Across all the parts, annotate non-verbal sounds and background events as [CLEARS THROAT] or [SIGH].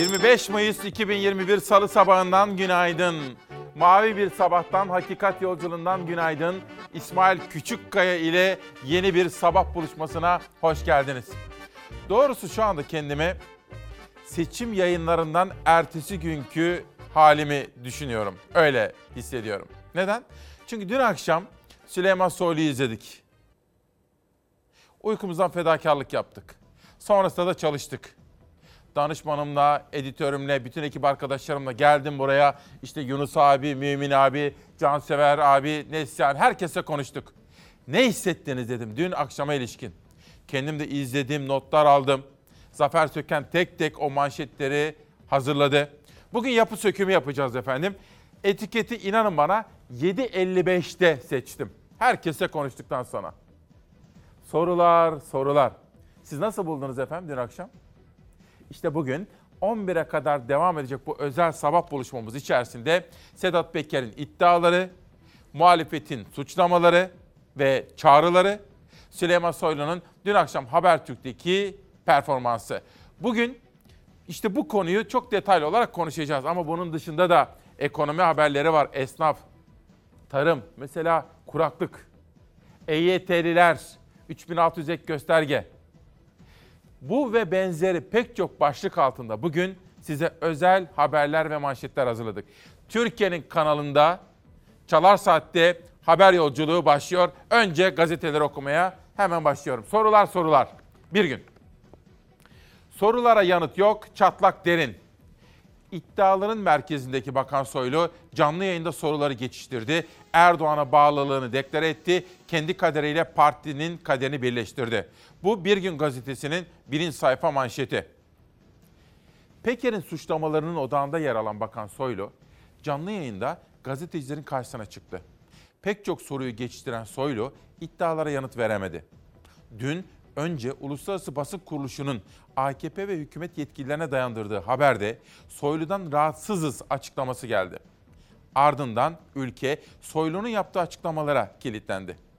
25 Mayıs 2021 Salı sabahından günaydın. Mavi bir sabahtan, hakikat yolculuğundan günaydın. İsmail Küçükkaya ile yeni bir sabah buluşmasına hoş geldiniz. Doğrusu şu anda kendimi seçim yayınlarından ertesi günkü halimi düşünüyorum. Öyle hissediyorum. Neden? Çünkü dün akşam Süleyman Soylu'yu izledik. Uykumuzdan fedakarlık yaptık. Sonrasında da çalıştık danışmanımla, editörümle, bütün ekip arkadaşlarımla geldim buraya. İşte Yunus abi, Mümin abi, Cansever abi, Neslihan herkese konuştuk. Ne hissettiniz dedim dün akşama ilişkin. Kendim de izledim, notlar aldım. Zafer Söken tek tek o manşetleri hazırladı. Bugün yapı sökümü yapacağız efendim. Etiketi inanın bana 7.55'te seçtim. Herkese konuştuktan sonra. Sorular, sorular. Siz nasıl buldunuz efendim dün akşam? İşte bugün 11'e kadar devam edecek bu özel sabah buluşmamız içerisinde Sedat Peker'in iddiaları, muhalefetin suçlamaları ve çağrıları, Süleyman Soylu'nun dün akşam Habertürk'teki performansı. Bugün işte bu konuyu çok detaylı olarak konuşacağız ama bunun dışında da ekonomi haberleri var. Esnaf, tarım, mesela kuraklık, EYT'liler, 3600 ek gösterge, bu ve benzeri pek çok başlık altında bugün size özel haberler ve manşetler hazırladık. Türkiye'nin kanalında Çalar Saat'te haber yolculuğu başlıyor. Önce gazeteleri okumaya hemen başlıyorum. Sorular sorular. Bir gün. Sorulara yanıt yok, çatlak derin. İddiaların merkezindeki Bakan Soylu canlı yayında soruları geçiştirdi. Erdoğan'a bağlılığını deklare etti. Kendi kaderiyle partinin kaderini birleştirdi. Bu Bir Gün Gazetesi'nin birinci sayfa manşeti. Peker'in suçlamalarının odağında yer alan Bakan Soylu, canlı yayında gazetecilerin karşısına çıktı. Pek çok soruyu geçiştiren Soylu iddialara yanıt veremedi. Dün önce Uluslararası Basın Kuruluşu'nun AKP ve hükümet yetkililerine dayandırdığı haberde Soylu'dan rahatsızız açıklaması geldi. Ardından ülke Soylu'nun yaptığı açıklamalara kilitlendi.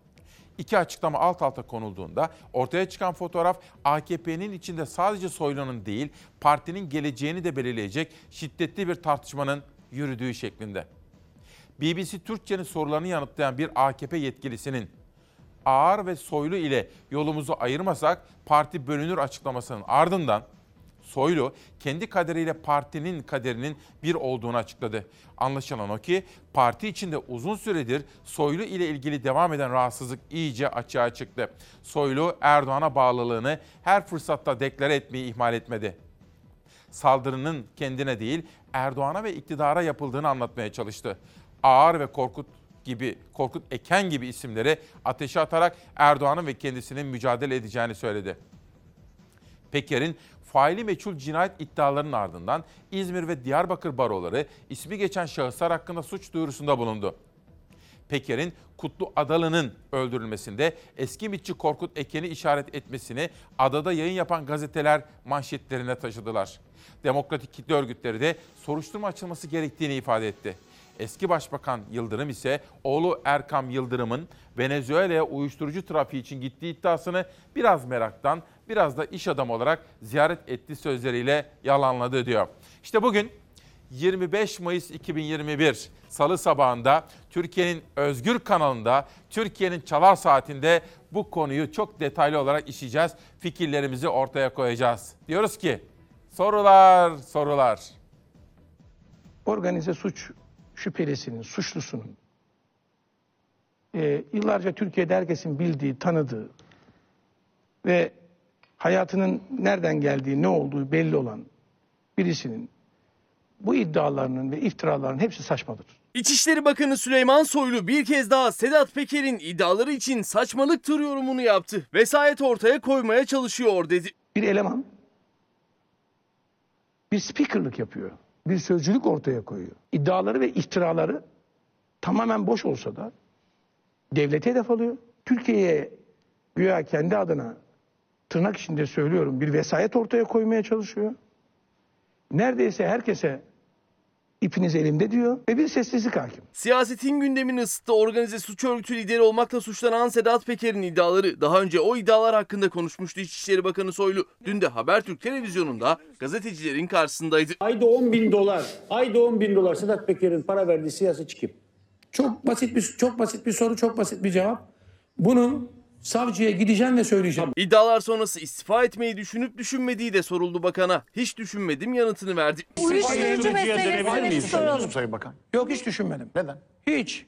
İki açıklama alt alta konulduğunda ortaya çıkan fotoğraf AKP'nin içinde sadece Soylu'nun değil partinin geleceğini de belirleyecek şiddetli bir tartışmanın yürüdüğü şeklinde. BBC Türkçe'nin sorularını yanıtlayan bir AKP yetkilisinin Ağar ve Soylu ile yolumuzu ayırmasak parti bölünür açıklamasının ardından Soylu kendi kaderiyle partinin kaderinin bir olduğunu açıkladı. Anlaşılan o ki parti içinde uzun süredir Soylu ile ilgili devam eden rahatsızlık iyice açığa çıktı. Soylu Erdoğan'a bağlılığını her fırsatta deklare etmeyi ihmal etmedi. Saldırının kendine değil Erdoğan'a ve iktidara yapıldığını anlatmaya çalıştı. Ağır ve Korkut gibi Korkut Eken gibi isimleri ateşe atarak Erdoğan'ın ve kendisinin mücadele edeceğini söyledi. Peker'in faili meçhul cinayet iddialarının ardından İzmir ve Diyarbakır baroları ismi geçen şahıslar hakkında suç duyurusunda bulundu. Peker'in Kutlu Adalı'nın öldürülmesinde eski mitçi Korkut Eken'i işaret etmesini adada yayın yapan gazeteler manşetlerine taşıdılar. Demokratik kitle örgütleri de soruşturma açılması gerektiğini ifade etti. Eski Başbakan Yıldırım ise oğlu Erkam Yıldırım'ın Venezuela'ya uyuşturucu trafiği için gittiği iddiasını biraz meraktan, biraz da iş adamı olarak ziyaret etti sözleriyle yalanladı diyor. İşte bugün 25 Mayıs 2021 Salı sabahında Türkiye'nin Özgür kanalında, Türkiye'nin Çalar Saati'nde bu konuyu çok detaylı olarak işleyeceğiz. Fikirlerimizi ortaya koyacağız. Diyoruz ki sorular, sorular. Organize suç şüphelisinin, suçlusunun e, yıllarca Türkiye'de herkesin bildiği, tanıdığı ve hayatının nereden geldiği, ne olduğu belli olan birisinin bu iddialarının ve iftiraların hepsi saçmadır. İçişleri Bakanı Süleyman Soylu bir kez daha Sedat Peker'in iddiaları için saçmalıktır yorumunu yaptı. Vesayet ortaya koymaya çalışıyor dedi. Bir eleman bir speakerlık yapıyor. Bir sözcülük ortaya koyuyor. İddiaları ve iftiraları tamamen boş olsa da devlete hedef alıyor. Türkiye'ye güya kendi adına tırnak içinde söylüyorum bir vesayet ortaya koymaya çalışıyor. Neredeyse herkese İpiniz elimde diyor ve bir sessizlik hakim. Siyasetin gündemini ısıttı. Organize suç örgütü lideri olmakla suçlanan Sedat Peker'in iddiaları. Daha önce o iddialar hakkında konuşmuştu İçişleri Bakanı Soylu. Dün de Habertürk televizyonunda gazetecilerin karşısındaydı. Ayda 10 bin dolar, ayda 10 bin dolar Sedat Peker'in para verdiği siyasetçi kim? Çok basit bir çok basit bir soru, çok basit bir cevap. Bunun savcıya gideceğim ve söyleyeceğim. İddialar sonrası istifa etmeyi düşünüp düşünmediği de soruldu bakana. Hiç düşünmedim yanıtını verdi. Uyuşturucu meselesini soralım. Sayın Bakan? Yok hiç düşünmedim. Neden? Hiç.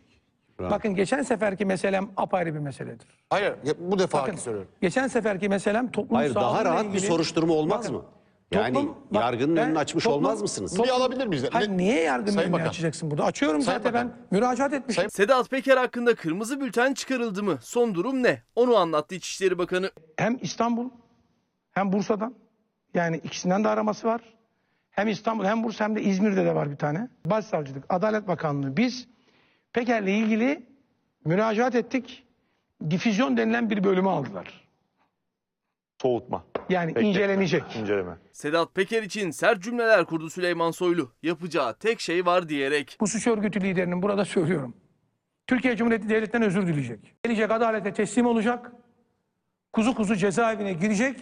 Bakın geçen seferki meselem apayrı bir meseledir. Hayır, bu defa Bakın söylüyorum. geçen seferki meselem toplum Hayır daha sağlığıyla rahat bir ilgili- soruşturma olmaz Bakın, mı? Yani toplum- bak, yargının ben önünü açmış toplum- olmaz mısınız? Bir alabilir miyiz? Hayır, Ne- niye yargının Sayın önünü Bakan. açacaksın burada? Açıyorum Sayın zaten Bakan. ben müracaat etmişim. Sedat Peker hakkında kırmızı bülten çıkarıldı mı? Son durum ne? Onu anlattı İçişleri Bakanı. Hem İstanbul hem Bursa'dan yani ikisinden de araması var. Hem İstanbul hem Bursa hem de İzmir'de de var bir tane. Başsavcılık, Adalet Bakanlığı biz Peker'le ilgili müracaat ettik. Difüzyon denilen bir bölümü aldılar. Soğutma. Yani incelenecek. inceleme. Sedat Peker için sert cümleler kurdu Süleyman Soylu. Yapacağı tek şey var diyerek. Bu suç örgütü liderinin burada söylüyorum. Türkiye Cumhuriyeti Devleti'nden özür dileyecek. Gelecek adalete teslim olacak. Kuzu kuzu cezaevine girecek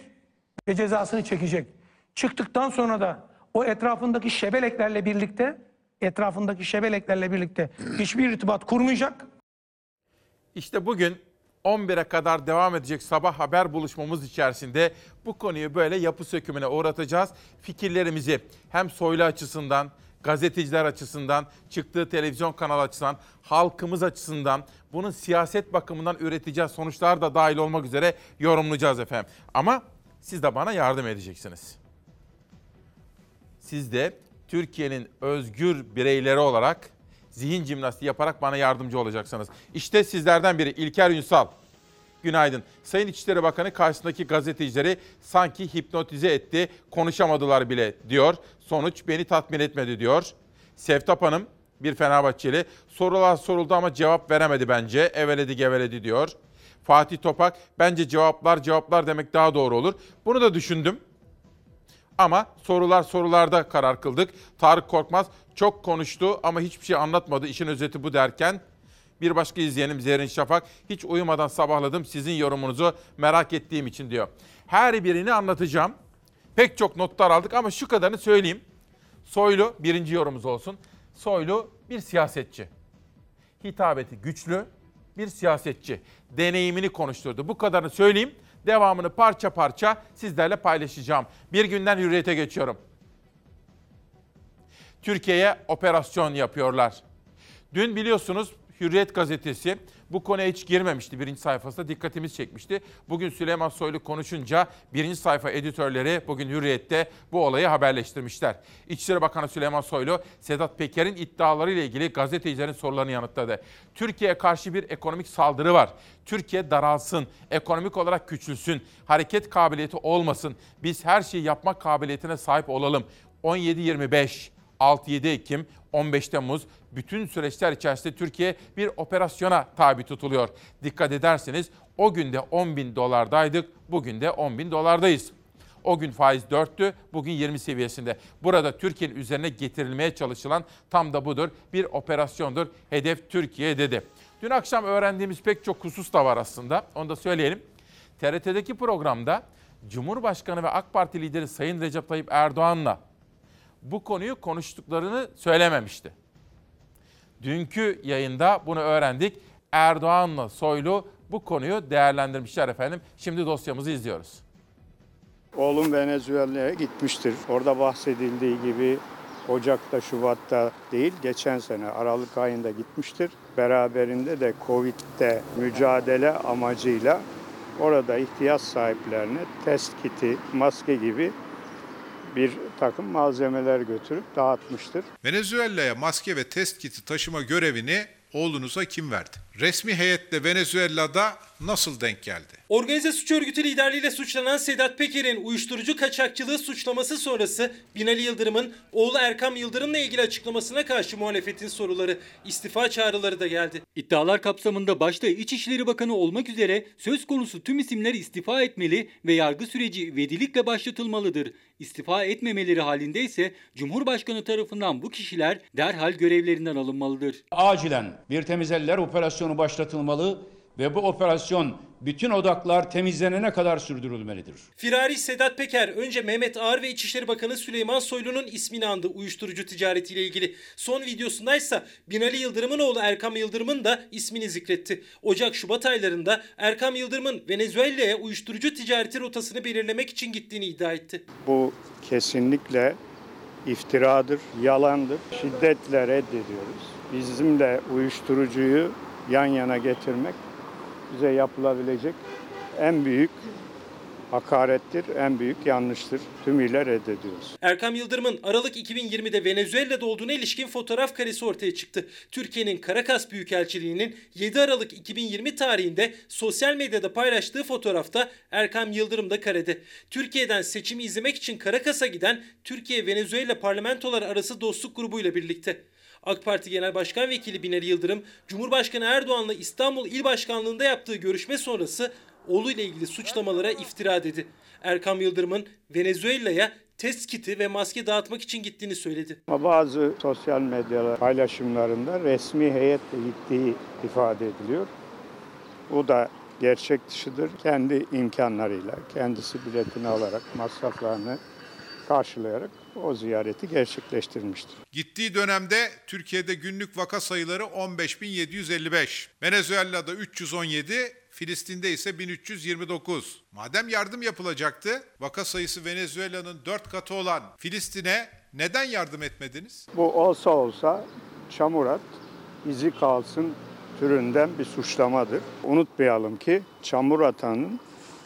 ve cezasını çekecek. Çıktıktan sonra da o etrafındaki şebeleklerle birlikte etrafındaki şebeleklerle birlikte hiçbir irtibat kurmayacak. İşte bugün 11'e kadar devam edecek sabah haber buluşmamız içerisinde bu konuyu böyle yapı sökümüne uğratacağız. Fikirlerimizi hem soylu açısından, gazeteciler açısından, çıktığı televizyon kanalı açısından, halkımız açısından bunun siyaset bakımından üreteceğiz sonuçlar da dahil olmak üzere yorumlayacağız efendim. Ama siz de bana yardım edeceksiniz. Siz de Türkiye'nin özgür bireyleri olarak zihin jimnastiği yaparak bana yardımcı olacaksınız. İşte sizlerden biri İlker Ünsal. Günaydın. Sayın İçişleri Bakanı karşısındaki gazetecileri sanki hipnotize etti, konuşamadılar bile diyor. Sonuç beni tatmin etmedi diyor. Sevtap Hanım bir Fenerbahçeli sorular soruldu ama cevap veremedi bence. Eveledi geveledi diyor. Fatih Topak bence cevaplar cevaplar demek daha doğru olur. Bunu da düşündüm. Ama sorular sorularda karar kıldık. Tarık Korkmaz çok konuştu ama hiçbir şey anlatmadı. İşin özeti bu derken bir başka izleyenim Zerrin Şafak hiç uyumadan sabahladım sizin yorumunuzu merak ettiğim için diyor. Her birini anlatacağım. Pek çok notlar aldık ama şu kadarını söyleyeyim. Soylu birinci yorumumuz olsun. Soylu bir siyasetçi. Hitabeti güçlü bir siyasetçi. Deneyimini konuşturdu. Bu kadarını söyleyeyim. Devamını parça parça sizlerle paylaşacağım. Bir günden hürriyete geçiyorum. Türkiye'ye operasyon yapıyorlar. Dün biliyorsunuz Hürriyet gazetesi bu konuya hiç girmemişti. Birinci sayfasında dikkatimiz çekmişti. Bugün Süleyman Soylu konuşunca birinci sayfa editörleri bugün Hürriyet'te bu olayı haberleştirmişler. İçişleri Bakanı Süleyman Soylu, Sedat Peker'in iddialarıyla ilgili gazetecilerin sorularını yanıtladı. Türkiye'ye karşı bir ekonomik saldırı var. Türkiye daralsın, ekonomik olarak küçülsün, hareket kabiliyeti olmasın. Biz her şeyi yapmak kabiliyetine sahip olalım. 17-25 6-7 Ekim, 15 Temmuz bütün süreçler içerisinde Türkiye bir operasyona tabi tutuluyor. Dikkat ederseniz o günde 10 bin dolardaydık, bugün de 10 bin dolardayız. O gün faiz 4'tü, bugün 20 seviyesinde. Burada Türkiye'nin üzerine getirilmeye çalışılan tam da budur. Bir operasyondur. Hedef Türkiye dedi. Dün akşam öğrendiğimiz pek çok husus da var aslında. Onu da söyleyelim. TRT'deki programda Cumhurbaşkanı ve AK Parti lideri Sayın Recep Tayyip Erdoğan'la bu konuyu konuştuklarını söylememişti. Dünkü yayında bunu öğrendik. Erdoğan'la Soylu bu konuyu değerlendirmişler efendim. Şimdi dosyamızı izliyoruz. Oğlum Venezuela'ya gitmiştir. Orada bahsedildiği gibi Ocak'ta, Şubat'ta değil, geçen sene Aralık ayında gitmiştir. Beraberinde de Covid'de mücadele amacıyla orada ihtiyaç sahiplerine test kiti, maske gibi bir takım malzemeler götürüp dağıtmıştır. Venezuela'ya maske ve test kiti taşıma görevini oğlunuza kim verdi? resmi heyetle Venezuela'da nasıl denk geldi? Organize suç örgütü liderliğiyle suçlanan Sedat Peker'in uyuşturucu kaçakçılığı suçlaması sonrası Binali Yıldırım'ın oğlu Erkam Yıldırım'la ilgili açıklamasına karşı muhalefetin soruları, istifa çağrıları da geldi. İddialar kapsamında başta İçişleri Bakanı olmak üzere söz konusu tüm isimler istifa etmeli ve yargı süreci vedilikle başlatılmalıdır. İstifa etmemeleri halinde ise Cumhurbaşkanı tarafından bu kişiler derhal görevlerinden alınmalıdır. Acilen bir temiz eller operasyonu başlatılmalı ve bu operasyon bütün odaklar temizlenene kadar sürdürülmelidir. Firari Sedat Peker önce Mehmet Ağar ve İçişleri Bakanı Süleyman Soylu'nun ismini andı uyuşturucu ticaretiyle ilgili. Son videosundaysa Binali Yıldırım'ın oğlu Erkam Yıldırım'ın da ismini zikretti. Ocak-Şubat aylarında Erkam Yıldırım'ın Venezuela'ya uyuşturucu ticareti rotasını belirlemek için gittiğini iddia etti. Bu kesinlikle iftiradır, yalandır. Şiddetle reddediyoruz. Bizimle uyuşturucuyu yan yana getirmek bize yapılabilecek en büyük hakarettir, en büyük yanlıştır. Tümüyle reddediyoruz. Erkam Yıldırım'ın Aralık 2020'de Venezuela'da olduğuna ilişkin fotoğraf karesi ortaya çıktı. Türkiye'nin Caracas Büyükelçiliği'nin 7 Aralık 2020 tarihinde sosyal medyada paylaştığı fotoğrafta Erkam Yıldırım da karede. Türkiye'den seçimi izlemek için Caracas'a giden Türkiye-Venezuela parlamentolar arası dostluk grubuyla birlikte. AK Parti Genel Başkan Vekili Binali Yıldırım, Cumhurbaşkanı Erdoğan'la İstanbul İl Başkanlığı'nda yaptığı görüşme sonrası oğluyla ilgili suçlamalara iftira dedi. Erkam Yıldırım'ın Venezuela'ya test kiti ve maske dağıtmak için gittiğini söyledi. Ama bazı sosyal medya paylaşımlarında resmi heyetle gittiği ifade ediliyor. Bu da gerçek dışıdır. Kendi imkanlarıyla, kendisi biletini alarak, masraflarını karşılayarak o ziyareti gerçekleştirmiştir. Gittiği dönemde Türkiye'de günlük vaka sayıları 15.755, Venezuela'da 317, Filistin'de ise 1329. Madem yardım yapılacaktı, vaka sayısı Venezuela'nın 4 katı olan Filistin'e neden yardım etmediniz? Bu olsa olsa çamur at, izi kalsın türünden bir suçlamadır. Unutmayalım ki çamur atanın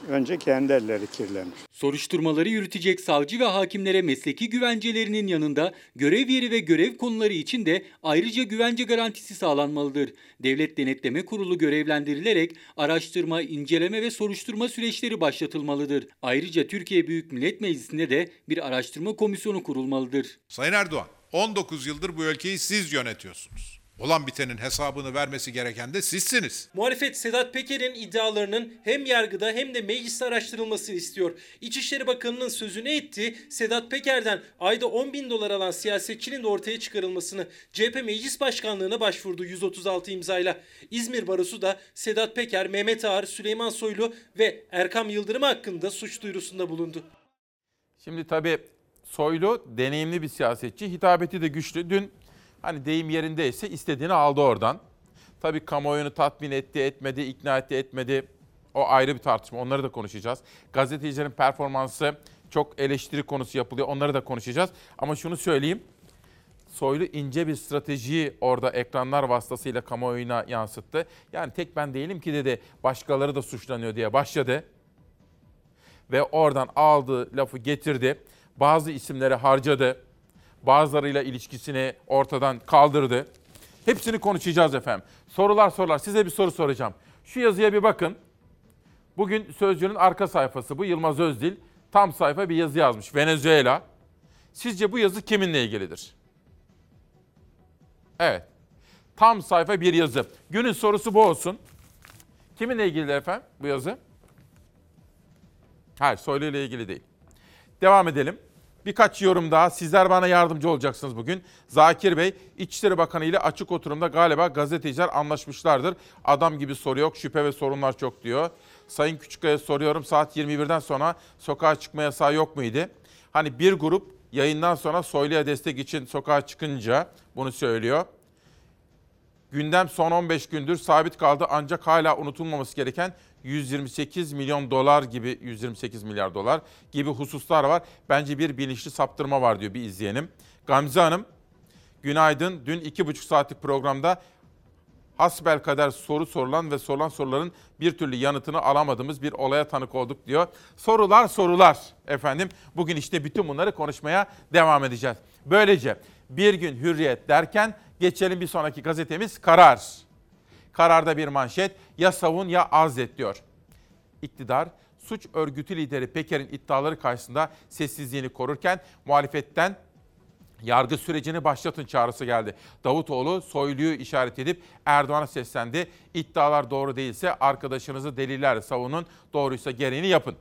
önce kendi elleri kirlenir. Soruşturmaları yürütecek savcı ve hakimlere mesleki güvencelerinin yanında görev yeri ve görev konuları için de ayrıca güvence garantisi sağlanmalıdır. Devlet Denetleme Kurulu görevlendirilerek araştırma, inceleme ve soruşturma süreçleri başlatılmalıdır. Ayrıca Türkiye Büyük Millet Meclisi'nde de bir araştırma komisyonu kurulmalıdır. Sayın Erdoğan, 19 yıldır bu ülkeyi siz yönetiyorsunuz. Olan bitenin hesabını vermesi gereken de sizsiniz. Muhalefet Sedat Peker'in iddialarının hem yargıda hem de mecliste araştırılmasını istiyor. İçişleri Bakanı'nın sözünü ettiği Sedat Peker'den ayda 10 bin dolar alan siyasetçinin de ortaya çıkarılmasını CHP Meclis Başkanlığı'na başvurdu 136 imzayla. İzmir Barosu da Sedat Peker, Mehmet Ağar, Süleyman Soylu ve Erkam Yıldırım hakkında suç duyurusunda bulundu. Şimdi tabii Soylu deneyimli bir siyasetçi, hitabeti de güçlü. Dün hani deyim yerindeyse istediğini aldı oradan. Tabii kamuoyunu tatmin etti, etmedi, ikna etti, etmedi. O ayrı bir tartışma. Onları da konuşacağız. Gazetecilerin performansı çok eleştiri konusu yapılıyor. Onları da konuşacağız. Ama şunu söyleyeyim. Soylu ince bir stratejiyi orada ekranlar vasıtasıyla kamuoyuna yansıttı. Yani tek ben değilim ki dedi başkaları da suçlanıyor diye başladı. Ve oradan aldığı lafı getirdi. Bazı isimleri harcadı. Bazılarıyla ilişkisini ortadan kaldırdı. Hepsini konuşacağız efendim. Sorular sorular. Size bir soru soracağım. Şu yazıya bir bakın. Bugün Sözcü'nün arka sayfası bu. Yılmaz Özdil tam sayfa bir yazı yazmış. Venezuela. Sizce bu yazı kiminle ilgilidir? Evet. Tam sayfa bir yazı. Günün sorusu bu olsun. Kiminle ilgili efendim bu yazı? Hayır, Soylu ile ilgili değil. Devam edelim. Birkaç yorum daha. Sizler bana yardımcı olacaksınız bugün. Zakir Bey, İçişleri Bakanı ile açık oturumda galiba gazeteciler anlaşmışlardır. Adam gibi soru yok, şüphe ve sorunlar çok diyor. Sayın Küçükkaya soruyorum, saat 21'den sonra sokağa çıkma yasağı yok muydu? Hani bir grup yayından sonra Soylu'ya destek için sokağa çıkınca bunu söylüyor. Gündem son 15 gündür sabit kaldı ancak hala unutulmaması gereken 128 milyon dolar gibi 128 milyar dolar gibi hususlar var. Bence bir bilinçli saptırma var diyor bir izleyenim. Gamze Hanım günaydın. Dün iki buçuk saatlik programda hasbel kadar soru sorulan ve sorulan soruların bir türlü yanıtını alamadığımız bir olaya tanık olduk diyor. Sorular sorular efendim. Bugün işte bütün bunları konuşmaya devam edeceğiz. Böylece bir gün hürriyet derken geçelim bir sonraki gazetemiz Karar. Kararda bir manşet ya savun ya azlet diyor. İktidar suç örgütü lideri Peker'in iddiaları karşısında sessizliğini korurken muhalefetten yargı sürecini başlatın çağrısı geldi. Davutoğlu Soylu'yu işaret edip Erdoğan'a seslendi. İddialar doğru değilse arkadaşınızı delillerle savunun, doğruysa gereğini yapın.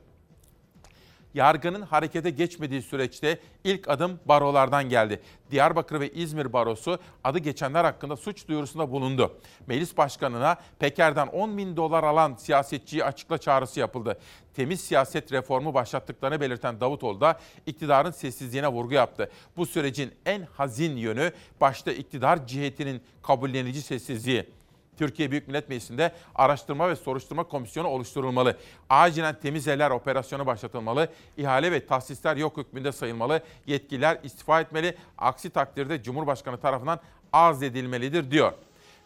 Yargının harekete geçmediği süreçte ilk adım barolardan geldi. Diyarbakır ve İzmir barosu adı geçenler hakkında suç duyurusunda bulundu. Meclis başkanına Peker'den 10 bin dolar alan siyasetçiyi açıkla çağrısı yapıldı. Temiz siyaset reformu başlattıklarını belirten Davutoğlu da iktidarın sessizliğine vurgu yaptı. Bu sürecin en hazin yönü başta iktidar cihetinin kabullenici sessizliği. Türkiye Büyük Millet Meclisi'nde araştırma ve soruşturma komisyonu oluşturulmalı. Acilen temiz eller operasyonu başlatılmalı. İhale ve tahsisler yok hükmünde sayılmalı. Yetkililer istifa etmeli. Aksi takdirde Cumhurbaşkanı tarafından azledilmelidir diyor.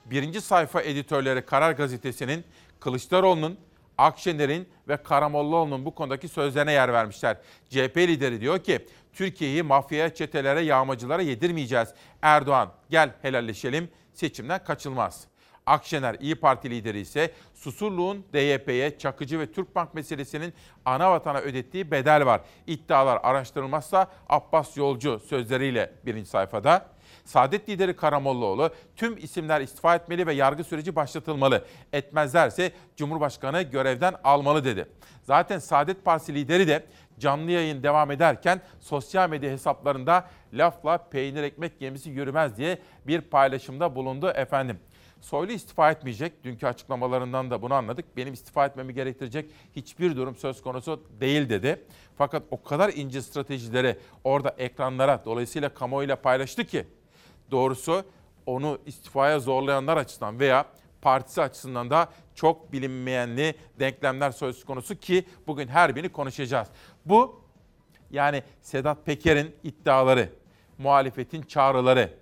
Birinci sayfa editörleri Karar Gazetesi'nin Kılıçdaroğlu'nun Akşener'in ve Karamollaoğlu'nun bu konudaki sözlerine yer vermişler. CHP lideri diyor ki Türkiye'yi mafyaya, çetelere, yağmacılara yedirmeyeceğiz. Erdoğan gel helalleşelim seçimden kaçılmaz. Akşener İyi Parti lideri ise Susurluğun DYP'ye, Çakıcı ve Türkbank meselesinin ana vatana ödettiği bedel var. İddialar araştırılmazsa Abbas Yolcu sözleriyle birinci sayfada. Saadet lideri Karamollaoğlu tüm isimler istifa etmeli ve yargı süreci başlatılmalı. Etmezlerse Cumhurbaşkanı görevden almalı dedi. Zaten Saadet Partisi lideri de canlı yayın devam ederken sosyal medya hesaplarında lafla peynir ekmek gemisi yürümez diye bir paylaşımda bulundu efendim. Soylu istifa etmeyecek. Dünkü açıklamalarından da bunu anladık. Benim istifa etmemi gerektirecek hiçbir durum söz konusu değil dedi. Fakat o kadar ince stratejileri orada ekranlara dolayısıyla kamuoyuyla paylaştı ki doğrusu onu istifaya zorlayanlar açısından veya partisi açısından da çok bilinmeyenli denklemler söz konusu ki bugün her birini konuşacağız. Bu yani Sedat Peker'in iddiaları, muhalefetin çağrıları,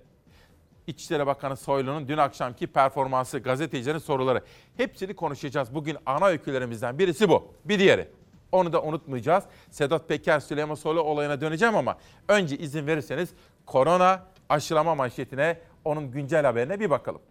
İçişleri Bakanı Soylu'nun dün akşamki performansı, gazetecilerin soruları hepsini konuşacağız. Bugün ana öykülerimizden birisi bu. Bir diğeri. Onu da unutmayacağız. Sedat Peker, Süleyman Soylu olayına döneceğim ama önce izin verirseniz korona aşılama manşetine, onun güncel haberine bir bakalım.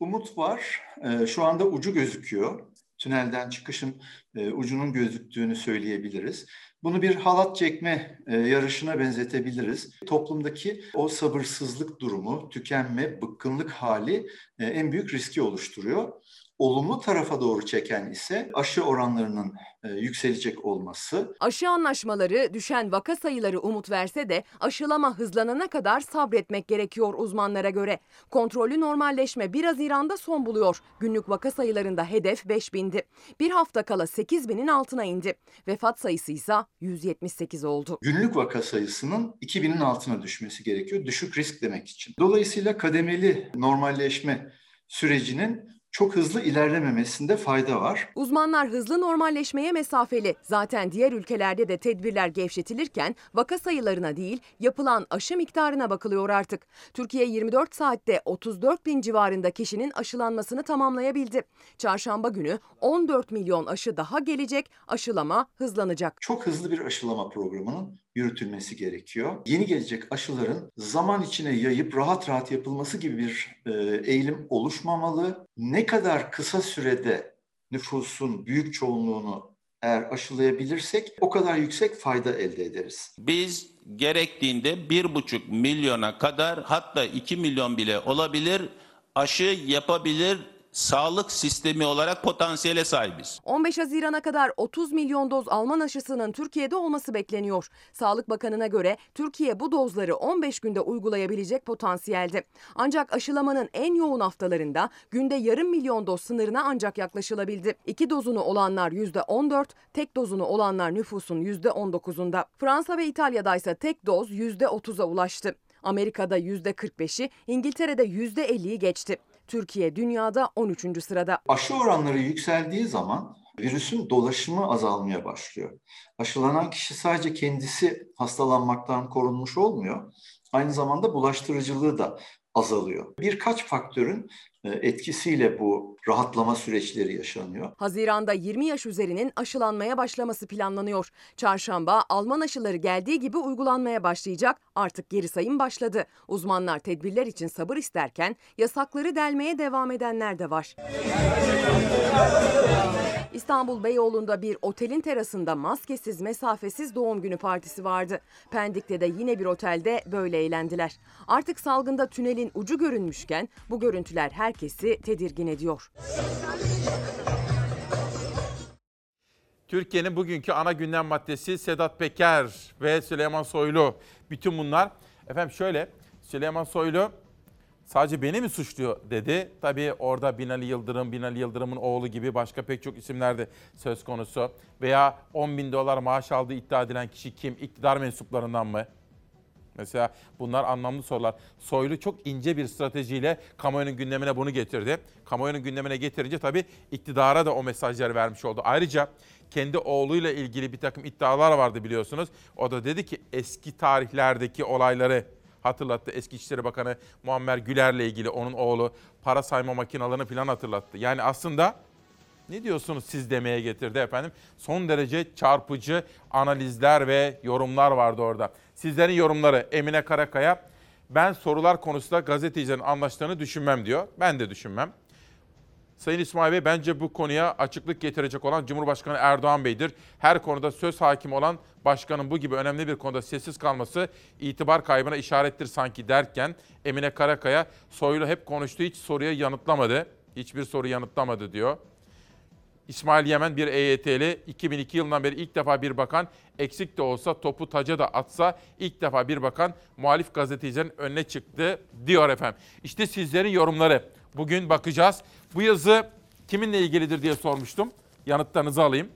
Umut var. Ee, Şu anda ucu gözüküyor. Tünelden çıkışın e, ucunun gözüktüğünü söyleyebiliriz. Bunu bir halat çekme e, yarışına benzetebiliriz. Toplumdaki o sabırsızlık durumu, tükenme, bıkkınlık hali e, en büyük riski oluşturuyor. Olumlu tarafa doğru çeken ise aşı oranlarının e, yükselecek olması. Aşı anlaşmaları düşen vaka sayıları umut verse de aşılama hızlanana kadar sabretmek gerekiyor uzmanlara göre. Kontrollü normalleşme 1 Haziran'da son buluyor. Günlük vaka sayılarında hedef 5000'di. Bir hafta kala 8000'in altına indi. Vefat sayısı ise 178 oldu. Günlük vaka sayısının 2000'in altına düşmesi gerekiyor. Düşük risk demek için. Dolayısıyla kademeli normalleşme sürecinin çok hızlı ilerlememesinde fayda var. Uzmanlar hızlı normalleşmeye mesafeli. Zaten diğer ülkelerde de tedbirler gevşetilirken vaka sayılarına değil yapılan aşı miktarına bakılıyor artık. Türkiye 24 saatte 34 bin civarında kişinin aşılanmasını tamamlayabildi. Çarşamba günü 14 milyon aşı daha gelecek, aşılama hızlanacak. Çok hızlı bir aşılama programının yürütülmesi gerekiyor. Yeni gelecek aşıların zaman içine yayıp rahat rahat yapılması gibi bir e, eğilim oluşmamalı. Ne kadar kısa sürede nüfusun büyük çoğunluğunu eğer aşılayabilirsek o kadar yüksek fayda elde ederiz. Biz gerektiğinde bir buçuk milyona kadar hatta iki milyon bile olabilir aşı yapabilir sağlık sistemi olarak potansiyele sahibiz. 15 Haziran'a kadar 30 milyon doz Alman aşısının Türkiye'de olması bekleniyor. Sağlık Bakanı'na göre Türkiye bu dozları 15 günde uygulayabilecek potansiyelde. Ancak aşılamanın en yoğun haftalarında günde yarım milyon doz sınırına ancak yaklaşılabildi. İki dozunu olanlar %14, tek dozunu olanlar nüfusun %19'unda. Fransa ve İtalya'da ise tek doz %30'a ulaştı. Amerika'da %45'i, İngiltere'de %50'yi geçti. Türkiye dünyada 13. sırada. Aşı oranları yükseldiği zaman virüsün dolaşımı azalmaya başlıyor. Aşılanan kişi sadece kendisi hastalanmaktan korunmuş olmuyor. Aynı zamanda bulaştırıcılığı da azalıyor. Birkaç faktörün etkisiyle bu rahatlama süreçleri yaşanıyor. Haziranda 20 yaş üzerinin aşılanmaya başlaması planlanıyor. Çarşamba Alman aşıları geldiği gibi uygulanmaya başlayacak. Artık geri sayım başladı. Uzmanlar tedbirler için sabır isterken yasakları delmeye devam edenler de var. İstanbul Beyoğlu'nda bir otelin terasında maskesiz, mesafesiz doğum günü partisi vardı. Pendik'te de yine bir otelde böyle eğlendiler. Artık salgında tünelin ucu görünmüşken bu görüntüler herkesi tedirgin ediyor. Türkiye'nin bugünkü ana gündem maddesi Sedat Peker ve Süleyman Soylu. Bütün bunlar efendim şöyle Süleyman Soylu sadece beni mi suçluyor dedi. Tabii orada Binali Yıldırım, Binali Yıldırım'ın oğlu gibi başka pek çok isimler de söz konusu. Veya 10 bin dolar maaş aldığı iddia edilen kişi kim? İktidar mensuplarından mı? Mesela bunlar anlamlı sorular. Soylu çok ince bir stratejiyle kamuoyunun gündemine bunu getirdi. Kamuoyunun gündemine getirince tabii iktidara da o mesajları vermiş oldu. Ayrıca kendi oğluyla ilgili bir takım iddialar vardı biliyorsunuz. O da dedi ki eski tarihlerdeki olayları hatırlattı. Eski İçişleri Bakanı Muammer Güler'le ilgili onun oğlu para sayma makinalarını falan hatırlattı. Yani aslında ne diyorsunuz siz demeye getirdi efendim. Son derece çarpıcı analizler ve yorumlar vardı orada. Sizlerin yorumları Emine Karakaya. Ben sorular konusunda gazetecilerin anlaştığını düşünmem diyor. Ben de düşünmem. Sayın İsmail Bey bence bu konuya açıklık getirecek olan Cumhurbaşkanı Erdoğan Bey'dir. Her konuda söz hakim olan başkanın bu gibi önemli bir konuda sessiz kalması itibar kaybına işarettir sanki derken Emine Karakaya Soylu hep konuştu hiç soruya yanıtlamadı. Hiçbir soru yanıtlamadı diyor. İsmail Yemen bir EYT'li 2002 yılından beri ilk defa bir bakan eksik de olsa topu taca da atsa ilk defa bir bakan muhalif gazetecilerin önüne çıktı diyor efendim. İşte sizlerin yorumları. Bugün bakacağız. Bu yazı kiminle ilgilidir diye sormuştum. Yanıtlarınızı alayım.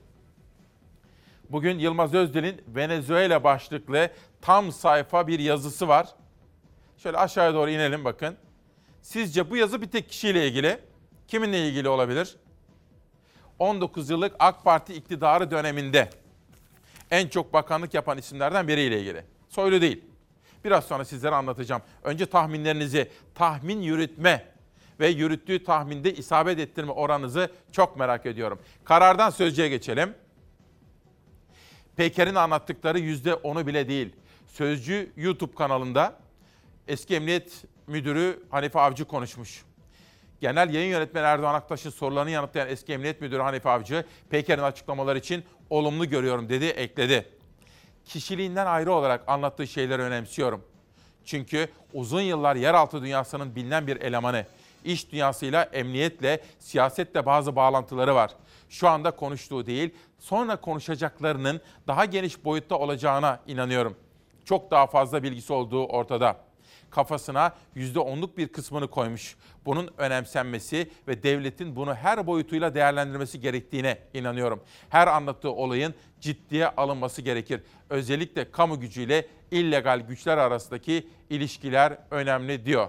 Bugün Yılmaz Özdil'in Venezuela başlıklı tam sayfa bir yazısı var. Şöyle aşağıya doğru inelim bakın. Sizce bu yazı bir tek kişiyle ilgili. Kiminle ilgili olabilir? 19 yıllık AK Parti iktidarı döneminde en çok bakanlık yapan isimlerden biriyle ilgili. Soylu değil. Biraz sonra sizlere anlatacağım. Önce tahminlerinizi, tahmin yürütme ve yürüttüğü tahminde isabet ettirme oranınızı çok merak ediyorum. Karardan sözcüye geçelim. Peker'in anlattıkları yüzde onu bile değil. Sözcü YouTube kanalında eski emniyet müdürü Hanife Avcı konuşmuş. Genel yayın yönetmeni Erdoğan Aktaş'ın sorularını yanıtlayan eski emniyet müdürü Hanife Avcı, Peker'in açıklamaları için olumlu görüyorum dedi, ekledi. Kişiliğinden ayrı olarak anlattığı şeyleri önemsiyorum. Çünkü uzun yıllar yeraltı dünyasının bilinen bir elemanı. İş dünyasıyla, emniyetle, siyasetle bazı bağlantıları var. Şu anda konuştuğu değil, sonra konuşacaklarının daha geniş boyutta olacağına inanıyorum. Çok daha fazla bilgisi olduğu ortada kafasına %10'luk bir kısmını koymuş. Bunun önemsenmesi ve devletin bunu her boyutuyla değerlendirmesi gerektiğine inanıyorum. Her anlattığı olayın ciddiye alınması gerekir. Özellikle kamu gücüyle illegal güçler arasındaki ilişkiler önemli diyor.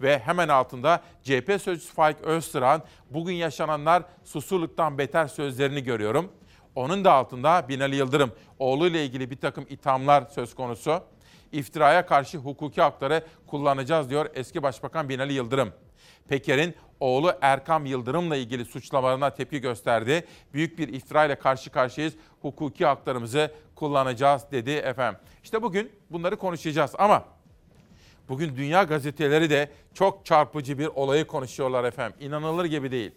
Ve hemen altında CHP sözcüsü Faik Öztürk'ün bugün yaşananlar susurluktan beter sözlerini görüyorum. Onun da altında Binali Yıldırım oğluyla ilgili bir takım ithamlar söz konusu iftiraya karşı hukuki hakları kullanacağız diyor eski Başbakan Binali Yıldırım. Peker'in oğlu Erkam Yıldırım'la ilgili suçlamalarına tepki gösterdi. Büyük bir iftira ile karşı karşıyayız. Hukuki haklarımızı kullanacağız dedi efendim. İşte bugün bunları konuşacağız ama bugün dünya gazeteleri de çok çarpıcı bir olayı konuşuyorlar efendim. İnanılır gibi değil.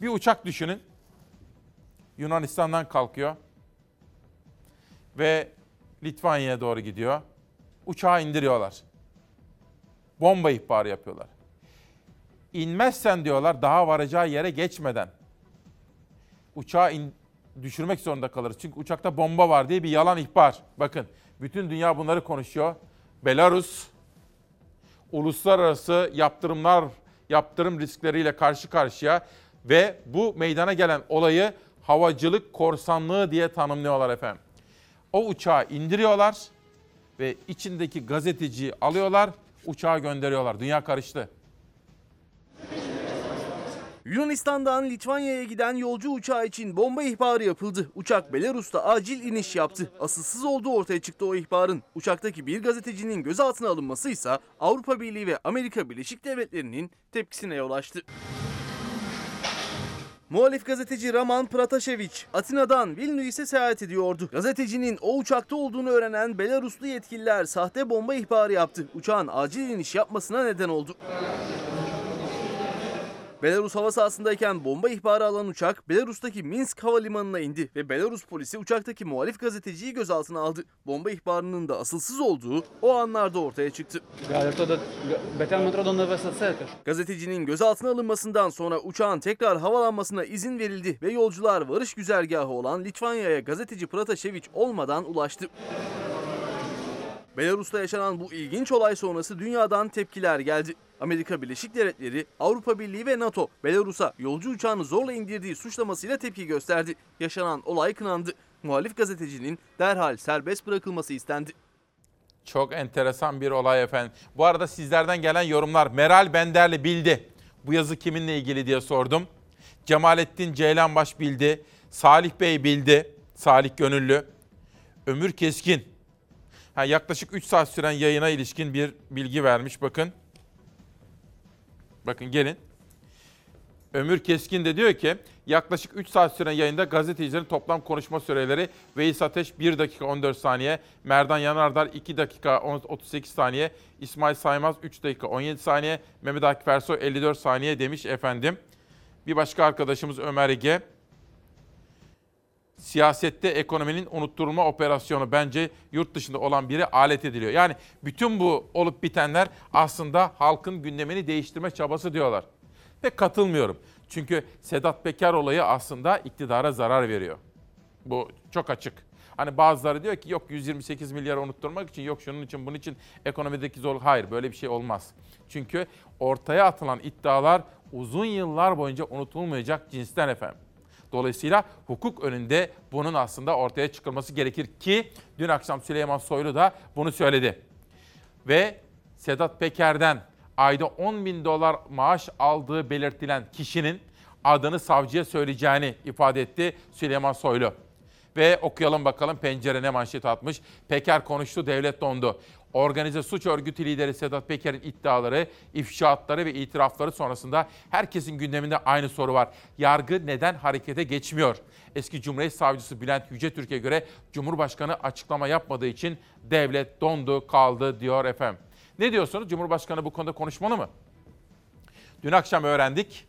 Bir uçak düşünün. Yunanistan'dan kalkıyor ve Litvanya'ya doğru gidiyor uçağı indiriyorlar. Bomba ihbarı yapıyorlar. İnmezsen diyorlar daha varacağı yere geçmeden uçağı in, düşürmek zorunda kalırız. Çünkü uçakta bomba var diye bir yalan ihbar. Bakın bütün dünya bunları konuşuyor. Belarus uluslararası yaptırımlar, yaptırım riskleriyle karşı karşıya ve bu meydana gelen olayı havacılık korsanlığı diye tanımlıyorlar efendim. O uçağı indiriyorlar ve içindeki gazeteciyi alıyorlar, uçağa gönderiyorlar. Dünya karıştı. Yunanistan'dan Litvanya'ya giden yolcu uçağı için bomba ihbarı yapıldı. Uçak Belarus'ta acil iniş yaptı. Asılsız olduğu ortaya çıktı o ihbarın. Uçaktaki bir gazetecinin gözaltına alınması ise Avrupa Birliği ve Amerika Birleşik Devletleri'nin tepkisine yol açtı. Muhalif gazeteci Raman Pratasevic Atina'dan Vilnius'e seyahat ediyordu. Gazetecinin o uçakta olduğunu öğrenen Belaruslu yetkililer sahte bomba ihbarı yaptı. Uçağın acil iniş yapmasına neden oldu. Belarus hava sahasındayken bomba ihbarı alan uçak Belarus'taki Minsk havalimanına indi ve Belarus polisi uçaktaki muhalif gazeteciyi gözaltına aldı. Bomba ihbarının da asılsız olduğu o anlarda ortaya çıktı. Gazetecinin gözaltına alınmasından sonra uçağın tekrar havalanmasına izin verildi ve yolcular varış güzergahı olan Litvanya'ya gazeteci Pratasevic olmadan ulaştı. Belarus'ta yaşanan bu ilginç olay sonrası dünyadan tepkiler geldi. Amerika Birleşik Devletleri, Avrupa Birliği ve NATO Belarus'a yolcu uçağını zorla indirdiği suçlamasıyla tepki gösterdi. Yaşanan olay kınandı. Muhalif gazetecinin derhal serbest bırakılması istendi. Çok enteresan bir olay efendim. Bu arada sizlerden gelen yorumlar. Meral Benderli bildi. Bu yazı kiminle ilgili diye sordum. Cemalettin Ceylanbaş bildi. Salih Bey bildi. Salih Gönüllü. Ömür Keskin. Ha, yaklaşık 3 saat süren yayına ilişkin bir bilgi vermiş bakın. Bakın gelin. Ömür Keskin de diyor ki yaklaşık 3 saat süren yayında gazetecilerin toplam konuşma süreleri Veys Ateş 1 dakika 14 saniye, Merdan Yanardar 2 dakika 38 saniye, İsmail Saymaz 3 dakika 17 saniye, Mehmet Akif Ersoy 54 saniye demiş efendim. Bir başka arkadaşımız Ömer Ege. Siyasette ekonominin unutturulma operasyonu bence yurt dışında olan biri alet ediliyor. Yani bütün bu olup bitenler aslında halkın gündemini değiştirme çabası diyorlar. Pek katılmıyorum. Çünkü Sedat Peker olayı aslında iktidara zarar veriyor. Bu çok açık. Hani bazıları diyor ki yok 128 milyar unutturmak için, yok şunun için, bunun için ekonomideki zor. Hayır böyle bir şey olmaz. Çünkü ortaya atılan iddialar uzun yıllar boyunca unutulmayacak cinsten efendim. Dolayısıyla hukuk önünde bunun aslında ortaya çıkılması gerekir ki dün akşam Süleyman Soylu da bunu söyledi. Ve Sedat Peker'den ayda 10 bin dolar maaş aldığı belirtilen kişinin adını savcıya söyleyeceğini ifade etti Süleyman Soylu. Ve okuyalım bakalım pencere ne manşet atmış. Peker konuştu, devlet dondu. Organize suç örgütü lideri Sedat Peker'in iddiaları, ifşaatları ve itirafları sonrasında herkesin gündeminde aynı soru var. Yargı neden harekete geçmiyor? Eski Cumhuriyet Savcısı Bülent Yücetürk'e göre Cumhurbaşkanı açıklama yapmadığı için devlet dondu kaldı diyor efendim. Ne diyorsunuz? Cumhurbaşkanı bu konuda konuşmalı mı? Dün akşam öğrendik.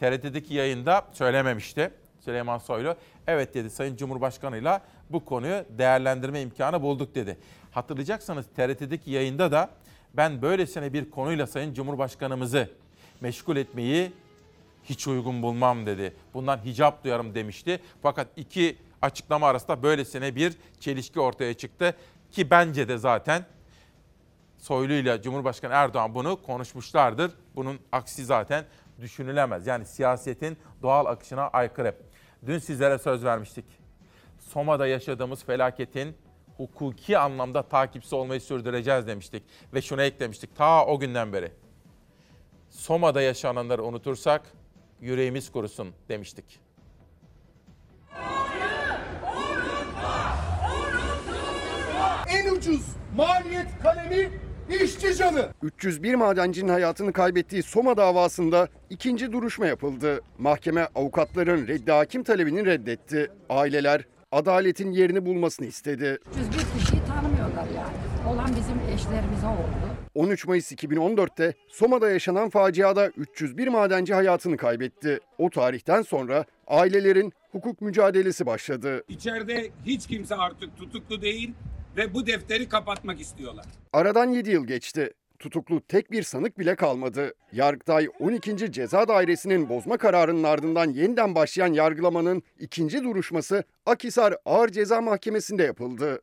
TRT'deki yayında söylememişti Süleyman Soylu. Evet dedi Sayın Cumhurbaşkanı'yla bu konuyu değerlendirme imkanı bulduk dedi. Hatırlayacaksanız TRT'deki yayında da ben böylesine bir konuyla Sayın Cumhurbaşkanımızı meşgul etmeyi hiç uygun bulmam dedi. Bundan hicap duyarım demişti. Fakat iki açıklama arasında böylesine bir çelişki ortaya çıktı. Ki bence de zaten Soylu ile Cumhurbaşkanı Erdoğan bunu konuşmuşlardır. Bunun aksi zaten düşünülemez. Yani siyasetin doğal akışına aykırı. Dün sizlere söz vermiştik. Soma'da yaşadığımız felaketin hukuki anlamda takipçisi olmayı sürdüreceğiz demiştik. Ve şunu eklemiştik ta o günden beri. Soma'da yaşananları unutursak yüreğimiz kurusun demiştik. En ucuz maliyet kalemi işçi canı. 301 madencinin hayatını kaybettiği Soma davasında ikinci duruşma yapıldı. Mahkeme avukatların reddi hakim talebini reddetti. Aileler adaletin yerini bulmasını istedi. 301 kişiyi tanımıyorlar yani. Olan bizim eşlerimize oldu. 13 Mayıs 2014'te Soma'da yaşanan faciada 301 madenci hayatını kaybetti. O tarihten sonra ailelerin hukuk mücadelesi başladı. İçeride hiç kimse artık tutuklu değil ve bu defteri kapatmak istiyorlar. Aradan 7 yıl geçti. Tutuklu tek bir sanık bile kalmadı. Yargıtay 12. Ceza Dairesi'nin bozma kararının ardından yeniden başlayan yargılamanın ikinci duruşması Akhisar Ağır Ceza Mahkemesi'nde yapıldı.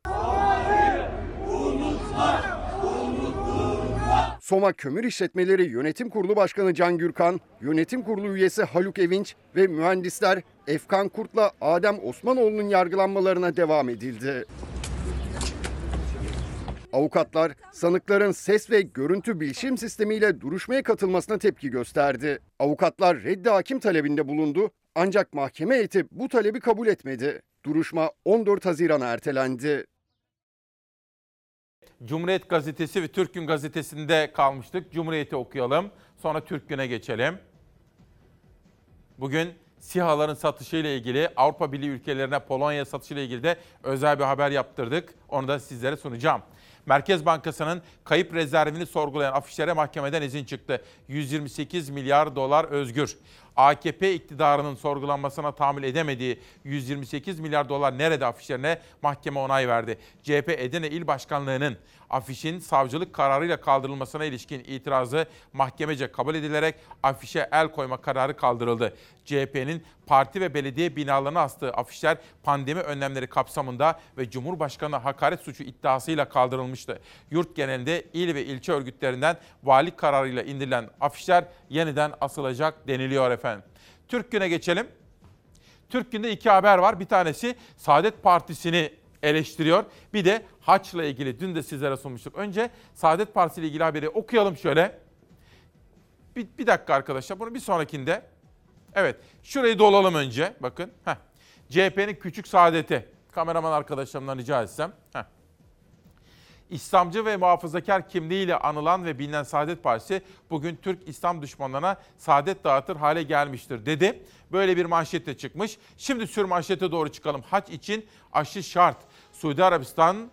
Soma Kömür İşletmeleri Yönetim Kurulu Başkanı Can Gürkan, Yönetim Kurulu üyesi Haluk Evinç ve mühendisler Efkan Kurt'la Adem Osmanoğlu'nun yargılanmalarına devam edildi. Avukatlar sanıkların ses ve görüntü bilişim sistemiyle duruşmaya katılmasına tepki gösterdi. Avukatlar reddi hakim talebinde bulundu ancak mahkeme heyeti bu talebi kabul etmedi. Duruşma 14 Haziran'a ertelendi. Cumhuriyet Gazetesi ve Türk Gün Gazetesi'nde kalmıştık. Cumhuriyet'i okuyalım. Sonra Türk Gün'e geçelim. Bugün SİHA'ların satışıyla ilgili Avrupa Birliği ülkelerine Polonya satışıyla ilgili de özel bir haber yaptırdık. Onu da sizlere sunacağım. Merkez Bankası'nın kayıp rezervini sorgulayan afişlere mahkemeden izin çıktı. 128 milyar dolar özgür. AKP iktidarının sorgulanmasına tahammül edemediği 128 milyar dolar nerede afişlerine mahkeme onay verdi. CHP Edirne İl Başkanlığı'nın afişin savcılık kararıyla kaldırılmasına ilişkin itirazı mahkemece kabul edilerek afişe el koyma kararı kaldırıldı. CHP'nin parti ve belediye binalarına astığı afişler pandemi önlemleri kapsamında ve Cumhurbaşkanı hakaret suçu iddiasıyla kaldırılmıştı. Yurt genelinde il ve ilçe örgütlerinden valilik kararıyla indirilen afişler yeniden asılacak deniliyor efendim. Türk Gün'e geçelim. Türk Gün'de iki haber var. Bir tanesi Saadet Partisi'ni eleştiriyor. Bir de haçla ilgili dün de sizlere sunmuştuk. Önce Saadet Partisi ile ilgili haberi okuyalım şöyle. Bir, bir dakika arkadaşlar bunu bir sonrakinde. Evet şurayı dolalım önce bakın. CHP'nin küçük saadeti. Kameraman arkadaşlarımdan rica etsem. Heh. İslamcı ve muhafazakar kimliğiyle anılan ve bilinen Saadet Partisi bugün Türk İslam düşmanlarına saadet dağıtır hale gelmiştir dedi. Böyle bir manşetle çıkmış. Şimdi sür manşete doğru çıkalım. Haç için aşı şart. Suudi Arabistan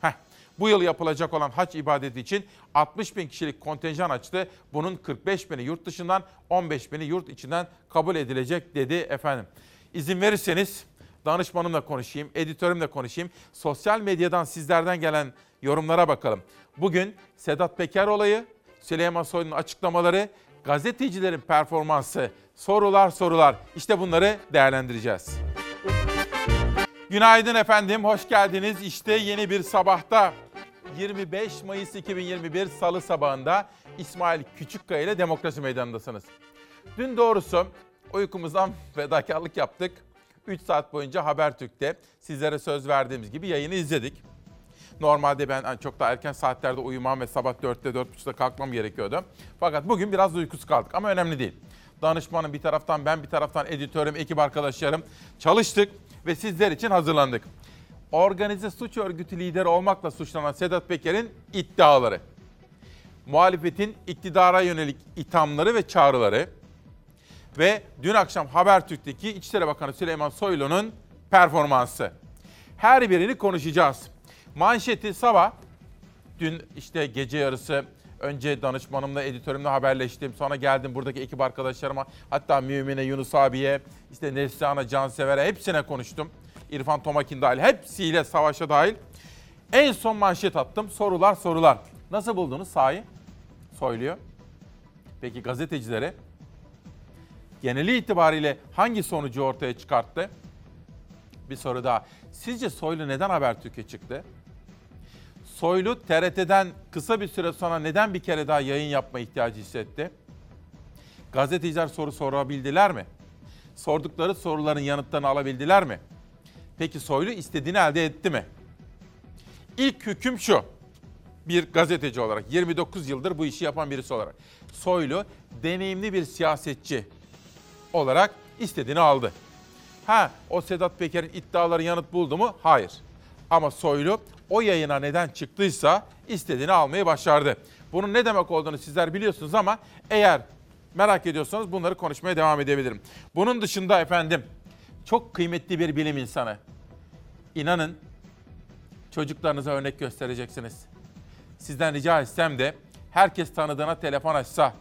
heh, bu yıl yapılacak olan haç ibadeti için 60 bin kişilik kontenjan açtı. Bunun 45 bini yurt dışından 15 bini yurt içinden kabul edilecek dedi efendim. İzin verirseniz danışmanımla konuşayım, editörümle konuşayım. Sosyal medyadan sizlerden gelen yorumlara bakalım. Bugün Sedat Peker olayı, Süleyman Soylu'nun açıklamaları, gazetecilerin performansı, sorular sorular. İşte bunları değerlendireceğiz. Günaydın efendim, hoş geldiniz. İşte yeni bir sabahta 25 Mayıs 2021 Salı sabahında İsmail Küçükkaya ile Demokrasi Meydanı'ndasınız. Dün doğrusu uykumuzdan [LAUGHS] fedakarlık yaptık. 3 saat boyunca Habertürk'te sizlere söz verdiğimiz gibi yayını izledik. Normalde ben hani çok daha erken saatlerde uyumam ve sabah 4'te 4.30'da kalkmam gerekiyordu. Fakat bugün biraz uykusuz kaldık ama önemli değil. Danışmanım bir taraftan ben bir taraftan editörüm, ekip arkadaşlarım çalıştık ve sizler için hazırlandık. Organize suç örgütü lideri olmakla suçlanan Sedat Peker'in iddiaları. Muhalefetin iktidara yönelik ithamları ve çağrıları ve dün akşam Habertürk'teki İçişleri Bakanı Süleyman Soylu'nun performansı. Her birini konuşacağız. Manşeti sabah, dün işte gece yarısı önce danışmanımla, editörümle haberleştim. Sonra geldim buradaki ekip arkadaşlarıma, hatta Mümin'e, Yunus abiye, işte Neslihan'a, Cansever'e hepsine konuştum. İrfan Tomakin dahil, hepsiyle savaşa dahil. En son manşet attım. Sorular sorular. Nasıl buldunuz sahi? Soyluyor. Peki gazetecilere geneli itibariyle hangi sonucu ortaya çıkarttı? Bir soru daha. Sizce Soylu neden Habertürk'e çıktı? Soylu TRT'den kısa bir süre sonra neden bir kere daha yayın yapma ihtiyacı hissetti? Gazeteciler soru sorabildiler mi? Sordukları soruların yanıtlarını alabildiler mi? Peki Soylu istediğini elde etti mi? İlk hüküm şu. Bir gazeteci olarak 29 yıldır bu işi yapan birisi olarak. Soylu deneyimli bir siyasetçi olarak istediğini aldı. Ha o Sedat Peker'in iddiaları yanıt buldu mu? Hayır. Ama Soylu o yayına neden çıktıysa istediğini almayı başardı. Bunun ne demek olduğunu sizler biliyorsunuz ama eğer merak ediyorsanız bunları konuşmaya devam edebilirim. Bunun dışında efendim çok kıymetli bir bilim insanı. İnanın çocuklarınıza örnek göstereceksiniz. Sizden rica etsem de herkes tanıdığına telefon açsa,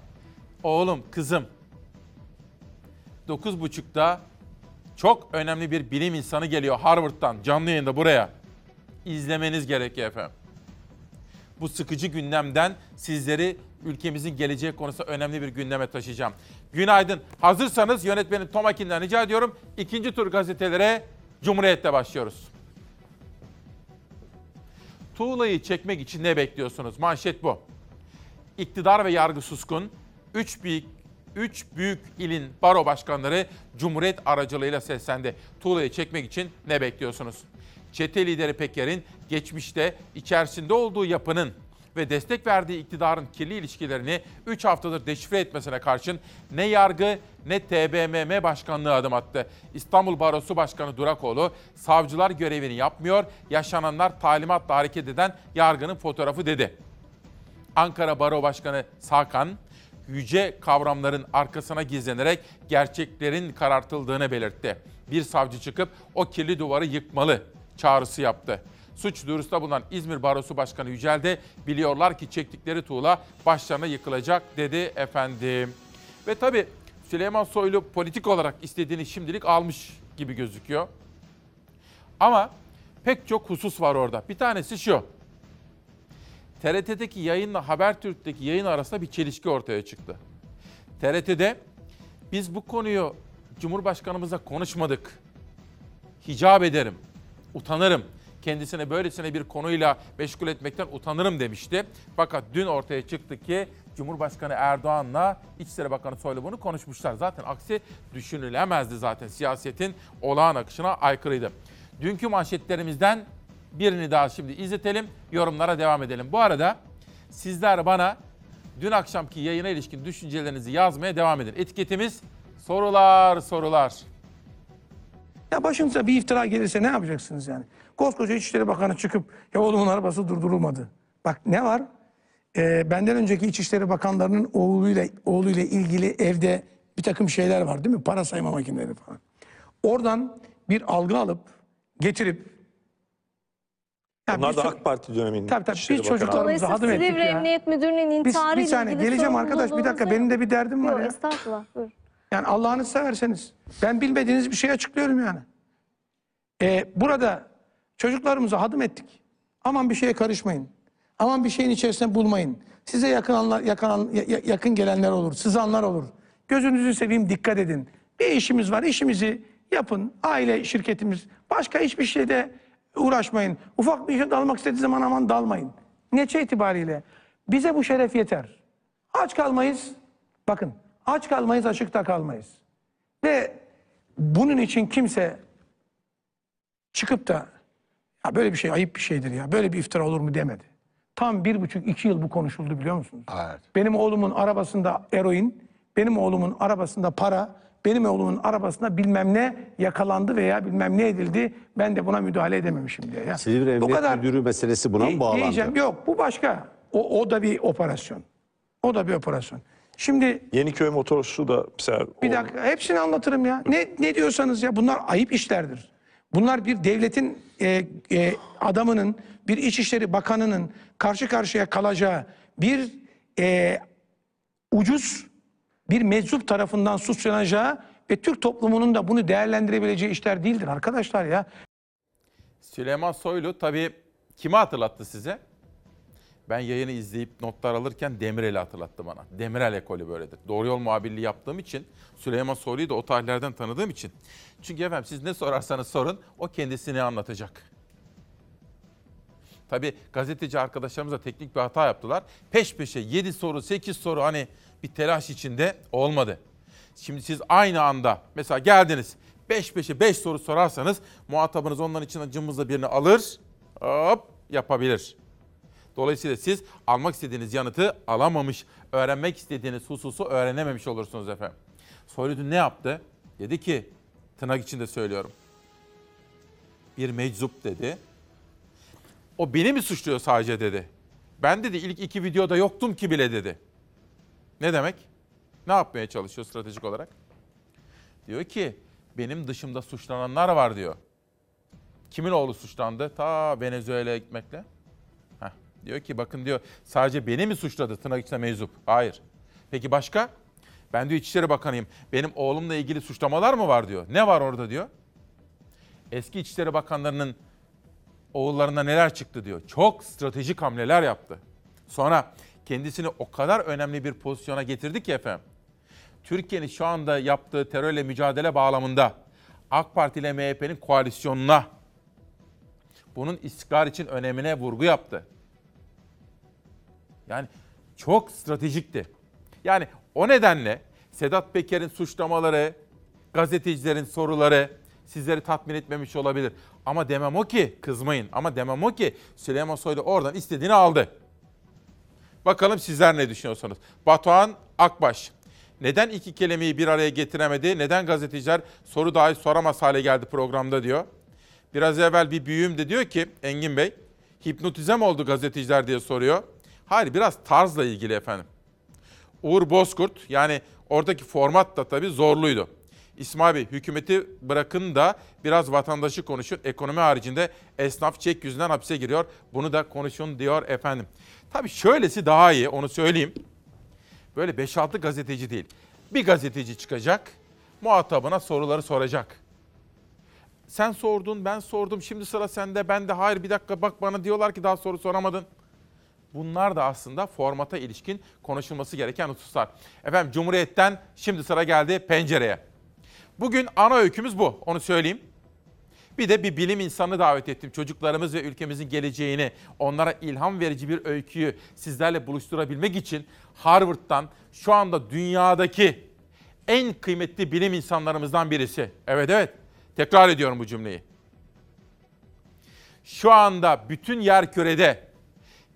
oğlum, kızım 9.30'da çok önemli bir bilim insanı geliyor Harvard'dan canlı yayında buraya. İzlemeniz gerekiyor efendim. Bu sıkıcı gündemden sizleri ülkemizin geleceği konusunda önemli bir gündeme taşıyacağım. Günaydın. Hazırsanız yönetmenim Tomakin'den rica ediyorum. İkinci tur gazetelere Cumhuriyet'te başlıyoruz. Tuğla'yı çekmek için ne bekliyorsunuz? Manşet bu. İktidar ve yargı suskun. Üç büyük, üç büyük ilin baro başkanları Cumhuriyet aracılığıyla seslendi. Tuğla'yı çekmek için ne bekliyorsunuz? Çete lideri Peker'in geçmişte içerisinde olduğu yapının ve destek verdiği iktidarın kirli ilişkilerini 3 haftadır deşifre etmesine karşın ne yargı ne TBMM başkanlığı adım attı. İstanbul Barosu Başkanı Durakoğlu, savcılar görevini yapmıyor, yaşananlar talimatla hareket eden yargının fotoğrafı dedi. Ankara Baro Başkanı Sakan, yüce kavramların arkasına gizlenerek gerçeklerin karartıldığını belirtti. Bir savcı çıkıp o kirli duvarı yıkmalı çağrısı yaptı. Suç duyurusunda bulunan İzmir Barosu Başkanı Yücel de biliyorlar ki çektikleri tuğla başlarına yıkılacak dedi efendim. Ve tabii Süleyman Soylu politik olarak istediğini şimdilik almış gibi gözüküyor. Ama pek çok husus var orada. Bir tanesi şu. TRT'deki yayınla Habertürk'teki yayın arasında bir çelişki ortaya çıktı. TRT'de biz bu konuyu Cumhurbaşkanımızla konuşmadık. Hicap ederim, utanırım. Kendisine böylesine bir konuyla meşgul etmekten utanırım demişti. Fakat dün ortaya çıktı ki Cumhurbaşkanı Erdoğan'la İçişleri Bakanı Soylu bunu konuşmuşlar. Zaten aksi düşünülemezdi zaten. Siyasetin olağan akışına aykırıydı. Dünkü manşetlerimizden birini daha şimdi izletelim. Yorumlara devam edelim. Bu arada sizler bana dün akşamki yayına ilişkin düşüncelerinizi yazmaya devam edin. Etiketimiz sorular sorular. Ya başınıza bir iftira gelirse ne yapacaksınız yani? Koskoca İçişleri Bakanı çıkıp ya oğlumun arabası durdurulmadı. Bak ne var? Ee, benden önceki İçişleri Bakanlarının oğluyla oğluyla ilgili evde bir takım şeyler var değil mi? Para sayma makineleri falan. Oradan bir algı alıp getirip Onlar biz da AK Parti döneminde. Tabii tabii biz Bakanı. çocuklarımıza hadım ettik Silivri ya. Emniyet Müdürü'nün Biz, intiharıyla bir saniye geleceğim arkadaş bir dakika benim de bir derdim var yok. ya. Estağfurullah. Buyurun. Yani Allah'ını severseniz ben bilmediğiniz bir şey açıklıyorum yani. Ee, burada çocuklarımıza hadım ettik. Aman bir şeye karışmayın. Aman bir şeyin içerisinde bulmayın. Size yakın anlar, yakın, ya- yakın gelenler olur, sızanlar olur. Gözünüzü seveyim dikkat edin. Bir işimiz var, işimizi yapın. Aile şirketimiz. Başka hiçbir şeyde uğraşmayın. Ufak bir işe dalmak istediği zaman aman dalmayın. Neçe itibariyle bize bu şeref yeter. Aç kalmayız. Bakın aç kalmayız, açıkta kalmayız. Ve bunun için kimse çıkıp da ya böyle bir şey ayıp bir şeydir ya. Böyle bir iftira olur mu demedi. Tam bir buçuk iki yıl bu konuşuldu biliyor musunuz? Benim oğlumun arabasında eroin, benim oğlumun arabasında para, benim oğlumun arabasında bilmem ne yakalandı veya bilmem ne edildi. Ben de buna müdahale edememişim diye. Ya. Silivri Bu Emniyet kadar Müdürü meselesi buna mı bağlandı? Diyeceğim yok bu başka. O, o da bir operasyon. O da bir operasyon. Şimdi Yeniköy motorsu da mesela bir dakika hepsini anlatırım ya. Ne ne diyorsanız ya bunlar ayıp işlerdir. Bunlar bir devletin e, e, adamının, bir İçişleri Bakanı'nın karşı karşıya kalacağı bir e, ucuz bir meczup tarafından suçlanacağı ve Türk toplumunun da bunu değerlendirebileceği işler değildir arkadaşlar ya. Süleyman Soylu tabii kimi hatırlattı size? Ben yayını izleyip notlar alırken Demirel'i hatırlattı bana. Demirel ekolü böyledir. Doğru yol muhabirliği yaptığım için Süleyman Soylu'yu da o tarihlerden tanıdığım için. Çünkü efendim siz ne sorarsanız sorun o kendisini anlatacak. Tabii gazeteci arkadaşlarımız da teknik bir hata yaptılar. Peş peşe 7 soru 8 soru hani bir telaş içinde olmadı. Şimdi siz aynı anda mesela geldiniz 5 peşe 5 soru sorarsanız muhatabınız onların içinden cımbızla birini alır hop yapabilir. Dolayısıyla siz almak istediğiniz yanıtı alamamış, öğrenmek istediğiniz hususu öğrenememiş olursunuz efendim. Soylu ne yaptı? Dedi ki, tırnak içinde söylüyorum. Bir meczup dedi. O beni mi suçluyor sadece dedi. Ben dedi ilk iki videoda yoktum ki bile dedi. Ne demek? Ne yapmaya çalışıyor stratejik olarak? Diyor ki benim dışımda suçlananlar var diyor. Kimin oğlu suçlandı? Ta Venezuela'ya gitmekle. Heh, diyor ki bakın diyor sadece beni mi suçladı tırnak içinde meczup? Hayır. Peki başka? Ben diyor İçişleri Bakanıyım. Benim oğlumla ilgili suçlamalar mı var diyor. Ne var orada diyor. Eski İçişleri Bakanlarının oğullarına neler çıktı diyor. Çok stratejik hamleler yaptı. Sonra kendisini o kadar önemli bir pozisyona getirdi ki efendim. Türkiye'nin şu anda yaptığı terörle mücadele bağlamında AK Parti ile MHP'nin koalisyonuna bunun istikrar için önemine vurgu yaptı. Yani çok stratejikti. Yani o nedenle Sedat Peker'in suçlamaları, gazetecilerin soruları, sizleri tatmin etmemiş olabilir. Ama demem o ki, kızmayın ama demem o ki Süleyman Soylu oradan istediğini aldı. Bakalım sizler ne düşünüyorsunuz? Batuhan Akbaş. Neden iki kelimeyi bir araya getiremedi? Neden gazeteciler soru dahi soramaz hale geldi programda diyor. Biraz evvel bir büyüğüm de diyor ki Engin Bey, hipnotize mi oldu gazeteciler diye soruyor. Hayır biraz tarzla ilgili efendim. Uğur Bozkurt yani oradaki format da tabii zorluydu. İsmail Bey hükümeti bırakın da biraz vatandaşı konuşun. Ekonomi haricinde esnaf çek yüzünden hapse giriyor. Bunu da konuşun diyor efendim. Tabii şöylesi daha iyi onu söyleyeyim. Böyle 5-6 gazeteci değil. Bir gazeteci çıkacak, muhatabına soruları soracak. Sen sordun, ben sordum, şimdi sıra sende, ben de hayır bir dakika bak bana diyorlar ki daha soru soramadın. Bunlar da aslında formata ilişkin konuşulması gereken hususlar. Efendim Cumhuriyet'ten şimdi sıra geldi pencereye. Bugün ana öykümüz bu, onu söyleyeyim. Bir de bir bilim insanı davet ettim. Çocuklarımız ve ülkemizin geleceğini, onlara ilham verici bir öyküyü sizlerle buluşturabilmek için Harvard'dan şu anda dünyadaki en kıymetli bilim insanlarımızdan birisi. Evet evet, tekrar ediyorum bu cümleyi. Şu anda bütün yer kürede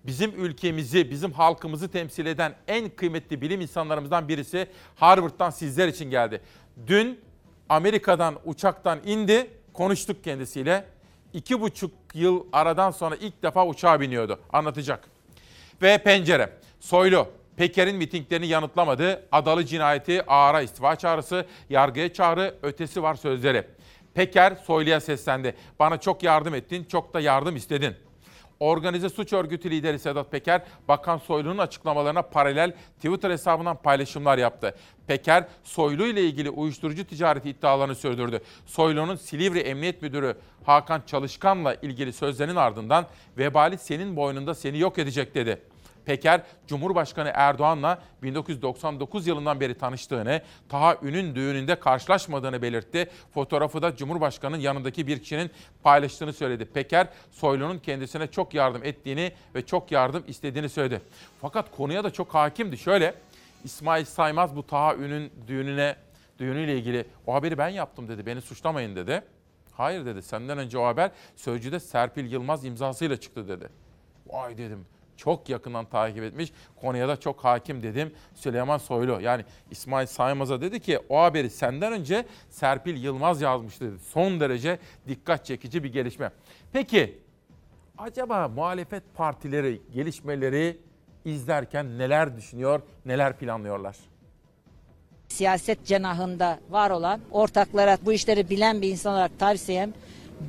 bizim ülkemizi, bizim halkımızı temsil eden en kıymetli bilim insanlarımızdan birisi Harvard'dan sizler için geldi. Dün Amerika'dan uçaktan indi, konuştuk kendisiyle. İki buçuk yıl aradan sonra ilk defa uçağa biniyordu. Anlatacak. Ve pencere. Soylu. Peker'in mitinglerini yanıtlamadı. Adalı cinayeti, ağara istifa çağrısı, yargıya çağrı, ötesi var sözleri. Peker Soylu'ya seslendi. Bana çok yardım ettin, çok da yardım istedin. Organize suç örgütü lideri Sedat Peker, Bakan Soylu'nun açıklamalarına paralel Twitter hesabından paylaşımlar yaptı. Peker, Soylu ile ilgili uyuşturucu ticareti iddialarını sürdürdü. Soylu'nun Silivri Emniyet Müdürü Hakan Çalışkan'la ilgili sözlerinin ardından vebali senin boynunda seni yok edecek dedi. Peker, Cumhurbaşkanı Erdoğan'la 1999 yılından beri tanıştığını, Taha Ün'ün düğününde karşılaşmadığını belirtti. Fotoğrafı da Cumhurbaşkanı'nın yanındaki bir kişinin paylaştığını söyledi. Peker, Soylu'nun kendisine çok yardım ettiğini ve çok yardım istediğini söyledi. Fakat konuya da çok hakimdi. Şöyle, İsmail Saymaz bu Taha Ün'ün düğününe, düğünüyle ilgili o haberi ben yaptım dedi, beni suçlamayın dedi. Hayır dedi, senden önce o haber Sözcü'de Serpil Yılmaz imzasıyla çıktı dedi. Vay dedim, çok yakından takip etmiş. Konuya da çok hakim dedim Süleyman Soylu. Yani İsmail Saymaz'a dedi ki o haberi senden önce Serpil Yılmaz yazmış dedi. Son derece dikkat çekici bir gelişme. Peki acaba muhalefet partileri gelişmeleri izlerken neler düşünüyor, neler planlıyorlar? Siyaset cenahında var olan ortaklara bu işleri bilen bir insan olarak tavsiyem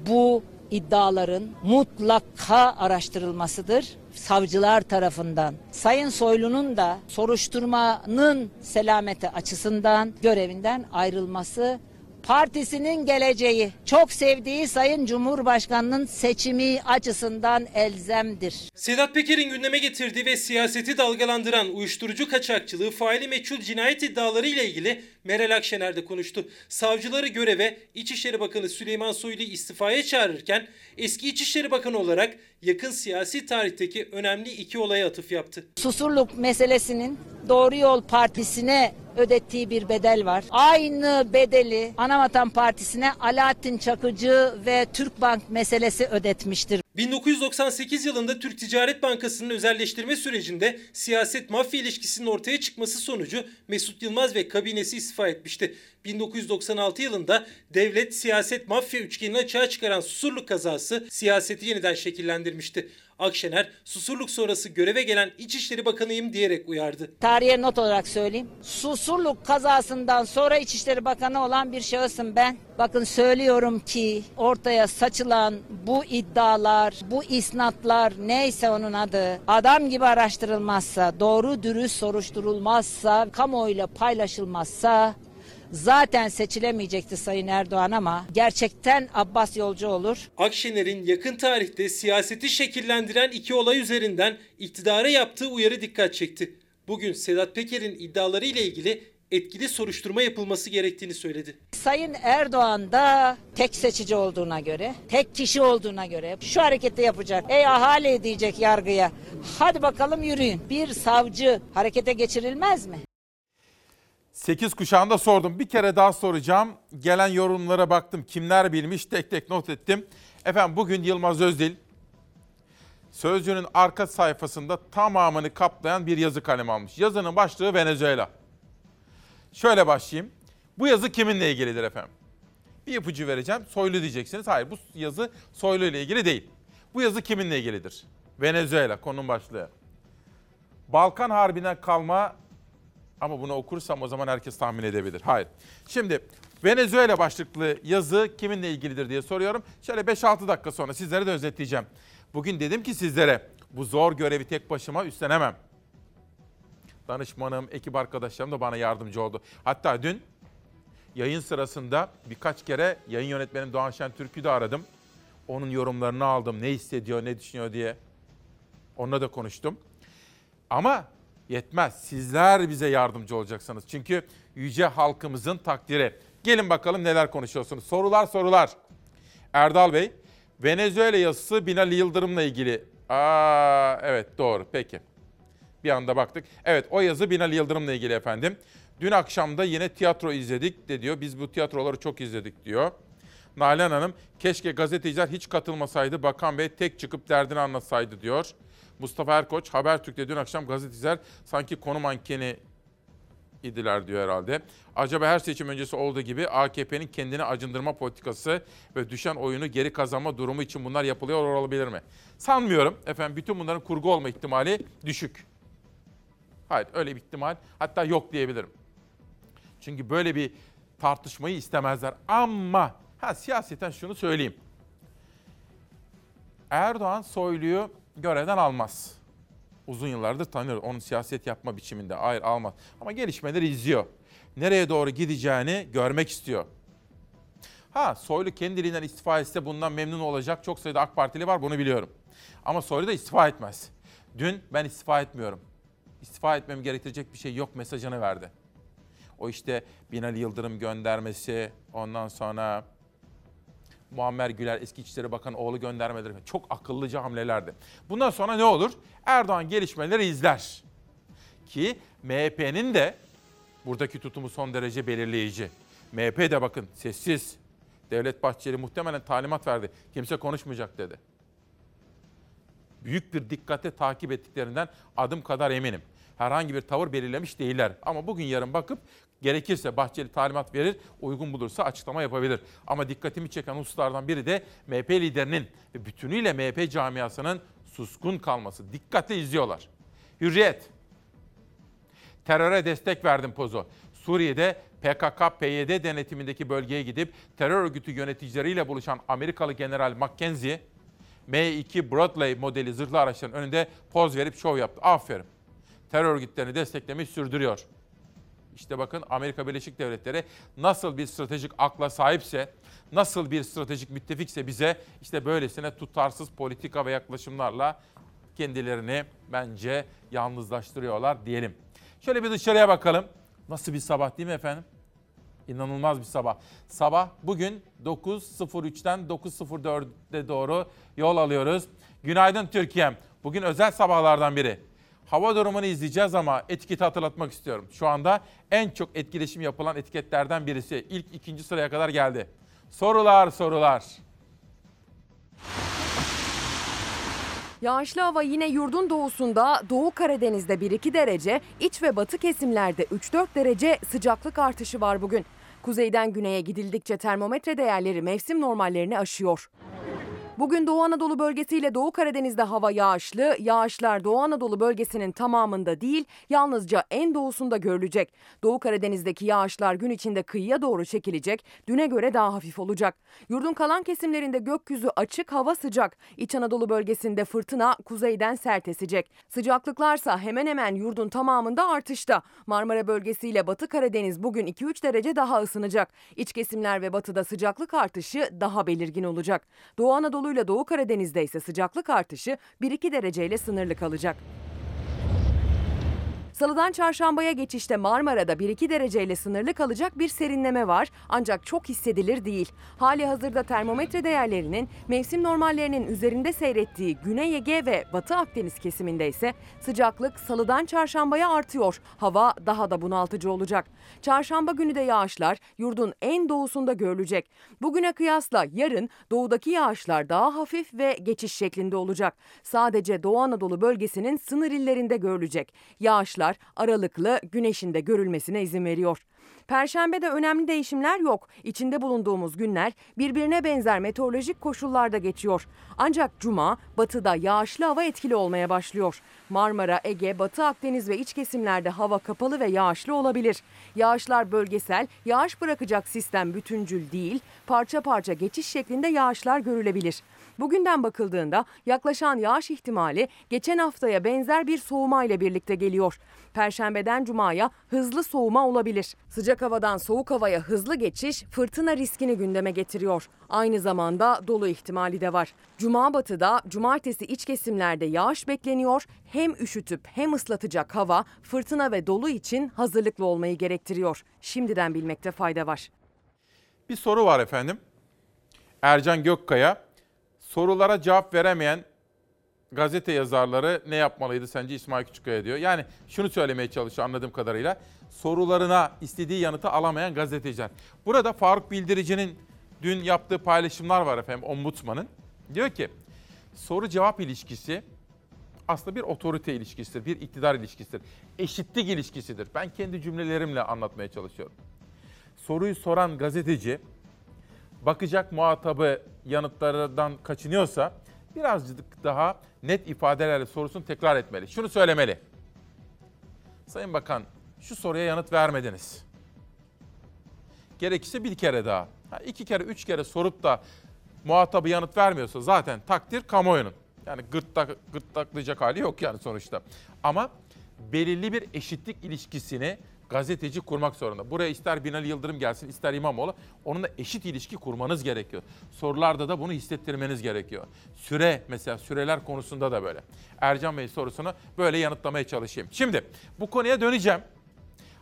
bu iddiaların mutlaka araştırılmasıdır savcılar tarafından. Sayın Soylu'nun da soruşturmanın selameti açısından görevinden ayrılması partisinin geleceği, çok sevdiği Sayın Cumhurbaşkanı'nın seçimi açısından elzemdir. Sedat Peker'in gündeme getirdiği ve siyaseti dalgalandıran uyuşturucu kaçakçılığı, faili meçhul cinayet iddiaları ile ilgili Meral Akşener de konuştu. Savcıları göreve İçişleri Bakanı Süleyman Soylu istifaya çağırırken eski İçişleri Bakanı olarak yakın siyasi tarihteki önemli iki olaya atıf yaptı. Susurluk meselesinin Doğru Yol Partisi'ne ödettiği bir bedel var. Aynı bedeli Anavatan Partisi'ne Alaaddin Çakıcı ve Türkbank meselesi ödetmiştir. 1998 yılında Türk Ticaret Bankası'nın özelleştirme sürecinde siyaset mafya ilişkisinin ortaya çıkması sonucu Mesut Yılmaz ve kabinesi istifa etmişti. 1996 yılında devlet siyaset mafya üçgenini açığa çıkaran Susurluk kazası siyaseti yeniden şekillendirmişti. Akşener Susurluk sonrası göreve gelen İçişleri Bakanıyım diyerek uyardı. Tarihe not olarak söyleyeyim. Susurluk kazasından sonra İçişleri Bakanı olan bir şahısım ben. Bakın söylüyorum ki ortaya saçılan bu iddialar, bu isnatlar neyse onun adı adam gibi araştırılmazsa, doğru dürüst soruşturulmazsa, kamuoyuyla paylaşılmazsa zaten seçilemeyecekti Sayın Erdoğan ama gerçekten Abbas Yolcu olur. Akşener'in yakın tarihte siyaseti şekillendiren iki olay üzerinden iktidara yaptığı uyarı dikkat çekti. Bugün Sedat Peker'in iddiaları ile ilgili etkili soruşturma yapılması gerektiğini söyledi. Sayın Erdoğan da tek seçici olduğuna göre, tek kişi olduğuna göre şu hareketi yapacak. Ey ahali diyecek yargıya. Hadi bakalım yürüyün. Bir savcı harekete geçirilmez mi? 8 kuşağında sordum. Bir kere daha soracağım. Gelen yorumlara baktım. Kimler bilmiş tek tek not ettim. Efendim bugün Yılmaz Özdil Sözcü'nün arka sayfasında tamamını kaplayan bir yazı kalemi almış. Yazının başlığı Venezuela. Şöyle başlayayım. Bu yazı kiminle ilgilidir efendim? Bir ipucu vereceğim. Soylu diyeceksiniz. Hayır bu yazı Soylu ile ilgili değil. Bu yazı kiminle ilgilidir? Venezuela konunun başlığı. Balkan Harbi'nden kalma ama bunu okursam o zaman herkes tahmin edebilir. Hayır. Şimdi Venezuela başlıklı yazı kiminle ilgilidir diye soruyorum. Şöyle 5-6 dakika sonra sizlere de özetleyeceğim. Bugün dedim ki sizlere bu zor görevi tek başıma üstlenemem. Danışmanım, ekip arkadaşlarım da bana yardımcı oldu. Hatta dün yayın sırasında birkaç kere yayın yönetmenim Doğan Şen Türk'ü de aradım. Onun yorumlarını aldım. Ne hissediyor, ne düşünüyor diye. Onunla da konuştum. Ama yetmez. Sizler bize yardımcı olacaksınız. Çünkü yüce halkımızın takdiri. Gelin bakalım neler konuşuyorsunuz. Sorular sorular. Erdal Bey, Venezuela yazısı Binali Yıldırım'la ilgili. Aa, evet doğru peki. Bir anda baktık. Evet o yazı Binali Yıldırım'la ilgili efendim. Dün akşam da yine tiyatro izledik de diyor. Biz bu tiyatroları çok izledik diyor. Nalan Hanım, keşke gazeteciler hiç katılmasaydı, Bakan Bey tek çıkıp derdini anlatsaydı diyor. Mustafa Erkoç, Habertürk'te dün akşam gazeteciler sanki konu mankeni idiler diyor herhalde. Acaba her seçim öncesi olduğu gibi AKP'nin kendini acındırma politikası ve düşen oyunu geri kazanma durumu için bunlar yapılıyor olabilir mi? Sanmıyorum. Efendim bütün bunların kurgu olma ihtimali düşük. Hayır öyle bir ihtimal hatta yok diyebilirim. Çünkü böyle bir tartışmayı istemezler. Ama ha siyaseten şunu söyleyeyim. Erdoğan Soylu'yu görevden almaz. Uzun yıllardır tanır. Onun siyaset yapma biçiminde. Hayır almaz. Ama gelişmeleri izliyor. Nereye doğru gideceğini görmek istiyor. Ha Soylu kendiliğinden istifa etse bundan memnun olacak çok sayıda AK Partili var bunu biliyorum. Ama Soylu da istifa etmez. Dün ben istifa etmiyorum. İstifa etmem gerektirecek bir şey yok mesajını verdi. O işte Binali Yıldırım göndermesi, ondan sonra Muammer Güler eski İçişleri Bakanı oğlu göndermeleri çok akıllıca hamlelerdi. Bundan sonra ne olur? Erdoğan gelişmeleri izler. Ki MHP'nin de buradaki tutumu son derece belirleyici. MHP de bakın sessiz. Devlet Bahçeli muhtemelen talimat verdi. Kimse konuşmayacak dedi. Büyük bir dikkatle takip ettiklerinden adım kadar eminim. Herhangi bir tavır belirlemiş değiller. Ama bugün yarın bakıp gerekirse Bahçeli talimat verir, uygun bulursa açıklama yapabilir. Ama dikkatimi çeken hususlardan biri de MHP liderinin ve bütünüyle MHP camiasının suskun kalması. Dikkatle izliyorlar. Hürriyet. Teröre destek verdim pozu. Suriye'de PKK-PYD denetimindeki bölgeye gidip terör örgütü yöneticileriyle buluşan Amerikalı General McKenzie, M2 Bradley modeli zırhlı araçların önünde poz verip şov yaptı. Aferin. Terör örgütlerini desteklemeyi sürdürüyor. İşte bakın Amerika Birleşik Devletleri nasıl bir stratejik akla sahipse, nasıl bir stratejik müttefikse bize işte böylesine tutarsız politika ve yaklaşımlarla kendilerini bence yalnızlaştırıyorlar diyelim. Şöyle bir dışarıya bakalım. Nasıl bir sabah değil mi efendim? İnanılmaz bir sabah. Sabah bugün 9.03'ten 9.04'e doğru yol alıyoruz. Günaydın Türkiye'm. Bugün özel sabahlardan biri. Hava durumunu izleyeceğiz ama etiketi hatırlatmak istiyorum. Şu anda en çok etkileşim yapılan etiketlerden birisi. İlk ikinci sıraya kadar geldi. Sorular sorular. Yağışlı hava yine yurdun doğusunda, Doğu Karadeniz'de 1-2 derece, iç ve batı kesimlerde 3-4 derece sıcaklık artışı var bugün. Kuzeyden güneye gidildikçe termometre değerleri mevsim normallerini aşıyor. Bugün Doğu Anadolu bölgesiyle Doğu Karadeniz'de hava yağışlı. Yağışlar Doğu Anadolu bölgesinin tamamında değil, yalnızca en doğusunda görülecek. Doğu Karadeniz'deki yağışlar gün içinde kıyıya doğru çekilecek. Düne göre daha hafif olacak. Yurdun kalan kesimlerinde gökyüzü açık, hava sıcak. İç Anadolu bölgesinde fırtına kuzeyden sert esecek. Sıcaklıklarsa hemen hemen yurdun tamamında artışta. Marmara bölgesiyle Batı Karadeniz bugün 2-3 derece daha ısınacak. İç kesimler ve batıda sıcaklık artışı daha belirgin olacak. Doğu Anadolu ile Doğu Karadeniz'de ise sıcaklık artışı 1-2 dereceyle sınırlı kalacak. Salıdan çarşambaya geçişte Marmara'da 1-2 dereceyle sınırlı kalacak bir serinleme var ancak çok hissedilir değil. Hali hazırda termometre değerlerinin mevsim normallerinin üzerinde seyrettiği Güney Ege ve Batı Akdeniz kesiminde ise sıcaklık salıdan çarşambaya artıyor. Hava daha da bunaltıcı olacak. Çarşamba günü de yağışlar yurdun en doğusunda görülecek. Bugüne kıyasla yarın doğudaki yağışlar daha hafif ve geçiş şeklinde olacak. Sadece Doğu Anadolu bölgesinin sınır illerinde görülecek. Yağışlar aralıklı güneşin de görülmesine izin veriyor. Perşembede önemli değişimler yok. İçinde bulunduğumuz günler birbirine benzer meteorolojik koşullarda geçiyor. Ancak cuma batıda yağışlı hava etkili olmaya başlıyor. Marmara, Ege, Batı Akdeniz ve iç kesimlerde hava kapalı ve yağışlı olabilir. Yağışlar bölgesel, yağış bırakacak sistem bütüncül değil, parça parça geçiş şeklinde yağışlar görülebilir. Bugünden bakıldığında yaklaşan yağış ihtimali geçen haftaya benzer bir soğuma ile birlikte geliyor. Perşembeden cumaya hızlı soğuma olabilir. Sıcak havadan soğuk havaya hızlı geçiş fırtına riskini gündeme getiriyor. Aynı zamanda dolu ihtimali de var. Cuma batıda, cumartesi iç kesimlerde yağış bekleniyor. Hem üşütüp hem ıslatacak hava fırtına ve dolu için hazırlıklı olmayı gerektiriyor. Şimdiden bilmekte fayda var. Bir soru var efendim. Ercan Gökkaya, sorulara cevap veremeyen gazete yazarları ne yapmalıydı sence İsmail Küçükkaya diyor. Yani şunu söylemeye çalışıyor anladığım kadarıyla. Sorularına istediği yanıtı alamayan gazeteciler. Burada Faruk Bildirici'nin dün yaptığı paylaşımlar var efendim ombudsmanın. Diyor ki soru cevap ilişkisi aslında bir otorite ilişkisidir, bir iktidar ilişkisidir. Eşitlik ilişkisidir. Ben kendi cümlelerimle anlatmaya çalışıyorum. Soruyu soran gazeteci bakacak muhatabı yanıtlardan kaçınıyorsa birazcık daha net ifadelerle sorusunu tekrar etmeli. Şunu söylemeli. Sayın Bakan şu soruya yanıt vermediniz. Gerekirse bir kere daha. Ha, iki kere, üç kere sorup da muhatabı yanıt vermiyorsa zaten takdir kamuoyunun. Yani gırtlak, gırtlaklayacak hali yok yani sonuçta. Ama belirli bir eşitlik ilişkisini gazeteci kurmak zorunda. Buraya ister Binali Yıldırım gelsin ister İmamoğlu onunla eşit ilişki kurmanız gerekiyor. Sorularda da bunu hissettirmeniz gerekiyor. Süre mesela süreler konusunda da böyle. Ercan Bey sorusunu böyle yanıtlamaya çalışayım. Şimdi bu konuya döneceğim.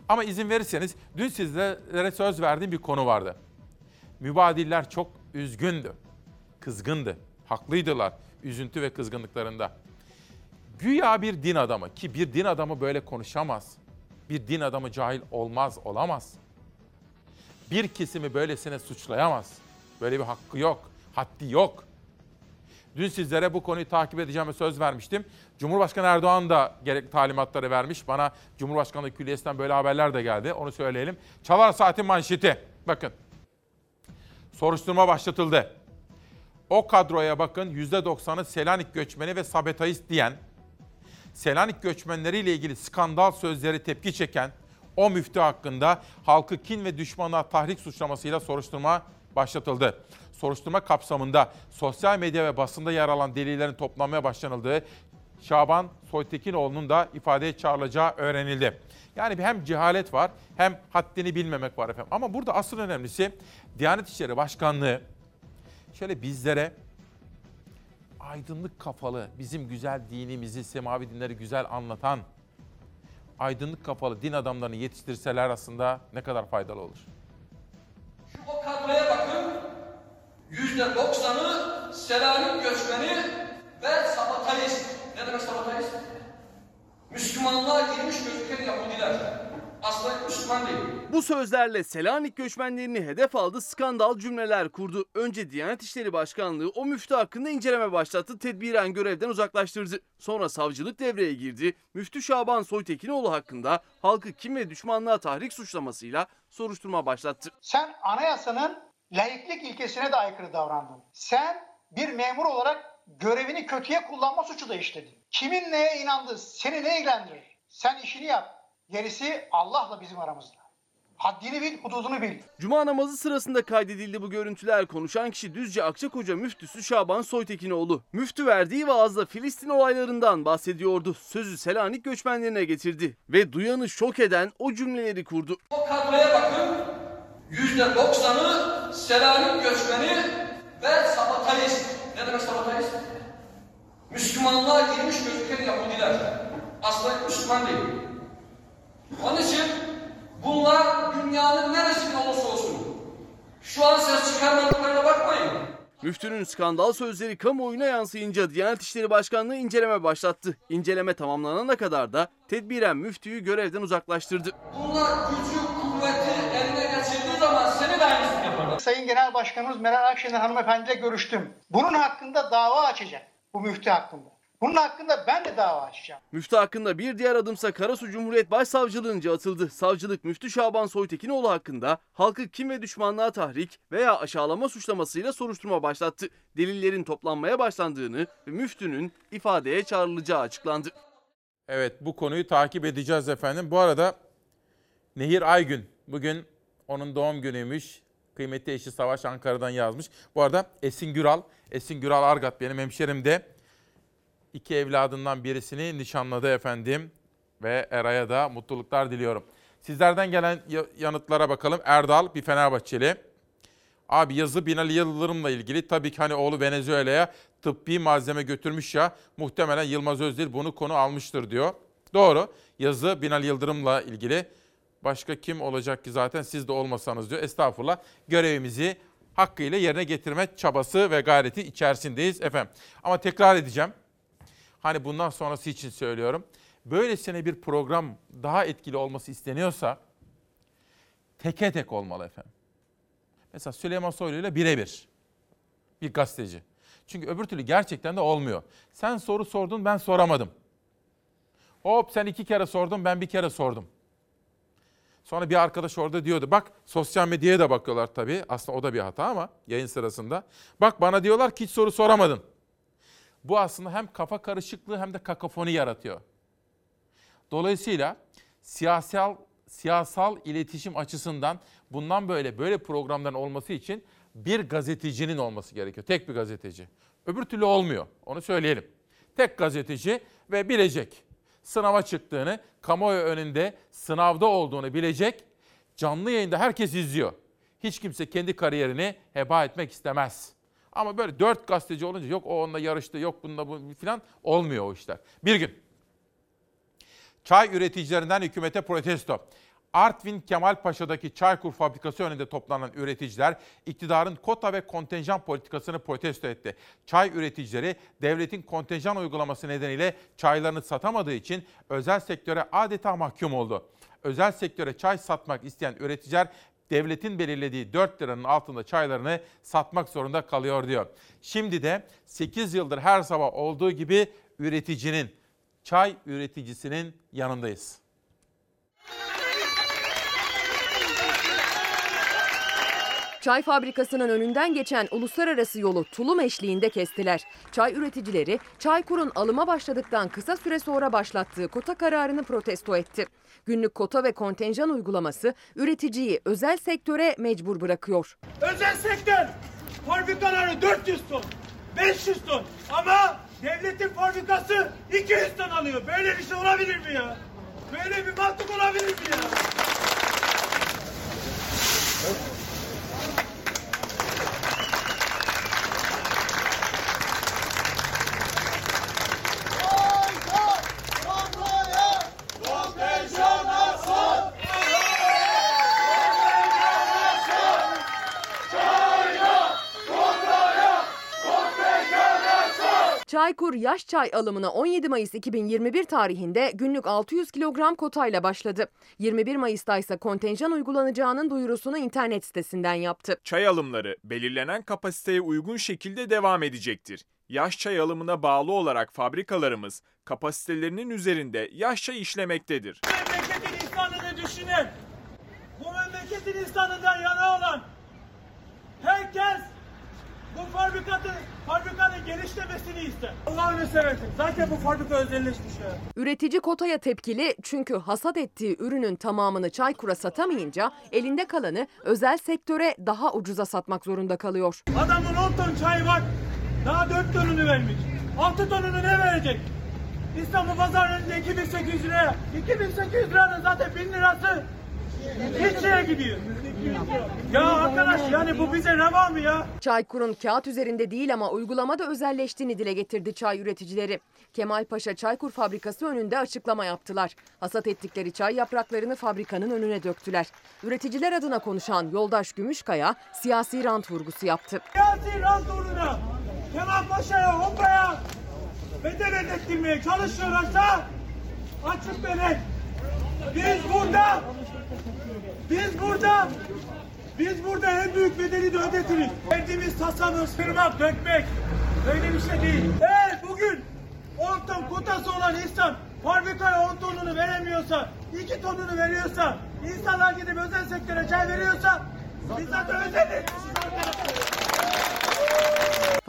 Ama izin verirseniz dün sizlere söz verdiğim bir konu vardı. Mübadiller çok üzgündü. Kızgındı. Haklıydılar üzüntü ve kızgınlıklarında. Güya bir din adamı ki bir din adamı böyle konuşamaz. Bir din adamı cahil olmaz, olamaz. Bir kesimi böylesine suçlayamaz. Böyle bir hakkı yok, haddi yok. Dün sizlere bu konuyu takip edeceğime söz vermiştim. Cumhurbaşkanı Erdoğan da gerek talimatları vermiş. Bana Cumhurbaşkanlığı Külliyesi'nden böyle haberler de geldi. Onu söyleyelim. Çalar Saat'in manşeti. Bakın. Soruşturma başlatıldı. O kadroya bakın %90'ı Selanik göçmeni ve sabetayist diyen, Selanik göçmenleriyle ilgili skandal sözleri tepki çeken o müftü hakkında halkı kin ve düşmanlığa tahrik suçlamasıyla soruşturma başlatıldı. Soruşturma kapsamında sosyal medya ve basında yer alan delillerin toplanmaya başlanıldığı Şaban Soytekinoğlu'nun da ifadeye çağrılacağı öğrenildi. Yani hem cehalet var hem haddini bilmemek var efendim. Ama burada asıl önemlisi Diyanet İşleri Başkanlığı şöyle bizlere aydınlık kafalı, bizim güzel dinimizi, semavi dinleri güzel anlatan aydınlık kafalı din adamlarını yetiştirseler aslında ne kadar faydalı olur. Şu o kadroya bakın. Yüzde doksanı Selanik göçmeni ve sabatalist. Ne demek sabatalist? Müslümanlığa girmiş gözüken Yahudiler. Aslında Müslüman değil. Bu sözlerle Selanik göçmenlerini hedef aldı, skandal cümleler kurdu. Önce Diyanet İşleri Başkanlığı o müftü hakkında inceleme başlattı, tedbiren görevden uzaklaştırdı. Sonra savcılık devreye girdi. Müftü Şaban Soytekinoğlu hakkında halkı kim ve düşmanlığa tahrik suçlamasıyla soruşturma başlattı. Sen anayasanın layıklık ilkesine de aykırı davrandın. Sen bir memur olarak görevini kötüye kullanma suçu da işledin. Kimin neye inandı seni ne ilgilendirir? Sen işini yap. Gerisi Allah'la bizim aramızda. Haddini bil, hududunu bil. Cuma namazı sırasında kaydedildi bu görüntüler. Konuşan kişi Düzce Akçakoca müftüsü Şaban Soytekinoğlu. Müftü verdiği vaazda Filistin olaylarından bahsediyordu. Sözü Selanik göçmenlerine getirdi. Ve duyanı şok eden o cümleleri kurdu. O kadroya bakın. Yüzde doksanı Selanik göçmeni ve sabatalist. Ne demek sabatalist? Müslümanlığa girmiş gözüken Yahudiler. Aslında Müslüman değil. Onun için bunlar dünyanın neresinde olursa olsun şu an ses çıkarmadıklarına bakmayın. Müftünün skandal sözleri kamuoyuna yansıyınca Diyanet İşleri Başkanlığı inceleme başlattı. İnceleme tamamlanana kadar da tedbiren müftüyü görevden uzaklaştırdı. Bunlar gücü, kuvveti eline geçirdiği zaman seni de aynısını yaparlar. Sayın Genel Başkanımız Meral Akşener hanımefendiyle görüştüm. Bunun hakkında dava açacak. Bu müftü hakkında. Bunun hakkında ben de dava açacağım. Müftü hakkında bir diğer adımsa Karasu Cumhuriyet Başsavcılığınca atıldı. Savcılık Müftü Şaban Soytekinoğlu hakkında halkı kim ve düşmanlığa tahrik veya aşağılama suçlamasıyla soruşturma başlattı. Delillerin toplanmaya başlandığını ve müftünün ifadeye çağrılacağı açıklandı. Evet bu konuyu takip edeceğiz efendim. Bu arada Nehir Aygün bugün onun doğum günüymüş. Kıymetli eşi Savaş Ankara'dan yazmış. Bu arada Esin Güral, Esin Güral Argat benim hemşerim de iki evladından birisini nişanladı efendim. Ve Eray'a da mutluluklar diliyorum. Sizlerden gelen ya- yanıtlara bakalım. Erdal bir Fenerbahçeli. Abi yazı Binali Yıldırım'la ilgili tabii ki hani oğlu Venezuela'ya tıbbi malzeme götürmüş ya muhtemelen Yılmaz Özdil bunu konu almıştır diyor. Doğru yazı Binali Yıldırım'la ilgili. Başka kim olacak ki zaten siz de olmasanız diyor. Estağfurullah görevimizi hakkıyla yerine getirme çabası ve gayreti içerisindeyiz efendim. Ama tekrar edeceğim. Hani bundan sonrası için söylüyorum. Böylesine bir program daha etkili olması isteniyorsa teke tek olmalı efendim. Mesela Süleyman Soylu ile birebir bir gazeteci. Çünkü öbür türlü gerçekten de olmuyor. Sen soru sordun ben soramadım. Hop sen iki kere sordun ben bir kere sordum. Sonra bir arkadaş orada diyordu bak sosyal medyaya da bakıyorlar tabii. Aslında o da bir hata ama yayın sırasında. Bak bana diyorlar ki hiç soru soramadın. Bu aslında hem kafa karışıklığı hem de kakafoni yaratıyor. Dolayısıyla siyasal siyasal iletişim açısından bundan böyle böyle programların olması için bir gazetecinin olması gerekiyor. Tek bir gazeteci. Öbür türlü olmuyor. Onu söyleyelim. Tek gazeteci ve bilecek. Sınava çıktığını, kamuoyu önünde sınavda olduğunu bilecek. Canlı yayında herkes izliyor. Hiç kimse kendi kariyerini heba etmek istemez. Ama böyle dört gazeteci olunca yok o onunla yarıştı, yok bununla bu falan olmuyor o işler. Bir gün Çay üreticilerinden hükümete protesto. Artvin Kemalpaşa'daki Çaykur fabrikası önünde toplanan üreticiler iktidarın kota ve kontenjan politikasını protesto etti. Çay üreticileri devletin kontenjan uygulaması nedeniyle çaylarını satamadığı için özel sektöre adeta mahkum oldu. Özel sektöre çay satmak isteyen üreticiler devletin belirlediği 4 liranın altında çaylarını satmak zorunda kalıyor diyor. Şimdi de 8 yıldır her sabah olduğu gibi üreticinin çay üreticisinin yanındayız. Çay fabrikasının önünden geçen uluslararası yolu tulum eşliğinde kestiler. Çay üreticileri Çaykur'un alıma başladıktan kısa süre sonra başlattığı kota kararını protesto etti. Günlük kota ve kontenjan uygulaması üreticiyi özel sektöre mecbur bırakıyor. Özel sektör fabrikaları 400 ton, 500 ton ama devletin fabrikası 200 ton alıyor. Böyle bir şey olabilir mi ya? Böyle bir mantık olabilir mi ya? Çaykur yaş çay alımına 17 Mayıs 2021 tarihinde günlük 600 kilogram kotayla başladı. 21 Mayıs'ta ise kontenjan uygulanacağının duyurusunu internet sitesinden yaptı. Çay alımları belirlenen kapasiteye uygun şekilde devam edecektir. Yaş çay alımına bağlı olarak fabrikalarımız kapasitelerinin üzerinde yaş çay işlemektedir. memleketin insanını düşünen, bu memleketin insanından yana olan herkes bu fabrikatı, fabrikanın genişlemesini ister. Allah'ını seversen. Zaten bu fabrika özelleşmiş ya. Üretici kotaya tepkili çünkü hasat ettiği ürünün tamamını Çaykur'a satamayınca elinde kalanı özel sektöre daha ucuza satmak zorunda kalıyor. Adamın 10 ton çayı var. Daha 4 tonunu vermiş. 6 tonunu ne verecek? İstanbul pazarında 2800 liraya. 2800 liranın zaten 1000 lirası Hiç şeye gidiyor. Ya arkadaş yani bu bize ne var mı ya? Çaykur'un kağıt üzerinde değil ama uygulamada özelleştiğini dile getirdi çay üreticileri. Kemalpaşa Çaykur fabrikası önünde açıklama yaptılar. Hasat ettikleri çay yapraklarını fabrikanın önüne döktüler. Üreticiler adına konuşan Yoldaş Gümüşkaya siyasi rant vurgusu yaptı. Siyasi rant uğruna Kemal Paşa'ya, Hoppa'ya bedel ödettirmeye çalışıyorlarsa açık benek. Biz burada, biz burada, biz burada en büyük bedeli de ödetiriz. Verdiğimiz tasamız kırmak, dökmek. Öyle bir şey değil. Eğer bugün 10 ton kotası olan insan fabrikaya 10 tonunu veremiyorsa, 2 tonunu veriyorsa, insanlar gidip özel sektöre çay veriyorsa biz zaten özeliz.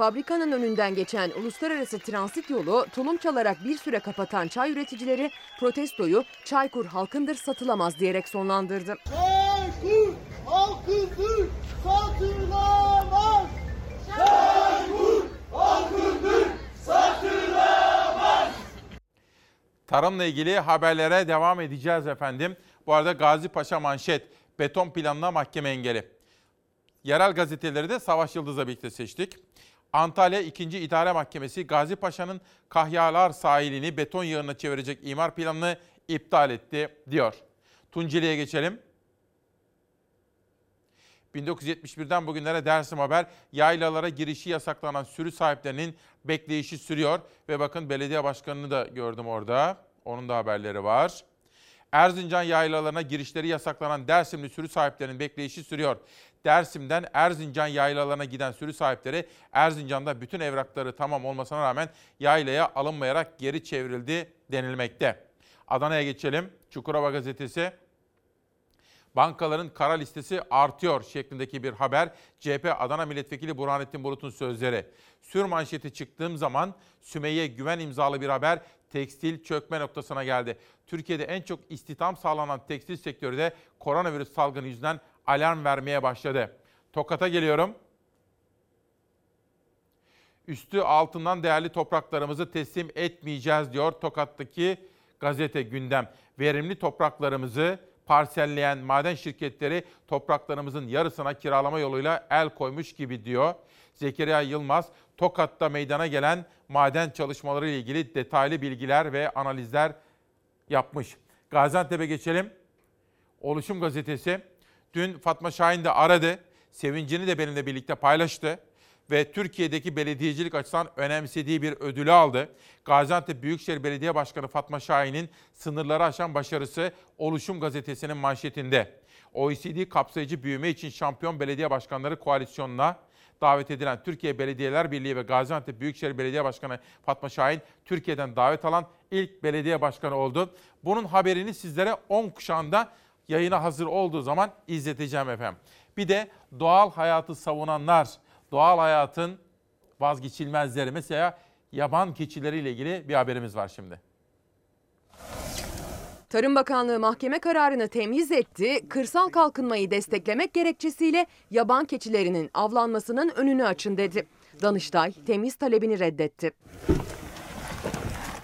Fabrikanın önünden geçen uluslararası transit yolu tulum çalarak bir süre kapatan çay üreticileri protestoyu Çaykur halkındır satılamaz diyerek sonlandırdı. Çaykur halkındır satılamaz. Çaykur halkındır satılamaz. Tarımla ilgili haberlere devam edeceğiz efendim. Bu arada Gazi Paşa manşet, beton planına mahkeme engeli. Yerel gazeteleri de Savaş Yıldız'la birlikte seçtik. Antalya 2. İdare Mahkemesi Gazi Paşa'nın Kahyalar sahilini beton yığınına çevirecek imar planını iptal etti diyor. Tunceli'ye geçelim. 1971'den bugünlere Dersim Haber, yaylalara girişi yasaklanan sürü sahiplerinin bekleyişi sürüyor. Ve bakın belediye başkanını da gördüm orada. Onun da haberleri var. Erzincan yaylalarına girişleri yasaklanan Dersimli sürü sahiplerinin bekleyişi sürüyor. Dersim'den Erzincan yaylalarına giden sürü sahipleri Erzincan'da bütün evrakları tamam olmasına rağmen yaylaya alınmayarak geri çevrildi denilmekte. Adana'ya geçelim. Çukurova gazetesi bankaların kara listesi artıyor şeklindeki bir haber. CHP Adana Milletvekili Burhanettin Bulut'un sözleri. Sür manşeti çıktığım zaman Sümeyye Güven imzalı bir haber tekstil çökme noktasına geldi. Türkiye'de en çok istihdam sağlanan tekstil sektörü de koronavirüs salgını yüzünden alarm vermeye başladı. Tokat'a geliyorum. Üstü altından değerli topraklarımızı teslim etmeyeceğiz diyor Tokat'taki gazete gündem. Verimli topraklarımızı parselleyen maden şirketleri topraklarımızın yarısına kiralama yoluyla el koymuş gibi diyor. Zekeriya Yılmaz, Tokat'ta meydana gelen maden çalışmaları ile ilgili detaylı bilgiler ve analizler yapmış. Gaziantep'e geçelim. Oluşum gazetesi dün Fatma Şahin de aradı. Sevincini de benimle birlikte paylaştı ve Türkiye'deki belediyecilik açısından önemsediği bir ödülü aldı. Gaziantep Büyükşehir Belediye Başkanı Fatma Şahin'in sınırları aşan başarısı Oluşum Gazetesi'nin manşetinde. OECD kapsayıcı büyüme için şampiyon belediye başkanları koalisyonuna davet edilen Türkiye Belediyeler Birliği ve Gaziantep Büyükşehir Belediye Başkanı Fatma Şahin Türkiye'den davet alan ilk belediye başkanı oldu. Bunun haberini sizlere 10 kuşağında yayına hazır olduğu zaman izleteceğim efendim. Bir de doğal hayatı savunanlar, doğal hayatın vazgeçilmezleri mesela yaban keçileriyle ilgili bir haberimiz var şimdi. Tarım Bakanlığı mahkeme kararını temyiz etti. Kırsal kalkınmayı desteklemek gerekçesiyle yaban keçilerinin avlanmasının önünü açın dedi. Danıştay temiz talebini reddetti.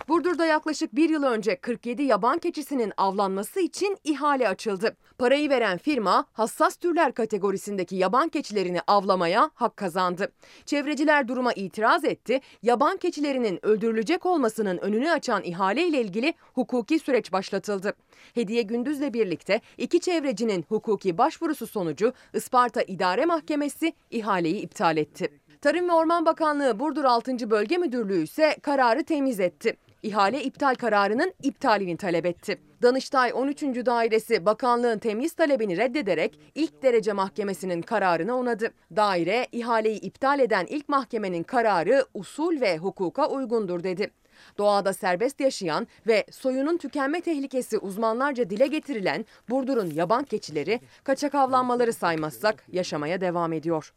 Burdur'da yaklaşık bir yıl önce 47 yaban keçisinin avlanması için ihale açıldı. Parayı veren firma hassas türler kategorisindeki yaban keçilerini avlamaya hak kazandı. Çevreciler duruma itiraz etti. Yaban keçilerinin öldürülecek olmasının önünü açan ihale ile ilgili hukuki süreç başlatıldı. Hediye Gündüz'le birlikte iki çevrecinin hukuki başvurusu sonucu Isparta İdare Mahkemesi ihaleyi iptal etti. Tarım ve Orman Bakanlığı Burdur 6. Bölge Müdürlüğü ise kararı temiz etti. İhale iptal kararının iptalini talep etti. Danıştay 13. Dairesi bakanlığın temyiz talebini reddederek ilk derece mahkemesinin kararını onadı. Daire ihaleyi iptal eden ilk mahkemenin kararı usul ve hukuka uygundur dedi. Doğada serbest yaşayan ve soyunun tükenme tehlikesi uzmanlarca dile getirilen Burdur'un yaban keçileri kaçak avlanmaları saymazsak yaşamaya devam ediyor.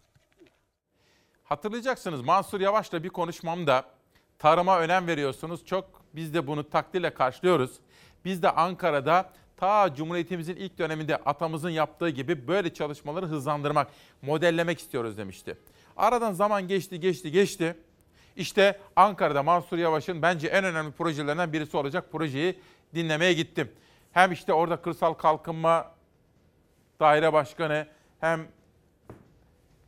Hatırlayacaksınız Mansur Yavaş'la bir konuşmamda tarıma önem veriyorsunuz. Çok biz de bunu takdirle karşılıyoruz. Biz de Ankara'da ta Cumhuriyetimizin ilk döneminde atamızın yaptığı gibi böyle çalışmaları hızlandırmak, modellemek istiyoruz demişti. Aradan zaman geçti, geçti, geçti. İşte Ankara'da Mansur Yavaş'ın bence en önemli projelerinden birisi olacak projeyi dinlemeye gittim. Hem işte orada kırsal kalkınma daire başkanı hem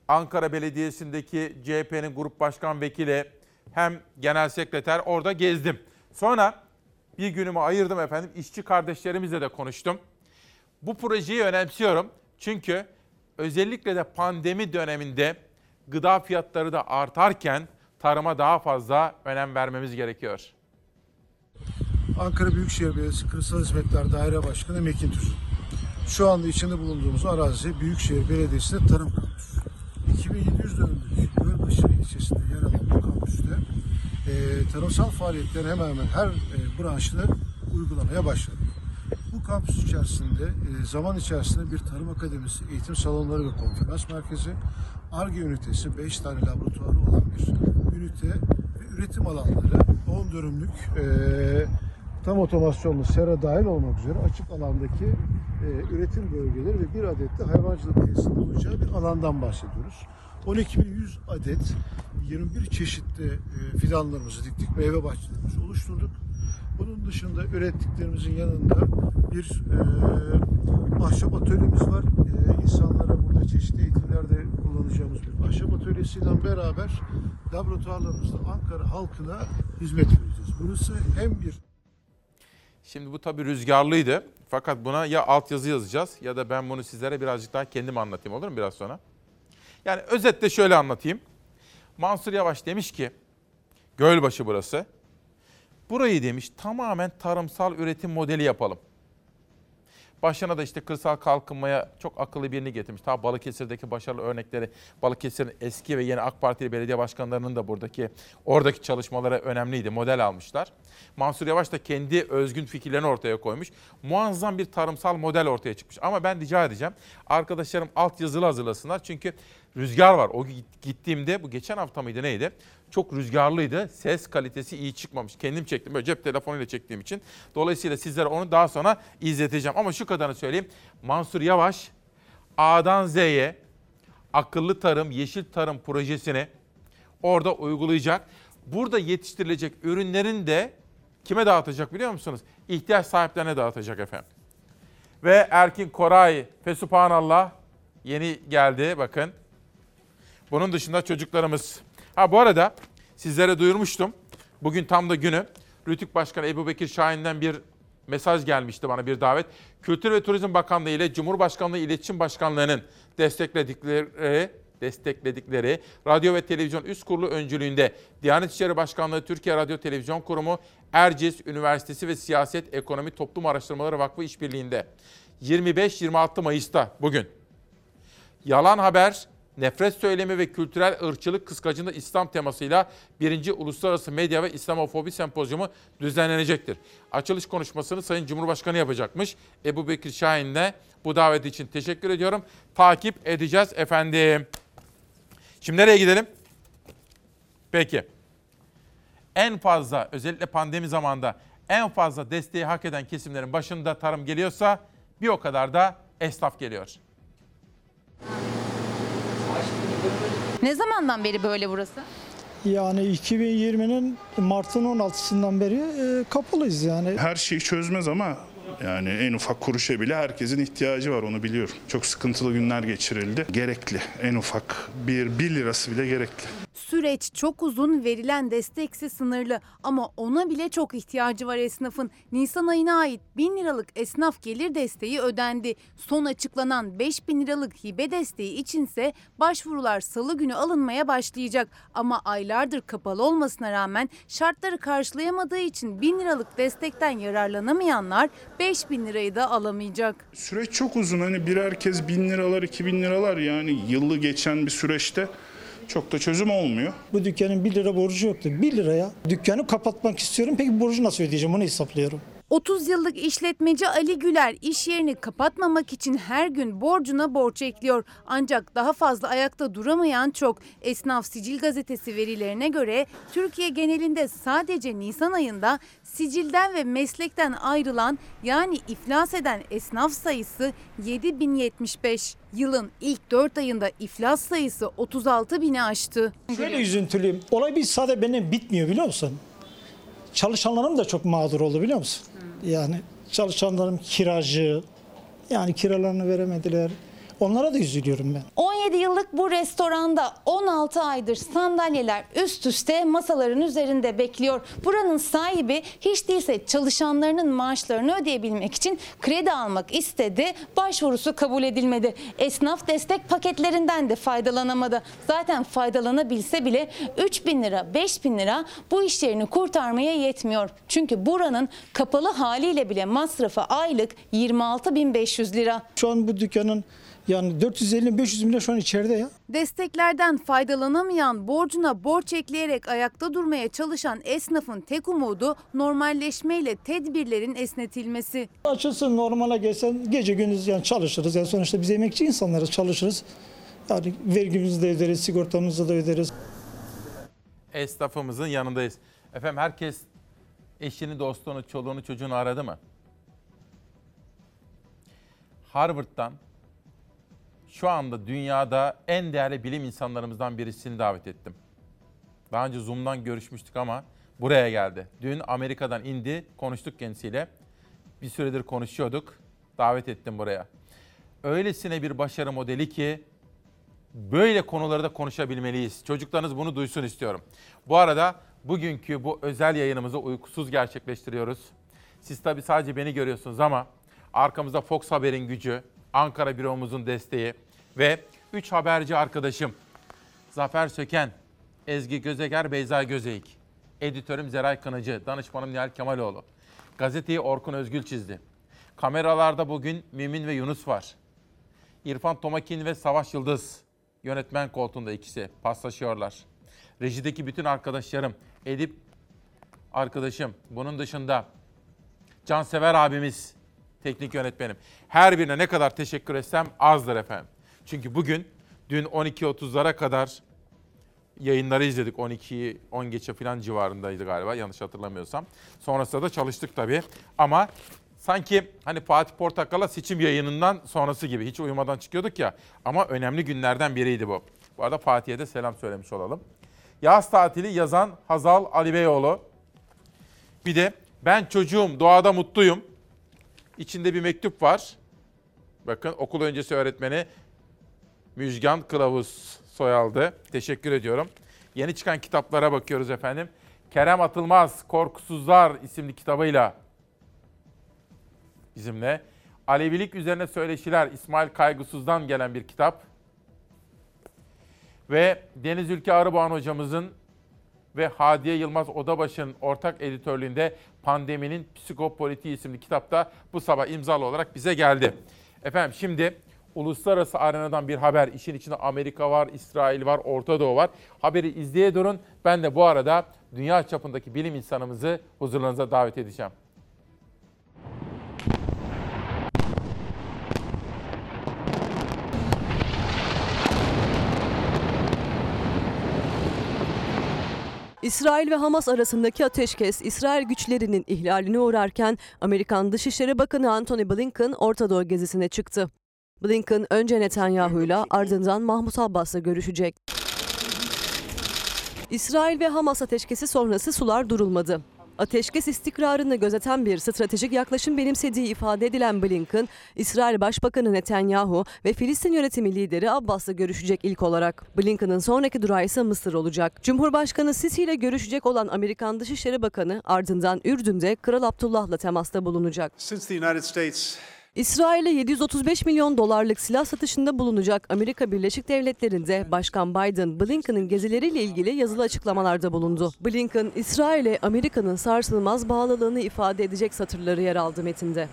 Ankara Belediyesi'ndeki CHP'nin grup başkan vekili hem genel sekreter orada gezdim. Sonra bir günümü ayırdım efendim. İşçi kardeşlerimizle de konuştum. Bu projeyi önemsiyorum. Çünkü özellikle de pandemi döneminde gıda fiyatları da artarken tarıma daha fazla önem vermemiz gerekiyor. Ankara Büyükşehir Belediyesi Kırsal Hizmetler Daire Başkanı Mekin Tüzün. Şu anda içinde bulunduğumuz arazi Büyükşehir Belediyesi'nde tarım kampüsü. 2700 dönümlük Gölbaşı ilçesinde yer alan bu kampüste tarımsal faaliyetler hemen hemen her e, branşta uygulamaya başladı. Bu kampüs içerisinde e, zaman içerisinde bir tarım akademisi, eğitim salonları ve konferans merkezi, ARGE ünitesi, 5 tane laboratuvarı olan bir ünite ve üretim alanları 10 dönümlük e, tam otomasyonlu sera dahil olmak üzere açık alandaki e, üretim bölgeleri ve bir adet de hayvancılık tesisinin olacağı bir alandan bahsediyoruz. 12.100 adet 21 çeşitli e, fidanlarımızı diktik, meyve bahçelerimizi oluşturduk. Bunun dışında ürettiklerimizin yanında bir e, ahşap atölyemiz var. E, insanlara burada çeşitli eğitimlerde kullanacağımız bir ahşap atölyesiyle beraber laboratuvarlarımızda Ankara halkına hizmet vereceğiz. Burası hem bir Şimdi bu tabii rüzgarlıydı. Fakat buna ya altyazı yazacağız ya da ben bunu sizlere birazcık daha kendim anlatayım olur mu biraz sonra? Yani özetle şöyle anlatayım. Mansur Yavaş demiş ki, Gölbaşı burası. Burayı demiş tamamen tarımsal üretim modeli yapalım. Başına da işte kırsal kalkınmaya çok akıllı birini getirmiş. Ta Balıkesir'deki başarılı örnekleri, Balıkesir'in eski ve yeni AK Partili belediye başkanlarının da buradaki oradaki çalışmaları önemliydi. Model almışlar. Mansur Yavaş da kendi özgün fikirlerini ortaya koymuş. Muazzam bir tarımsal model ortaya çıkmış. Ama ben rica edeceğim arkadaşlarım altyazılı hazırlasınlar. Çünkü rüzgar var. O gittiğimde bu geçen hafta mıydı neydi? Çok rüzgarlıydı. Ses kalitesi iyi çıkmamış. Kendim çektim. Böyle cep telefonuyla çektiğim için. Dolayısıyla sizlere onu daha sonra izleteceğim. Ama şu kadarını söyleyeyim. Mansur Yavaş A'dan Z'ye akıllı tarım, yeşil tarım projesini orada uygulayacak. Burada yetiştirilecek ürünlerin de kime dağıtacak biliyor musunuz? İhtiyaç sahiplerine dağıtacak efendim. Ve Erkin Koray, Fesubhanallah yeni geldi bakın. Bunun dışında çocuklarımız. Ha bu arada sizlere duyurmuştum. Bugün tam da günü. Rütük Başkanı Ebu Bekir Şahin'den bir mesaj gelmişti bana bir davet. Kültür ve Turizm Bakanlığı ile Cumhurbaşkanlığı İletişim Başkanlığı'nın destekledikleri destekledikleri Radyo ve Televizyon Üst Kurulu öncülüğünde Diyanet İşleri Başkanlığı Türkiye Radyo Televizyon Kurumu Erciyes Üniversitesi ve Siyaset Ekonomi Toplum Araştırmaları Vakfı işbirliğinde 25-26 Mayıs'ta bugün yalan haber, nefret söylemi ve kültürel ırkçılık kıskacında İslam temasıyla 1. Uluslararası Medya ve İslamofobi Sempozyumu düzenlenecektir. Açılış konuşmasını Sayın Cumhurbaşkanı yapacakmış. Ebu Bekir Şahin'le bu davet için teşekkür ediyorum. Takip edeceğiz efendim. Şimdi nereye gidelim? Peki. En fazla özellikle pandemi zamanında en fazla desteği hak eden kesimlerin başında tarım geliyorsa bir o kadar da esnaf geliyor. Ne zamandan beri böyle burası? Yani 2020'nin Mart'ın 16'sından beri e, kapalıyız yani. Her şeyi çözmez ama yani en ufak kuruşa bile herkesin ihtiyacı var onu biliyorum. Çok sıkıntılı günler geçirildi. Gerekli. En ufak bir 1 lirası bile gerekli. Süreç çok uzun, verilen destekse sınırlı ama ona bile çok ihtiyacı var esnafın. Nisan ayına ait 1000 liralık esnaf gelir desteği ödendi. Son açıklanan 5000 liralık hibe desteği içinse başvurular salı günü alınmaya başlayacak. Ama aylardır kapalı olmasına rağmen şartları karşılayamadığı için 1000 liralık destekten yararlanamayanlar 5000 lirayı da alamayacak. Süreç çok uzun. Hani birer kez bin liralar, iki bin liralar yani yıllı geçen bir süreçte çok da çözüm olmuyor. Bu dükkanın 1 lira borcu yoktu. 1 liraya dükkanı kapatmak istiyorum. Peki borcu nasıl ödeyeceğim onu hesaplıyorum. 30 yıllık işletmeci Ali Güler iş yerini kapatmamak için her gün borcuna borç ekliyor. Ancak daha fazla ayakta duramayan çok. Esnaf Sicil gazetesi verilerine göre Türkiye genelinde sadece Nisan ayında sicilden ve meslekten ayrılan yani iflas eden esnaf sayısı 7075. Yılın ilk 4 ayında iflas sayısı 36 bini aştı. Şöyle üzüntülüyüm. Olay bir sadece benim bitmiyor biliyor musun? Çalışanlarım da çok mağdur oldu biliyor musun? Yani çalışanlarım kiracı, Yani kiralarını veremediler. Onlara da üzülüyorum ben. 17 yıllık bu restoranda 16 aydır sandalyeler üst üste masaların üzerinde bekliyor. Buranın sahibi hiç değilse çalışanlarının maaşlarını ödeyebilmek için kredi almak istedi. Başvurusu kabul edilmedi. Esnaf destek paketlerinden de faydalanamadı. Zaten faydalanabilse bile 3 bin lira 5 bin lira bu iş yerini kurtarmaya yetmiyor. Çünkü buranın kapalı haliyle bile masrafı aylık 26.500 lira. Şu an bu dükkanın yani 450-500 milyon şu an içeride ya. Desteklerden faydalanamayan, borcuna borç ekleyerek ayakta durmaya çalışan esnafın tek umudu normalleşmeyle tedbirlerin esnetilmesi. Açılsın normale gelsen gece gündüz yani çalışırız. Yani sonuçta biz emekçi insanlarız çalışırız. Yani vergimizi de öderiz, sigortamızı da öderiz. Esnafımızın yanındayız. Efendim herkes eşini, dostunu, çoluğunu, çocuğunu aradı mı? Harvard'dan şu anda dünyada en değerli bilim insanlarımızdan birisini davet ettim. Daha önce Zoom'dan görüşmüştük ama buraya geldi. Dün Amerika'dan indi, konuştuk kendisiyle. Bir süredir konuşuyorduk. Davet ettim buraya. Öylesine bir başarı modeli ki böyle konuları da konuşabilmeliyiz. Çocuklarınız bunu duysun istiyorum. Bu arada bugünkü bu özel yayınımızı uykusuz gerçekleştiriyoruz. Siz tabii sadece beni görüyorsunuz ama arkamızda Fox Haber'in gücü, Ankara büromuzun desteği ve 3 haberci arkadaşım Zafer Söken, Ezgi Gözeger, Beyza Gözeyik, editörüm Zeray Kınıcı, danışmanım Nihal Kemaloğlu. Gazeteyi Orkun Özgül çizdi. Kameralarda bugün Mümin ve Yunus var. İrfan Tomakin ve Savaş Yıldız yönetmen koltuğunda ikisi paslaşıyorlar. Rejideki bütün arkadaşlarım, Edip arkadaşım, bunun dışında Cansever abimiz, teknik yönetmenim. Her birine ne kadar teşekkür etsem azdır efendim. Çünkü bugün dün 12.30'lara kadar yayınları izledik. 12 10 geçe falan civarındaydı galiba yanlış hatırlamıyorsam. Sonrasında da çalıştık tabii. Ama sanki hani Fatih Portakal'a seçim yayınından sonrası gibi hiç uyumadan çıkıyorduk ya. Ama önemli günlerden biriydi bu. Bu arada Fatih'e de selam söylemiş olalım. Yaz tatili yazan Hazal Ali Beyoğlu. Bir de ben çocuğum doğada mutluyum. İçinde bir mektup var. Bakın okul öncesi öğretmeni Müjgan Kılavuz Soyaldı. Teşekkür ediyorum. Yeni çıkan kitaplara bakıyoruz efendim. Kerem Atılmaz Korkusuzlar isimli kitabıyla bizimle. Alevilik üzerine söyleşiler İsmail Kaygısız'dan gelen bir kitap. Ve Deniz Ülke Arıboğan hocamızın ve Hadiye Yılmaz Odabaşı'nın ortak editörlüğünde Pandeminin Psikopolitiği isimli kitapta bu sabah imzalı olarak bize geldi. Efendim şimdi uluslararası arenadan bir haber. İşin içinde Amerika var, İsrail var, Orta Doğu var. Haberi izleye durun. Ben de bu arada dünya çapındaki bilim insanımızı huzurlarınıza davet edeceğim. İsrail ve Hamas arasındaki ateşkes İsrail güçlerinin ihlaline uğrarken Amerikan Dışişleri Bakanı Antony Blinken Orta Doğu gezisine çıktı. Blinken önce Netanyahu'yla ardından Mahmut Abbas'la görüşecek. İsrail ve Hamas ateşkesi sonrası sular durulmadı. Ateşkes istikrarını gözeten bir stratejik yaklaşım benimsediği ifade edilen Blinken, İsrail Başbakanı Netanyahu ve Filistin yönetimi lideri Abbas'la görüşecek ilk olarak. Blinken'ın sonraki durağı ise Mısır olacak. Cumhurbaşkanı Sisi ile görüşecek olan Amerikan Dışişleri Bakanı ardından Ürdün'de Kral Abdullah'la temasta bulunacak. Since the United States İsrail'e 735 milyon dolarlık silah satışında bulunacak Amerika Birleşik Devletleri'nde Başkan Biden, Blinken'ın gezileriyle ilgili yazılı açıklamalarda bulundu. Blinken, İsrail'e Amerika'nın sarsılmaz bağlılığını ifade edecek satırları yer aldı metinde.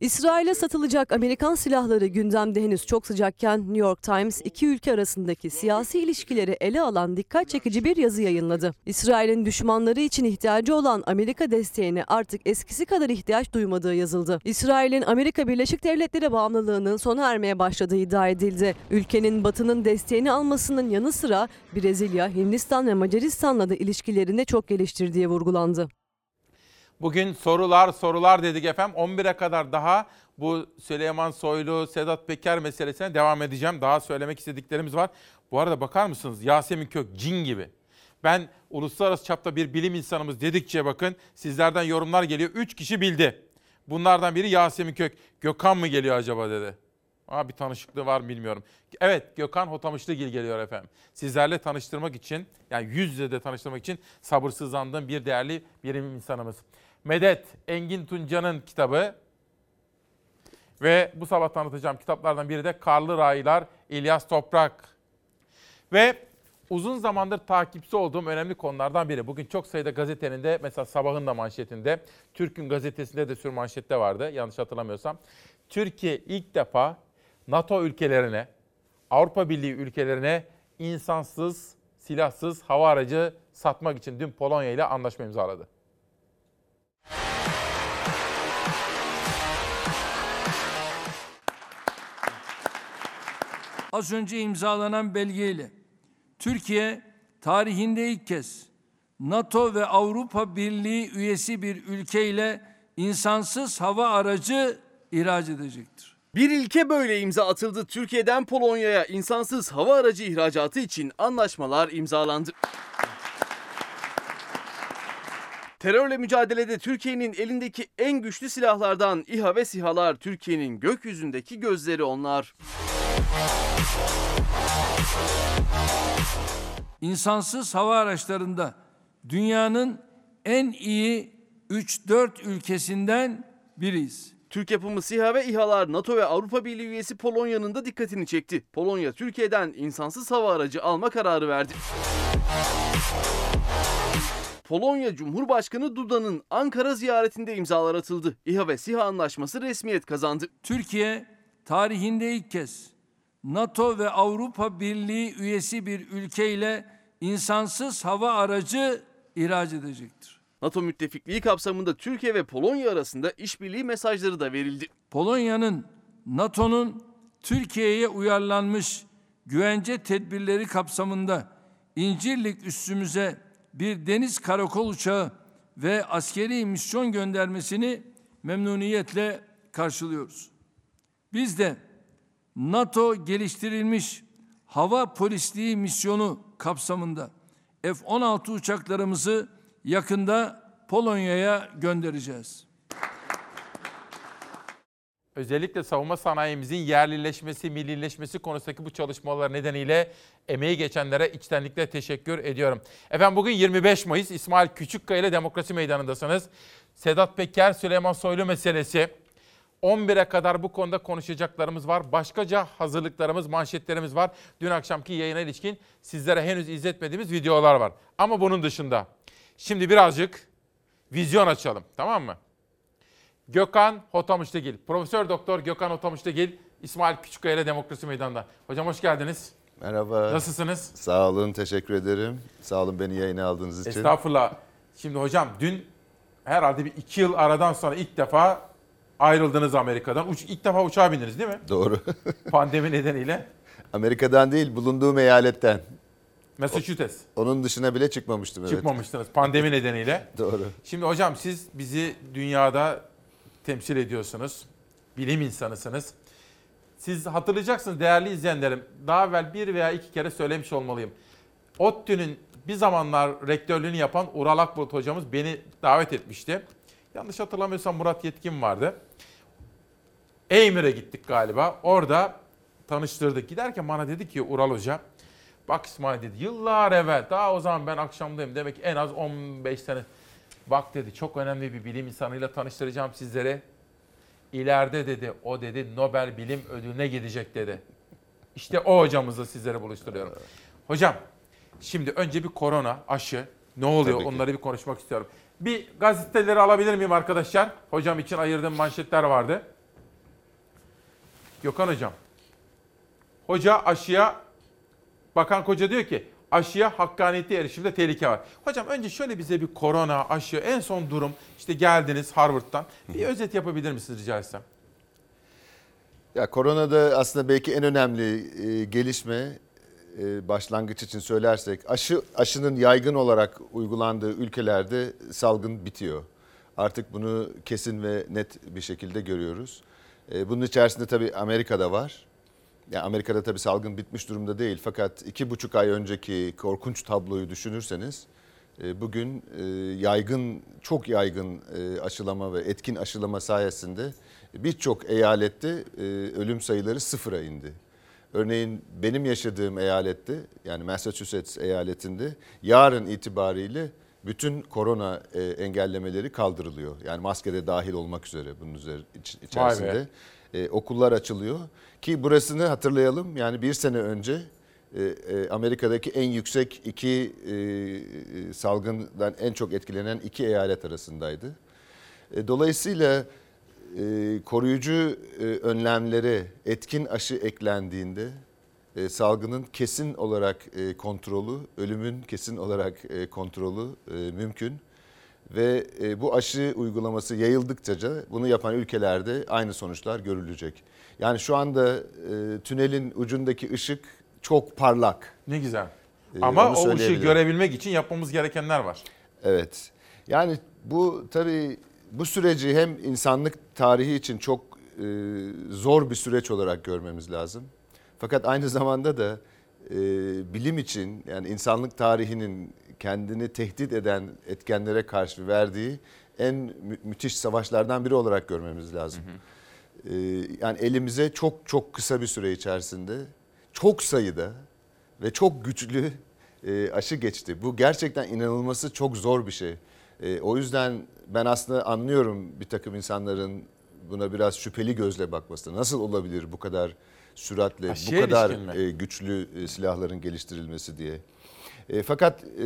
İsrail'e satılacak Amerikan silahları gündemde henüz çok sıcakken New York Times iki ülke arasındaki siyasi ilişkileri ele alan dikkat çekici bir yazı yayınladı. İsrail'in düşmanları için ihtiyacı olan Amerika desteğine artık eskisi kadar ihtiyaç duymadığı yazıldı. İsrail'in Amerika Birleşik Devletleri bağımlılığının sona ermeye başladığı iddia edildi. Ülkenin Batı'nın desteğini almasının yanı sıra Brezilya, Hindistan ve Macaristan'la da ilişkilerini çok geliştirdiği vurgulandı. Bugün sorular sorular dedik efendim. 11'e kadar daha bu Süleyman Soylu, Sedat Peker meselesine devam edeceğim. Daha söylemek istediklerimiz var. Bu arada bakar mısınız Yasemin Kök cin gibi. Ben uluslararası çapta bir bilim insanımız dedikçe bakın sizlerden yorumlar geliyor. 3 kişi bildi. Bunlardan biri Yasemin Kök. Gökhan mı geliyor acaba dedi. Aa, bir tanışıklığı var mı bilmiyorum. Evet Gökhan Hotamışlıgil geliyor efendim. Sizlerle tanıştırmak için yani yüz yüze de tanıştırmak için sabırsızlandığım bir değerli birim insanımız. Medet Engin Tunca'nın kitabı ve bu sabah tanıtacağım kitaplardan biri de Karlı Raylar İlyas Toprak. Ve uzun zamandır takipçi olduğum önemli konulardan biri. Bugün çok sayıda gazetenin de mesela sabahın da manşetinde, Türk'ün gazetesinde de sür manşette vardı yanlış hatırlamıyorsam. Türkiye ilk defa NATO ülkelerine, Avrupa Birliği ülkelerine insansız, silahsız hava aracı satmak için dün Polonya ile anlaşma imzaladı. Az önce imzalanan belgeyle Türkiye tarihinde ilk kez NATO ve Avrupa Birliği üyesi bir ülkeyle insansız hava aracı ihraç edecektir. Bir ilke böyle imza atıldı. Türkiye'den Polonya'ya insansız hava aracı ihracatı için anlaşmalar imzalandı. Terörle mücadelede Türkiye'nin elindeki en güçlü silahlardan İHA ve SİHA'lar Türkiye'nin gökyüzündeki gözleri onlar. İnsansız hava araçlarında dünyanın en iyi 3-4 ülkesinden biriyiz. Türk yapımı SİHA ve İHA'lar NATO ve Avrupa Birliği üyesi Polonya'nın da dikkatini çekti. Polonya Türkiye'den insansız hava aracı alma kararı verdi. Polonya Cumhurbaşkanı Duda'nın Ankara ziyaretinde imzalar atıldı. İHA ve SİHA anlaşması resmiyet kazandı. Türkiye tarihinde ilk kez NATO ve Avrupa Birliği üyesi bir ülkeyle insansız hava aracı ihraç edecektir. NATO müttefikliği kapsamında Türkiye ve Polonya arasında işbirliği mesajları da verildi. Polonya'nın NATO'nun Türkiye'ye uyarlanmış güvence tedbirleri kapsamında İncirlik üssümüze bir deniz karakol uçağı ve askeri misyon göndermesini memnuniyetle karşılıyoruz. Biz de NATO geliştirilmiş hava polisliği misyonu kapsamında F-16 uçaklarımızı yakında Polonya'ya göndereceğiz. Özellikle savunma sanayimizin yerlileşmesi, millileşmesi konusundaki bu çalışmalar nedeniyle emeği geçenlere içtenlikle teşekkür ediyorum. Efendim bugün 25 Mayıs İsmail Küçükkaya ile Demokrasi Meydanı'ndasınız. Sedat Peker, Süleyman Soylu meselesi. 11'e kadar bu konuda konuşacaklarımız var. Başkaca hazırlıklarımız, manşetlerimiz var. Dün akşamki yayına ilişkin sizlere henüz izletmediğimiz videolar var. Ama bunun dışında şimdi birazcık vizyon açalım tamam mı? Gökhan Hotamışlıgil, Profesör Doktor Gökhan Hotamışlıgil, İsmail Küçükkaya ile Demokrasi Meydanı'nda. Hocam hoş geldiniz. Merhaba. Nasılsınız? Sağ olun, teşekkür ederim. Sağ olun beni yayına aldığınız için. Estağfurullah. Şimdi hocam dün herhalde bir iki yıl aradan sonra ilk defa ayrıldınız Amerika'dan. Uç, ilk defa uçağa bindiniz değil mi? Doğru. [LAUGHS] Pandemi nedeniyle. Amerika'dan değil, bulunduğum eyaletten. Massachusetts. Onun dışına bile çıkmamıştım. Evet. Çıkmamıştınız pandemi [LAUGHS] nedeniyle. Doğru. Şimdi hocam siz bizi dünyada temsil ediyorsunuz. Bilim insanısınız. Siz hatırlayacaksınız değerli izleyenlerim. Daha evvel bir veya iki kere söylemiş olmalıyım. ODTÜ'nün bir zamanlar rektörlüğünü yapan Ural Akbulut hocamız beni davet etmişti. Yanlış hatırlamıyorsam Murat Yetkin vardı. Eymir'e gittik galiba. Orada tanıştırdık. Giderken bana dedi ki Ural Hoca, bak İsmail dedi yıllar evvel daha o zaman ben akşamdayım demek en az 15 sene. Bak dedi çok önemli bir bilim insanıyla tanıştıracağım sizlere. İleride dedi o dedi Nobel Bilim Ödülüne gidecek dedi. İşte o hocamızla sizlere buluşturuyorum. Hocam şimdi önce bir korona aşı ne oluyor Tabii ki. onları bir konuşmak istiyorum. Bir gazeteleri alabilir miyim arkadaşlar? Hocam için ayırdığım manşetler vardı. Gökhan hocam. Hoca aşıya, Bakan Koca diyor ki aşıya hakkaniyetli erişimde tehlike var. Hocam önce şöyle bize bir korona, aşı, en son durum işte geldiniz Harvard'dan. Bir özet yapabilir misiniz rica etsem? Ya koronada aslında belki en önemli e, gelişme başlangıç için söylersek aşı aşının yaygın olarak uygulandığı ülkelerde salgın bitiyor. Artık bunu kesin ve net bir şekilde görüyoruz. E, bunun içerisinde tabii Amerika'da var. Ya Amerika'da tabii salgın bitmiş durumda değil fakat iki buçuk ay önceki korkunç tabloyu düşünürseniz e, bugün e, yaygın, çok yaygın e, aşılama ve etkin aşılama sayesinde birçok eyalette e, ölüm sayıları sıfıra indi. Örneğin benim yaşadığım eyalette yani Massachusetts eyaletinde yarın itibariyle bütün korona e, engellemeleri kaldırılıyor. Yani maskede dahil olmak üzere bunun üzeri, iç- içerisinde. E, okullar açılıyor ki burasını hatırlayalım yani bir sene önce e, e, Amerika'daki en yüksek iki e, e, salgından en çok etkilenen iki eyalet arasındaydı. E, dolayısıyla e, koruyucu e, önlemlere etkin aşı eklendiğinde e, salgının kesin olarak e, kontrolü, ölümün kesin olarak e, kontrolü e, mümkün. Ve e, bu aşı uygulaması yayıldıkça bunu yapan ülkelerde aynı sonuçlar görülecek. Yani şu anda e, tünelin ucundaki ışık çok parlak. Ne güzel. Ee, Ama o ışığı görebilmek için yapmamız gerekenler var. Evet. Yani bu tabii bu süreci hem insanlık tarihi için çok e, zor bir süreç olarak görmemiz lazım. Fakat aynı [LAUGHS] zamanda da e, bilim için yani insanlık tarihinin kendini tehdit eden etkenlere karşı verdiği en mü- müthiş savaşlardan biri olarak görmemiz lazım. E, yani elimize çok çok kısa bir süre içerisinde çok sayıda ve çok güçlü e, aşı geçti. Bu gerçekten inanılması çok zor bir şey. E, o yüzden ben aslında anlıyorum bir takım insanların buna biraz şüpheli gözle bakmasını. Nasıl olabilir bu kadar süratle, Aşıya bu kadar e, güçlü e, silahların geliştirilmesi diye. E, fakat e,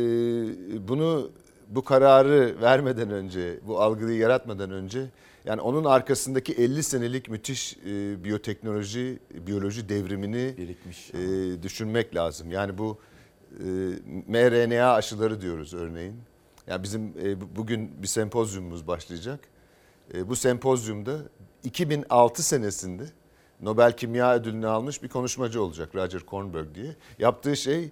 bunu bu kararı vermeden önce, bu algıyı yaratmadan önce yani onun arkasındaki 50 senelik müthiş e, biyoteknoloji, biyoloji devrimini e, düşünmek lazım. Yani bu e, mRNA aşıları diyoruz örneğin. Yani bizim e, bu- bugün bir sempozyumumuz başlayacak. E, bu sempozyumda 2006 senesinde Nobel Kimya Ödülünü almış bir konuşmacı olacak Roger Kornberg diye. Yaptığı şey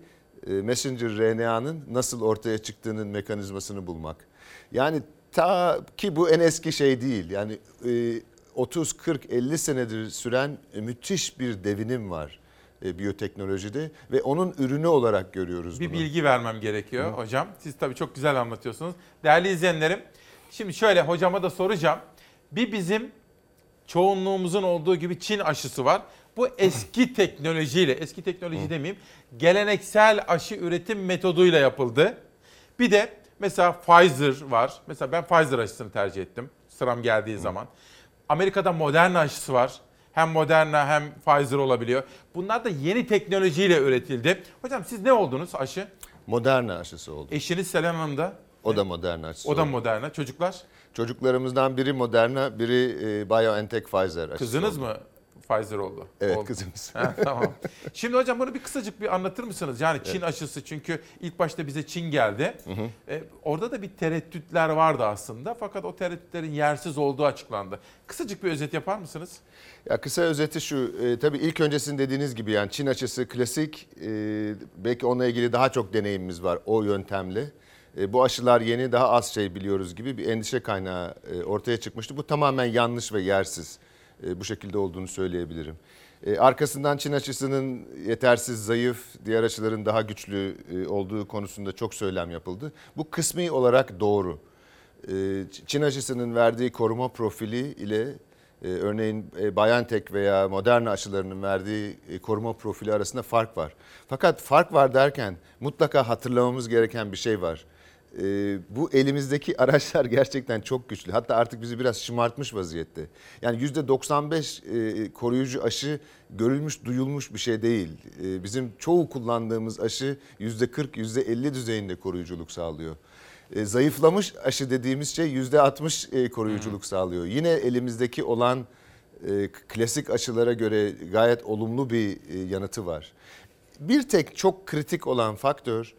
e, messenger RNA'nın nasıl ortaya çıktığının mekanizmasını bulmak. Yani ta ki bu en eski şey değil. Yani e, 30 40 50 senedir süren müthiş bir devinim var e, biyoteknolojide ve onun ürünü olarak görüyoruz Bir bunu. bilgi vermem gerekiyor hocam. Siz tabii çok güzel anlatıyorsunuz. Değerli izleyenlerim, şimdi şöyle hocama da soracağım. Bir bizim çoğunluğumuzun olduğu gibi Çin aşısı var. Bu eski teknolojiyle, eski teknoloji demeyeyim, geleneksel aşı üretim metoduyla yapıldı. Bir de mesela Pfizer var. Mesela ben Pfizer aşısını tercih ettim sıram geldiği zaman. Amerika'da Moderna aşısı var. Hem Moderna hem Pfizer olabiliyor. Bunlar da yeni teknolojiyle üretildi. Hocam siz ne oldunuz aşı? Moderna aşısı oldu. Eşiniz Selen Hanım da? O da Moderna aşısı O da oldu. Moderna. Çocuklar? Çocuklarımızdan biri Moderna, biri e, BioNTech Pfizer aşısı Kızınız oldu. mı Pfizer oldu? Evet, Oldu. kızımız. Ha, tamam. [LAUGHS] Şimdi hocam bunu bir kısacık bir anlatır mısınız? Yani Çin aşısı çünkü ilk başta bize Çin geldi. E, orada da bir tereddütler vardı aslında fakat o tereddütlerin yersiz olduğu açıklandı. Kısacık bir özet yapar mısınız? Ya kısa özeti şu, e, tabii ilk öncesinde dediğiniz gibi yani Çin aşısı klasik, e, belki onunla ilgili daha çok deneyimimiz var o yöntemle. E, bu aşılar yeni, daha az şey biliyoruz gibi bir endişe kaynağı e, ortaya çıkmıştı. Bu tamamen yanlış ve yersiz. E, bu şekilde olduğunu söyleyebilirim. E, arkasından Çin aşısının yetersiz, zayıf, diğer aşıların daha güçlü e, olduğu konusunda çok söylem yapıldı. Bu kısmi olarak doğru. Çin aşısının verdiği koruma profili ile örneğin BioNTech veya Moderna aşılarının verdiği koruma profili arasında fark var. Fakat fark var derken mutlaka hatırlamamız gereken bir şey var. E, bu elimizdeki [LAUGHS] araçlar gerçekten çok güçlü. Hatta artık bizi biraz şımartmış vaziyette. Yani %95 e, koruyucu aşı görülmüş, duyulmuş bir şey değil. E, bizim çoğu kullandığımız aşı %40, %50 düzeyinde koruyuculuk sağlıyor. E, zayıflamış aşı dediğimiz şey yüzde 60 e, koruyuculuk sağlıyor. Yine elimizdeki olan e, klasik aşılara göre gayet olumlu bir e, yanıtı var. Bir tek çok kritik olan faktör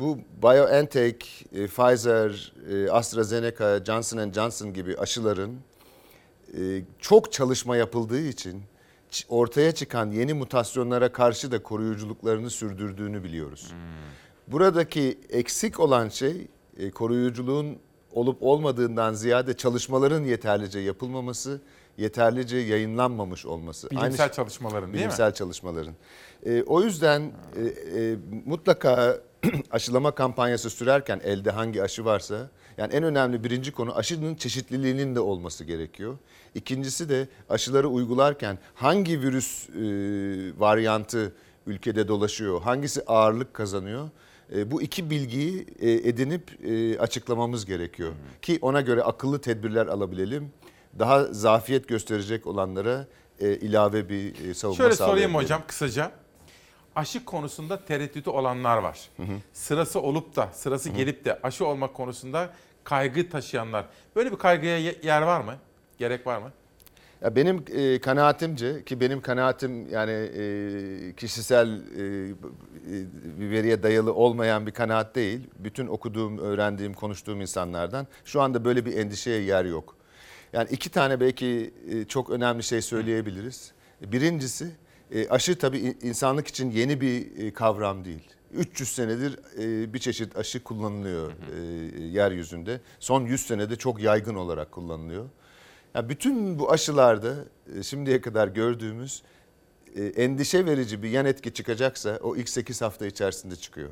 bu BioNTech, e, Pfizer, e, AstraZeneca, Johnson Johnson gibi aşıların e, çok çalışma yapıldığı için ortaya çıkan yeni mutasyonlara karşı da koruyuculuklarını sürdürdüğünü biliyoruz. Buradaki eksik olan şey koruyuculuğun olup olmadığından ziyade çalışmaların yeterlice yapılmaması, yeterlice yayınlanmamış olması. Bilimsel Aynı- çalışmaların değil mi? Bilimsel çalışmaların. E, o yüzden e, e, mutlaka [CLEARS THROAT] aşılama kampanyası sürerken elde hangi aşı varsa yani en önemli birinci konu aşının çeşitliliğinin de olması gerekiyor. İkincisi de aşıları uygularken hangi virüs e, varyantı ülkede dolaşıyor, hangisi ağırlık kazanıyor? E, bu iki bilgiyi e, edinip e, açıklamamız gerekiyor. Ki ona göre akıllı tedbirler alabilelim. Daha zafiyet gösterecek olanlara ilave bir savunma Şöyle sorayım hocam kısaca. Aşı konusunda tereddütü olanlar var. Sırası olup da, sırası gelip de aşı olmak konusunda kaygı taşıyanlar. Böyle bir kaygıya ye- yer var mı? Gerek var mı? Ya benim e, kanaatimce ki benim kanaatim yani e, kişisel e, e, bir veriye dayalı olmayan bir kanaat değil. Bütün okuduğum, öğrendiğim, konuştuğum insanlardan şu anda böyle bir endişeye yer yok. Yani iki tane belki e, çok önemli şey söyleyebiliriz. Birincisi e, aşı tabii in- insanlık için yeni bir e, kavram değil. 300 senedir e, bir çeşit aşı kullanılıyor yeryüzünde. Son 100 senede çok yaygın olarak kullanılıyor. Ya bütün bu aşılarda şimdiye kadar gördüğümüz endişe verici bir yan etki çıkacaksa o ilk 8 hafta içerisinde çıkıyor.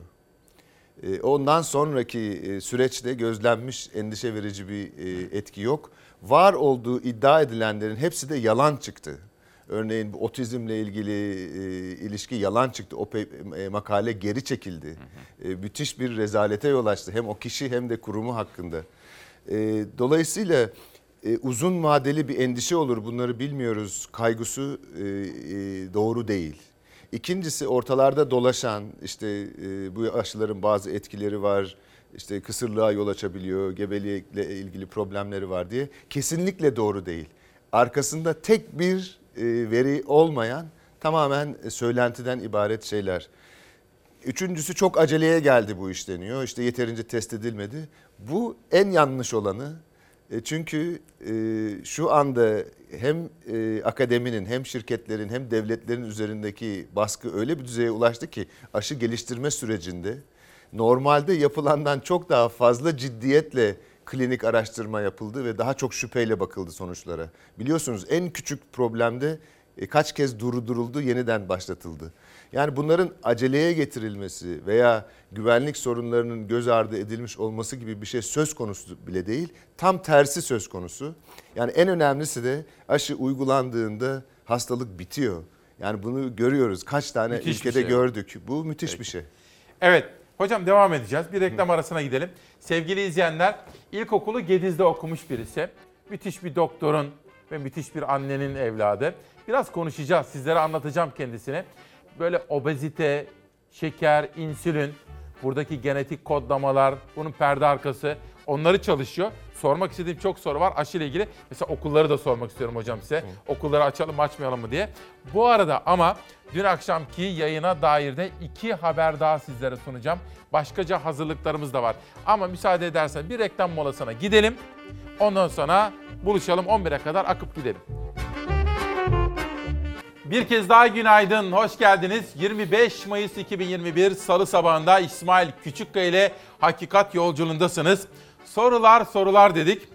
Ondan sonraki süreçte gözlenmiş endişe verici bir etki yok. Var olduğu iddia edilenlerin hepsi de yalan çıktı. Örneğin bu otizmle ilgili e, ilişki yalan çıktı. O e, makale geri çekildi. E, müthiş bir rezalete yol açtı. Hem o kişi hem de kurumu hakkında. E, dolayısıyla e, uzun vadeli bir endişe olur bunları bilmiyoruz kaygısı e, e, doğru değil. İkincisi ortalarda dolaşan işte e, bu aşıların bazı etkileri var. işte kısırlığa yol açabiliyor, gebelikle ilgili problemleri var diye kesinlikle doğru değil. Arkasında tek bir veri olmayan tamamen e, söylentiden ibaret şeyler. Üçüncüsü çok aceleye geldi bu iş deniyor. İşte yeterince test edilmedi. Bu en yanlış olanı. E, Çünkü e, şu anda hem e, akademinin hem şirketlerin hem devletlerin üzerindeki baskı öyle bir düzeye ulaştı ki aşı geliştirme sürecinde normalde yapılandan çok daha fazla ciddiyetle klinik araştırma yapıldı ve daha çok şüpheyle bakıldı sonuçlara. Biliyorsunuz en küçük problemde e, kaç kez durduruldu, yeniden başlatıldı. Yani bunların aceleye getirilmesi veya güvenlik sorunlarının göz ardı edilmiş olması gibi bir şey söz konusu bile değil. Tam tersi söz konusu. Yani en önemlisi de aşı uygulandığında hastalık bitiyor. Yani bunu görüyoruz. Kaç tane Müthiş ülkede şey. gördük. Bu müthiş bir şey. Evet. Hocam devam edeceğiz. Bir reklam arasına gidelim. Sevgili izleyenler, ilkokulu Gediz'de okumuş birisi. Müthiş bir doktorun ve müthiş bir annenin evladı. Biraz konuşacağız. Sizlere anlatacağım kendisini. Böyle obezite, şeker, insülin, buradaki genetik kodlamalar, bunun perde arkası onları çalışıyor. Sormak istediğim çok soru var aşı ile ilgili. Mesela okulları da sormak istiyorum hocam size. Okulları açalım açmayalım mı diye. Bu arada ama dün akşamki yayına dair de iki haber daha sizlere sunacağım. Başkaca hazırlıklarımız da var. Ama müsaade edersen bir reklam molasına gidelim. Ondan sonra buluşalım 11'e kadar akıp gidelim. Bir kez daha günaydın, hoş geldiniz. 25 Mayıs 2021 Salı sabahında İsmail Küçükkaya ile Hakikat Yolculuğundasınız. Sorular sorular dedik.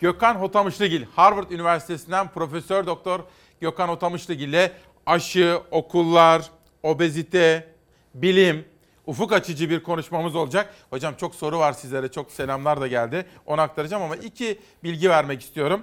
Gökhan Hotamışlıgil, Harvard Üniversitesi'nden Profesör Doktor Gökhan Hotamışlıgil ile aşı, okullar, obezite, bilim, ufuk açıcı bir konuşmamız olacak. Hocam çok soru var sizlere, çok selamlar da geldi. Onu aktaracağım ama iki bilgi vermek istiyorum.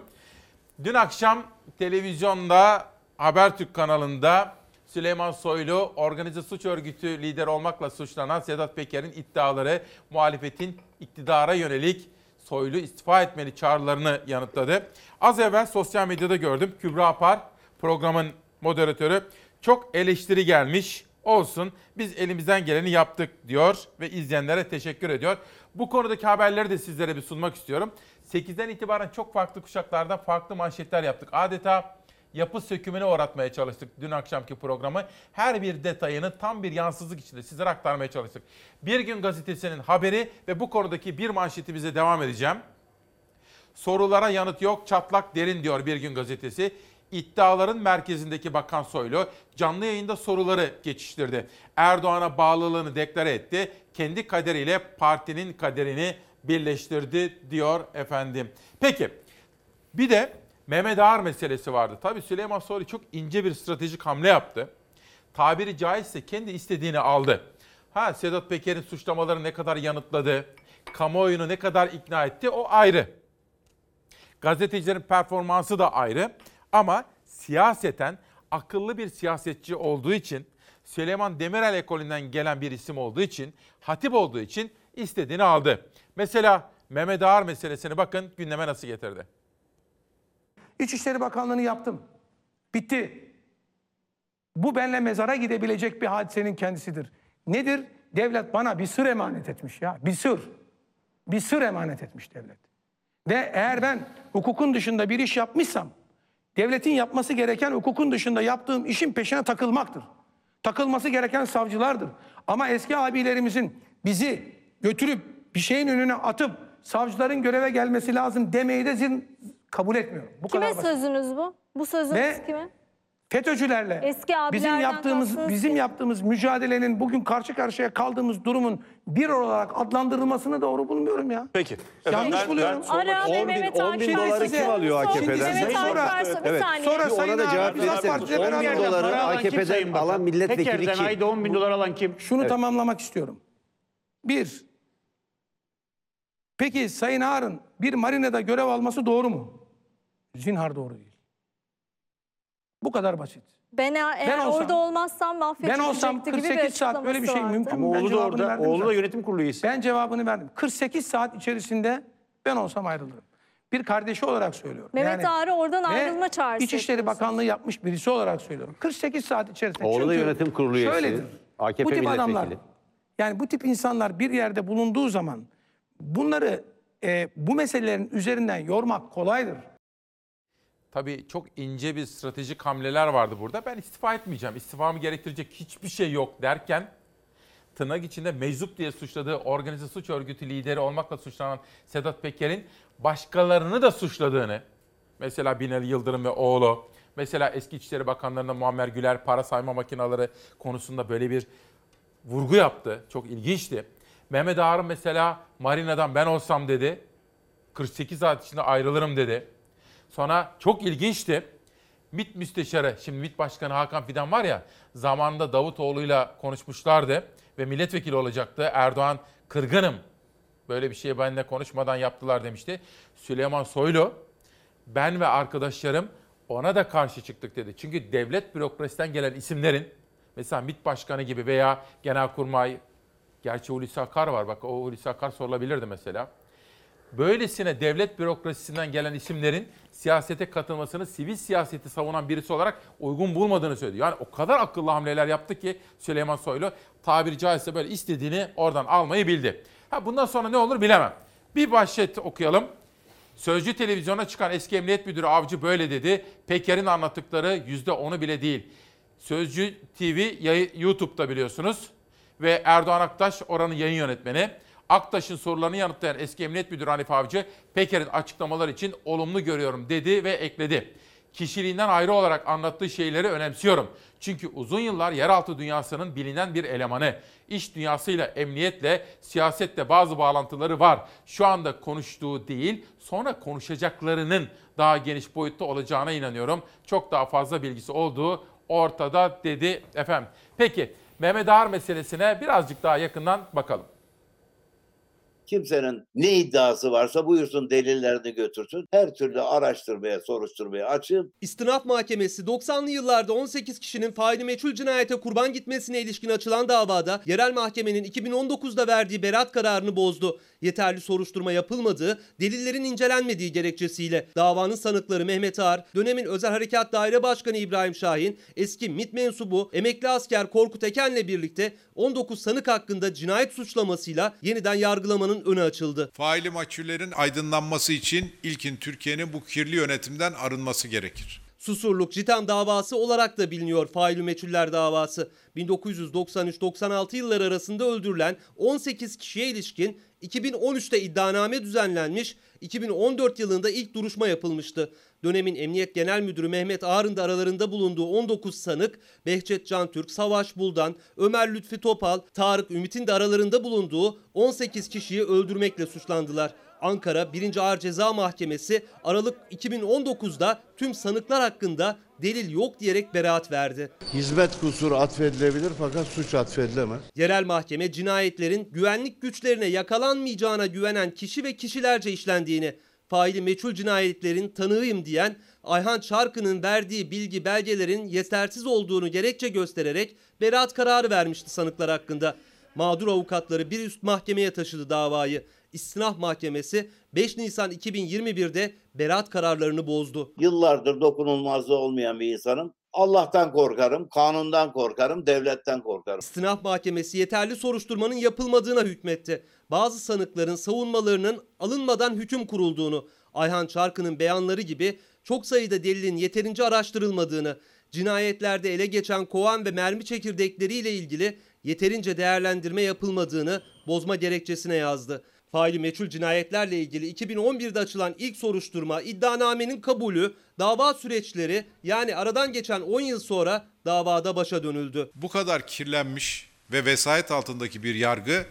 Dün akşam televizyonda Habertürk kanalında Süleyman Soylu organize suç örgütü lideri olmakla suçlanan Sedat Peker'in iddiaları muhalefetin iktidara yönelik Soylu istifa etmeli çağrılarını yanıtladı. Az evvel sosyal medyada gördüm Kübra Apar programın moderatörü çok eleştiri gelmiş olsun biz elimizden geleni yaptık diyor ve izleyenlere teşekkür ediyor. Bu konudaki haberleri de sizlere bir sunmak istiyorum. 8'den itibaren çok farklı kuşaklarda farklı manşetler yaptık. Adeta yapı sökümüne uğratmaya çalıştık dün akşamki programı. Her bir detayını tam bir yansızlık içinde sizlere aktarmaya çalıştık. Bir gün gazetesinin haberi ve bu konudaki bir manşetimize devam edeceğim. Sorulara yanıt yok, çatlak derin diyor Bir Gün Gazetesi. İddiaların merkezindeki Bakan Soylu canlı yayında soruları geçiştirdi. Erdoğan'a bağlılığını deklare etti. Kendi kaderiyle partinin kaderini birleştirdi diyor efendim. Peki bir de Mehmet Ağar meselesi vardı. Tabii Süleyman Soylu çok ince bir stratejik hamle yaptı. Tabiri caizse kendi istediğini aldı. Ha Sedat Peker'in suçlamaları ne kadar yanıtladı, kamuoyunu ne kadar ikna etti o ayrı. Gazetecilerin performansı da ayrı ama siyaseten akıllı bir siyasetçi olduğu için Süleyman Demirel ekolünden gelen bir isim olduğu için, hatip olduğu için istediğini aldı. Mesela Mehmet Ağar meselesini bakın gündeme nasıl getirdi. İçişleri Bakanlığı'nı yaptım. Bitti. Bu benle mezara gidebilecek bir hadisenin kendisidir. Nedir? Devlet bana bir sır emanet etmiş ya. Bir sır. Bir sır emanet etmiş devlet. Ve eğer ben hukukun dışında bir iş yapmışsam, devletin yapması gereken hukukun dışında yaptığım işin peşine takılmaktır. Takılması gereken savcılardır. Ama eski abilerimizin bizi götürüp bir şeyin önüne atıp savcıların göreve gelmesi lazım demeyi de zin kabul etmiyorum. Bu Kime kadar basit. sözünüz bu? Bu sözünüz Ve- kime? FETÖ'cülerle Eski bizim abilerden yaptığımız kastınız bizim kim? yaptığımız mücadelenin bugün karşı karşıya kaldığımız durumun bir olarak adlandırılmasını doğru bulmuyorum ya. Peki. Yanlış ben- buluyorum. ben Ara istiyorum. ve Mehmet 10 bin doları size- kim alıyor Şimdi AKP'den? Mehmet sonra- Evet. Sonra Bir ona Sayın da cevap abi, biz AK verirseniz. Parti'de 10 bin doları. AKP'den alan milletvekili Tekerden kim? ayda 10 bin dolar alan kim? Şunu tamamlamak istiyorum. Bir, peki Sayın Ağar'ın bir marinada görev alması doğru mu? Zinhar doğru değil. Bu kadar basit. Ben eğer Ben olsam- orada olmazsam Ben olsam mahvedecekti gibi bir 48 saat böyle bir şey açıklaması mümkün vardı. mü? Ben Oğlu da orada. Oğlu da yönetim kurulu üyesi. Ben cevabını verdim. 48 saat içerisinde ben olsam ayrılırım. Bir kardeşi olarak söylüyorum. Mehmet Ağar'a oradan ve ayrılma çağrısı İçişleri. Bakanlığı yapmış birisi olarak söylüyorum. 48 saat içerisinde. Oğlu da yönetim kurulu üyesi. Şöyledir. AKP bu tip milletvekili. adamlar, yani bu tip insanlar bir yerde bulunduğu zaman bunları e, bu meselelerin üzerinden yormak kolaydır. Tabii çok ince bir stratejik hamleler vardı burada. Ben istifa etmeyeceğim. İstifamı gerektirecek hiçbir şey yok derken tırnak içinde meczup diye suçladığı organize suç örgütü lideri olmakla suçlanan Sedat Peker'in başkalarını da suçladığını, mesela Binali Yıldırım ve oğlu, mesela eski İçişleri Bakanlarından Muammer Güler para sayma makineleri konusunda böyle bir vurgu yaptı. Çok ilginçti. Mehmet Ağar'ın mesela Marina'dan ben olsam dedi. 48 saat içinde ayrılırım dedi. Sonra çok ilginçti. MİT müsteşarı, şimdi MİT Başkanı Hakan Fidan var ya, zamanında Davutoğlu'yla konuşmuşlardı ve milletvekili olacaktı. Erdoğan kırgınım, böyle bir şeyi benimle konuşmadan yaptılar demişti. Süleyman Soylu, ben ve arkadaşlarım ona da karşı çıktık dedi. Çünkü devlet bürokrasiden gelen isimlerin, mesela MİT Başkanı gibi veya Genelkurmay, gerçi Hulusi Akar var bak o Hulusi Akar sorulabilirdi mesela böylesine devlet bürokrasisinden gelen isimlerin siyasete katılmasını sivil siyaseti savunan birisi olarak uygun bulmadığını söyledi. Yani o kadar akıllı hamleler yaptı ki Süleyman Soylu tabiri caizse böyle istediğini oradan almayı bildi. Ha bundan sonra ne olur bilemem. Bir başlık okuyalım. Sözcü televizyona çıkan eski emniyet müdürü Avcı böyle dedi. Peker'in anlattıkları %10'u bile değil. Sözcü TV YouTube'da biliyorsunuz. Ve Erdoğan Aktaş oranın yayın yönetmeni. Aktaş'ın sorularını yanıtlayan eski emniyet müdürü Hanif Avcı, Peker'in açıklamaları için olumlu görüyorum dedi ve ekledi. Kişiliğinden ayrı olarak anlattığı şeyleri önemsiyorum. Çünkü uzun yıllar yeraltı dünyasının bilinen bir elemanı. İş dünyasıyla, emniyetle, siyasetle bazı bağlantıları var. Şu anda konuştuğu değil, sonra konuşacaklarının daha geniş boyutta olacağına inanıyorum. Çok daha fazla bilgisi olduğu ortada dedi efendim. Peki Mehmet Ağar meselesine birazcık daha yakından bakalım. Kimsenin ne iddiası varsa buyursun delillerini götürsün. Her türlü araştırmaya, soruşturmaya açığım. İstinaf Mahkemesi 90'lı yıllarda 18 kişinin faili meçhul cinayete kurban gitmesine ilişkin açılan davada yerel mahkemenin 2019'da verdiği beraat kararını bozdu. Yeterli soruşturma yapılmadığı, delillerin incelenmediği gerekçesiyle davanın sanıkları Mehmet Ağar, dönemin Özel Harekat Daire Başkanı İbrahim Şahin, eski MİT mensubu emekli asker Korkut Eken'le birlikte 19 sanık hakkında cinayet suçlamasıyla yeniden yargılamanın önü açıldı. Faili maçüllerin aydınlanması için ilkin Türkiye'nin bu kirli yönetimden arınması gerekir. Susurluk Citam davası olarak da biliniyor faili meçhuller davası. 1993-96 yılları arasında öldürülen 18 kişiye ilişkin 2013'te iddianame düzenlenmiş, 2014 yılında ilk duruşma yapılmıştı. Dönemin Emniyet Genel Müdürü Mehmet Ağar'ın da aralarında bulunduğu 19 sanık, Behçet Cantürk, Savaş Buldan, Ömer Lütfi Topal, Tarık Ümit'in de aralarında bulunduğu 18 kişiyi öldürmekle suçlandılar. Ankara 1. Ağır Ceza Mahkemesi Aralık 2019'da tüm sanıklar hakkında delil yok diyerek beraat verdi. Hizmet kusuru atfedilebilir fakat suç atfedilemez. Yerel mahkeme cinayetlerin güvenlik güçlerine yakalanmayacağına güvenen kişi ve kişilerce işlendiğini, faili meçhul cinayetlerin tanığıyım diyen Ayhan Çarkı'nın verdiği bilgi belgelerin yetersiz olduğunu gerekçe göstererek beraat kararı vermişti sanıklar hakkında. Mağdur avukatları bir üst mahkemeye taşıdı davayı. İstinaf Mahkemesi 5 Nisan 2021'de beraat kararlarını bozdu. Yıllardır dokunulmazlığı olmayan bir insanım. Allah'tan korkarım, kanundan korkarım, devletten korkarım. İstinaf Mahkemesi yeterli soruşturmanın yapılmadığına hükmetti. Bazı sanıkların savunmalarının alınmadan hüküm kurulduğunu, Ayhan Çarkı'nın beyanları gibi çok sayıda delilin yeterince araştırılmadığını, cinayetlerde ele geçen kovan ve mermi çekirdekleriyle ilgili yeterince değerlendirme yapılmadığını bozma gerekçesine yazdı. Faili meçhul cinayetlerle ilgili 2011'de açılan ilk soruşturma, iddianamenin kabulü, dava süreçleri yani aradan geçen 10 yıl sonra davada başa dönüldü. Bu kadar kirlenmiş ve vesayet altındaki bir yargı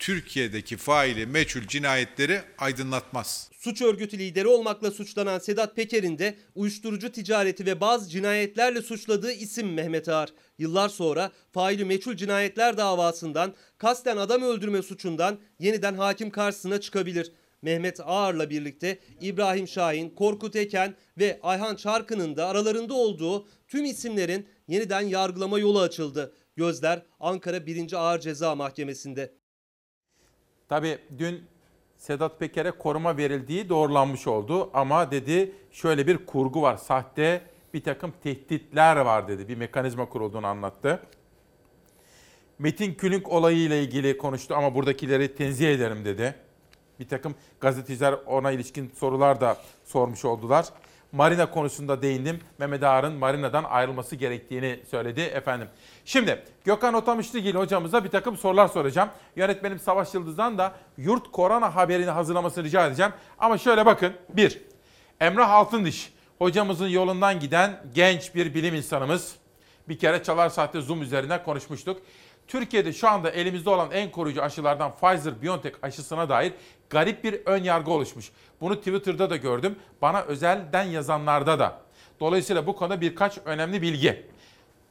Türkiye'deki faili meçhul cinayetleri aydınlatmaz. Suç örgütü lideri olmakla suçlanan Sedat Peker'in de uyuşturucu ticareti ve bazı cinayetlerle suçladığı isim Mehmet Ağar. Yıllar sonra faili meçhul cinayetler davasından kasten adam öldürme suçundan yeniden hakim karşısına çıkabilir. Mehmet Ağar'la birlikte İbrahim Şahin, Korkut Eken ve Ayhan Çarkı'nın da aralarında olduğu tüm isimlerin yeniden yargılama yolu açıldı. Gözler Ankara 1. Ağır Ceza Mahkemesi'nde. Tabii dün Sedat Peker'e koruma verildiği doğrulanmış oldu ama dedi şöyle bir kurgu var. Sahte bir takım tehditler var dedi. Bir mekanizma kurulduğunu anlattı. Metin Külünk olayıyla ilgili konuştu ama buradakileri tenzih ederim dedi. Bir takım gazeteciler ona ilişkin sorular da sormuş oldular. Marina konusunda değindim. Mehmet Ağar'ın Marina'dan ayrılması gerektiğini söyledi efendim. Şimdi Gökhan Otamışlıgil hocamıza bir takım sorular soracağım. Yönetmenim Savaş Yıldız'dan da yurt korona haberini hazırlamasını rica edeceğim. Ama şöyle bakın. Bir, Emrah Altındiş hocamızın yolundan giden genç bir bilim insanımız. Bir kere Çalar Saat'te Zoom üzerinden konuşmuştuk. Türkiye'de şu anda elimizde olan en koruyucu aşılardan Pfizer-BioNTech aşısına dair garip bir ön yargı oluşmuş. Bunu Twitter'da da gördüm. Bana özelden yazanlarda da. Dolayısıyla bu konuda birkaç önemli bilgi.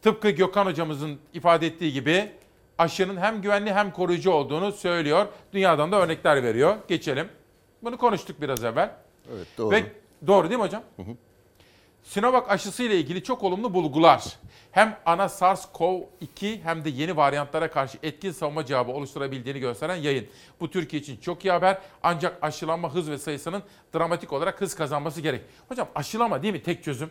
Tıpkı Gökhan hocamızın ifade ettiği gibi aşının hem güvenli hem koruyucu olduğunu söylüyor. Dünyadan da örnekler veriyor. Geçelim. Bunu konuştuk biraz evvel. Evet doğru. Ve doğru değil mi hocam? Sinovac aşısı ile ilgili çok olumlu bulgular. Hem ana SARS-CoV-2 hem de yeni varyantlara karşı etkin savunma cevabı oluşturabildiğini gösteren yayın. Bu Türkiye için çok iyi haber. Ancak aşılanma hız ve sayısının dramatik olarak hız kazanması gerek. Hocam aşılama değil mi tek çözüm?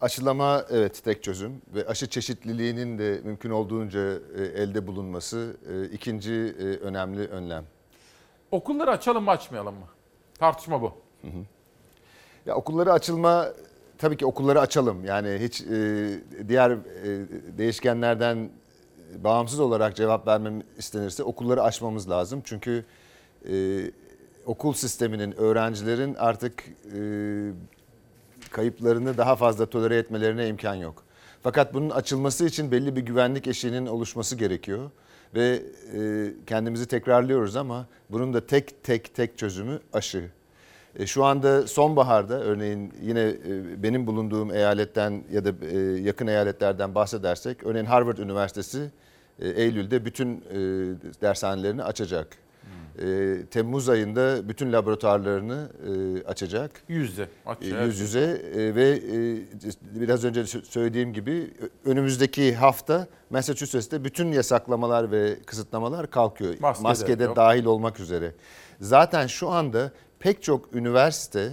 Aşılama evet tek çözüm ve aşı çeşitliliğinin de mümkün olduğunca e, elde bulunması e, ikinci e, önemli önlem. Okulları açalım mı açmayalım mı? Tartışma bu. Ya okulları açılma tabii ki okulları açalım. Yani hiç e, diğer e, değişkenlerden bağımsız olarak cevap vermem istenirse okulları açmamız lazım. Çünkü e, okul sisteminin öğrencilerin artık e, kayıplarını daha fazla tolere etmelerine imkan yok. Fakat bunun açılması için belli bir güvenlik eşiğinin oluşması gerekiyor. Ve e, kendimizi tekrarlıyoruz ama bunun da tek tek tek çözümü aşı. E, şu anda sonbaharda örneğin yine e, benim bulunduğum eyaletten ya da e, yakın eyaletlerden bahsedersek örneğin Harvard Üniversitesi e, Eylül'de bütün e, dershanelerini açacak. E, Temmuz ayında bütün laboratuvarlarını e, açacak. Yüzde E, açacak. Yüz yüze e, ve e, biraz önce sö- söylediğim gibi önümüzdeki hafta Massachusetts'te bütün yasaklamalar ve kısıtlamalar kalkıyor. Maske de Maskede yok. dahil olmak üzere. Zaten şu anda pek çok üniversite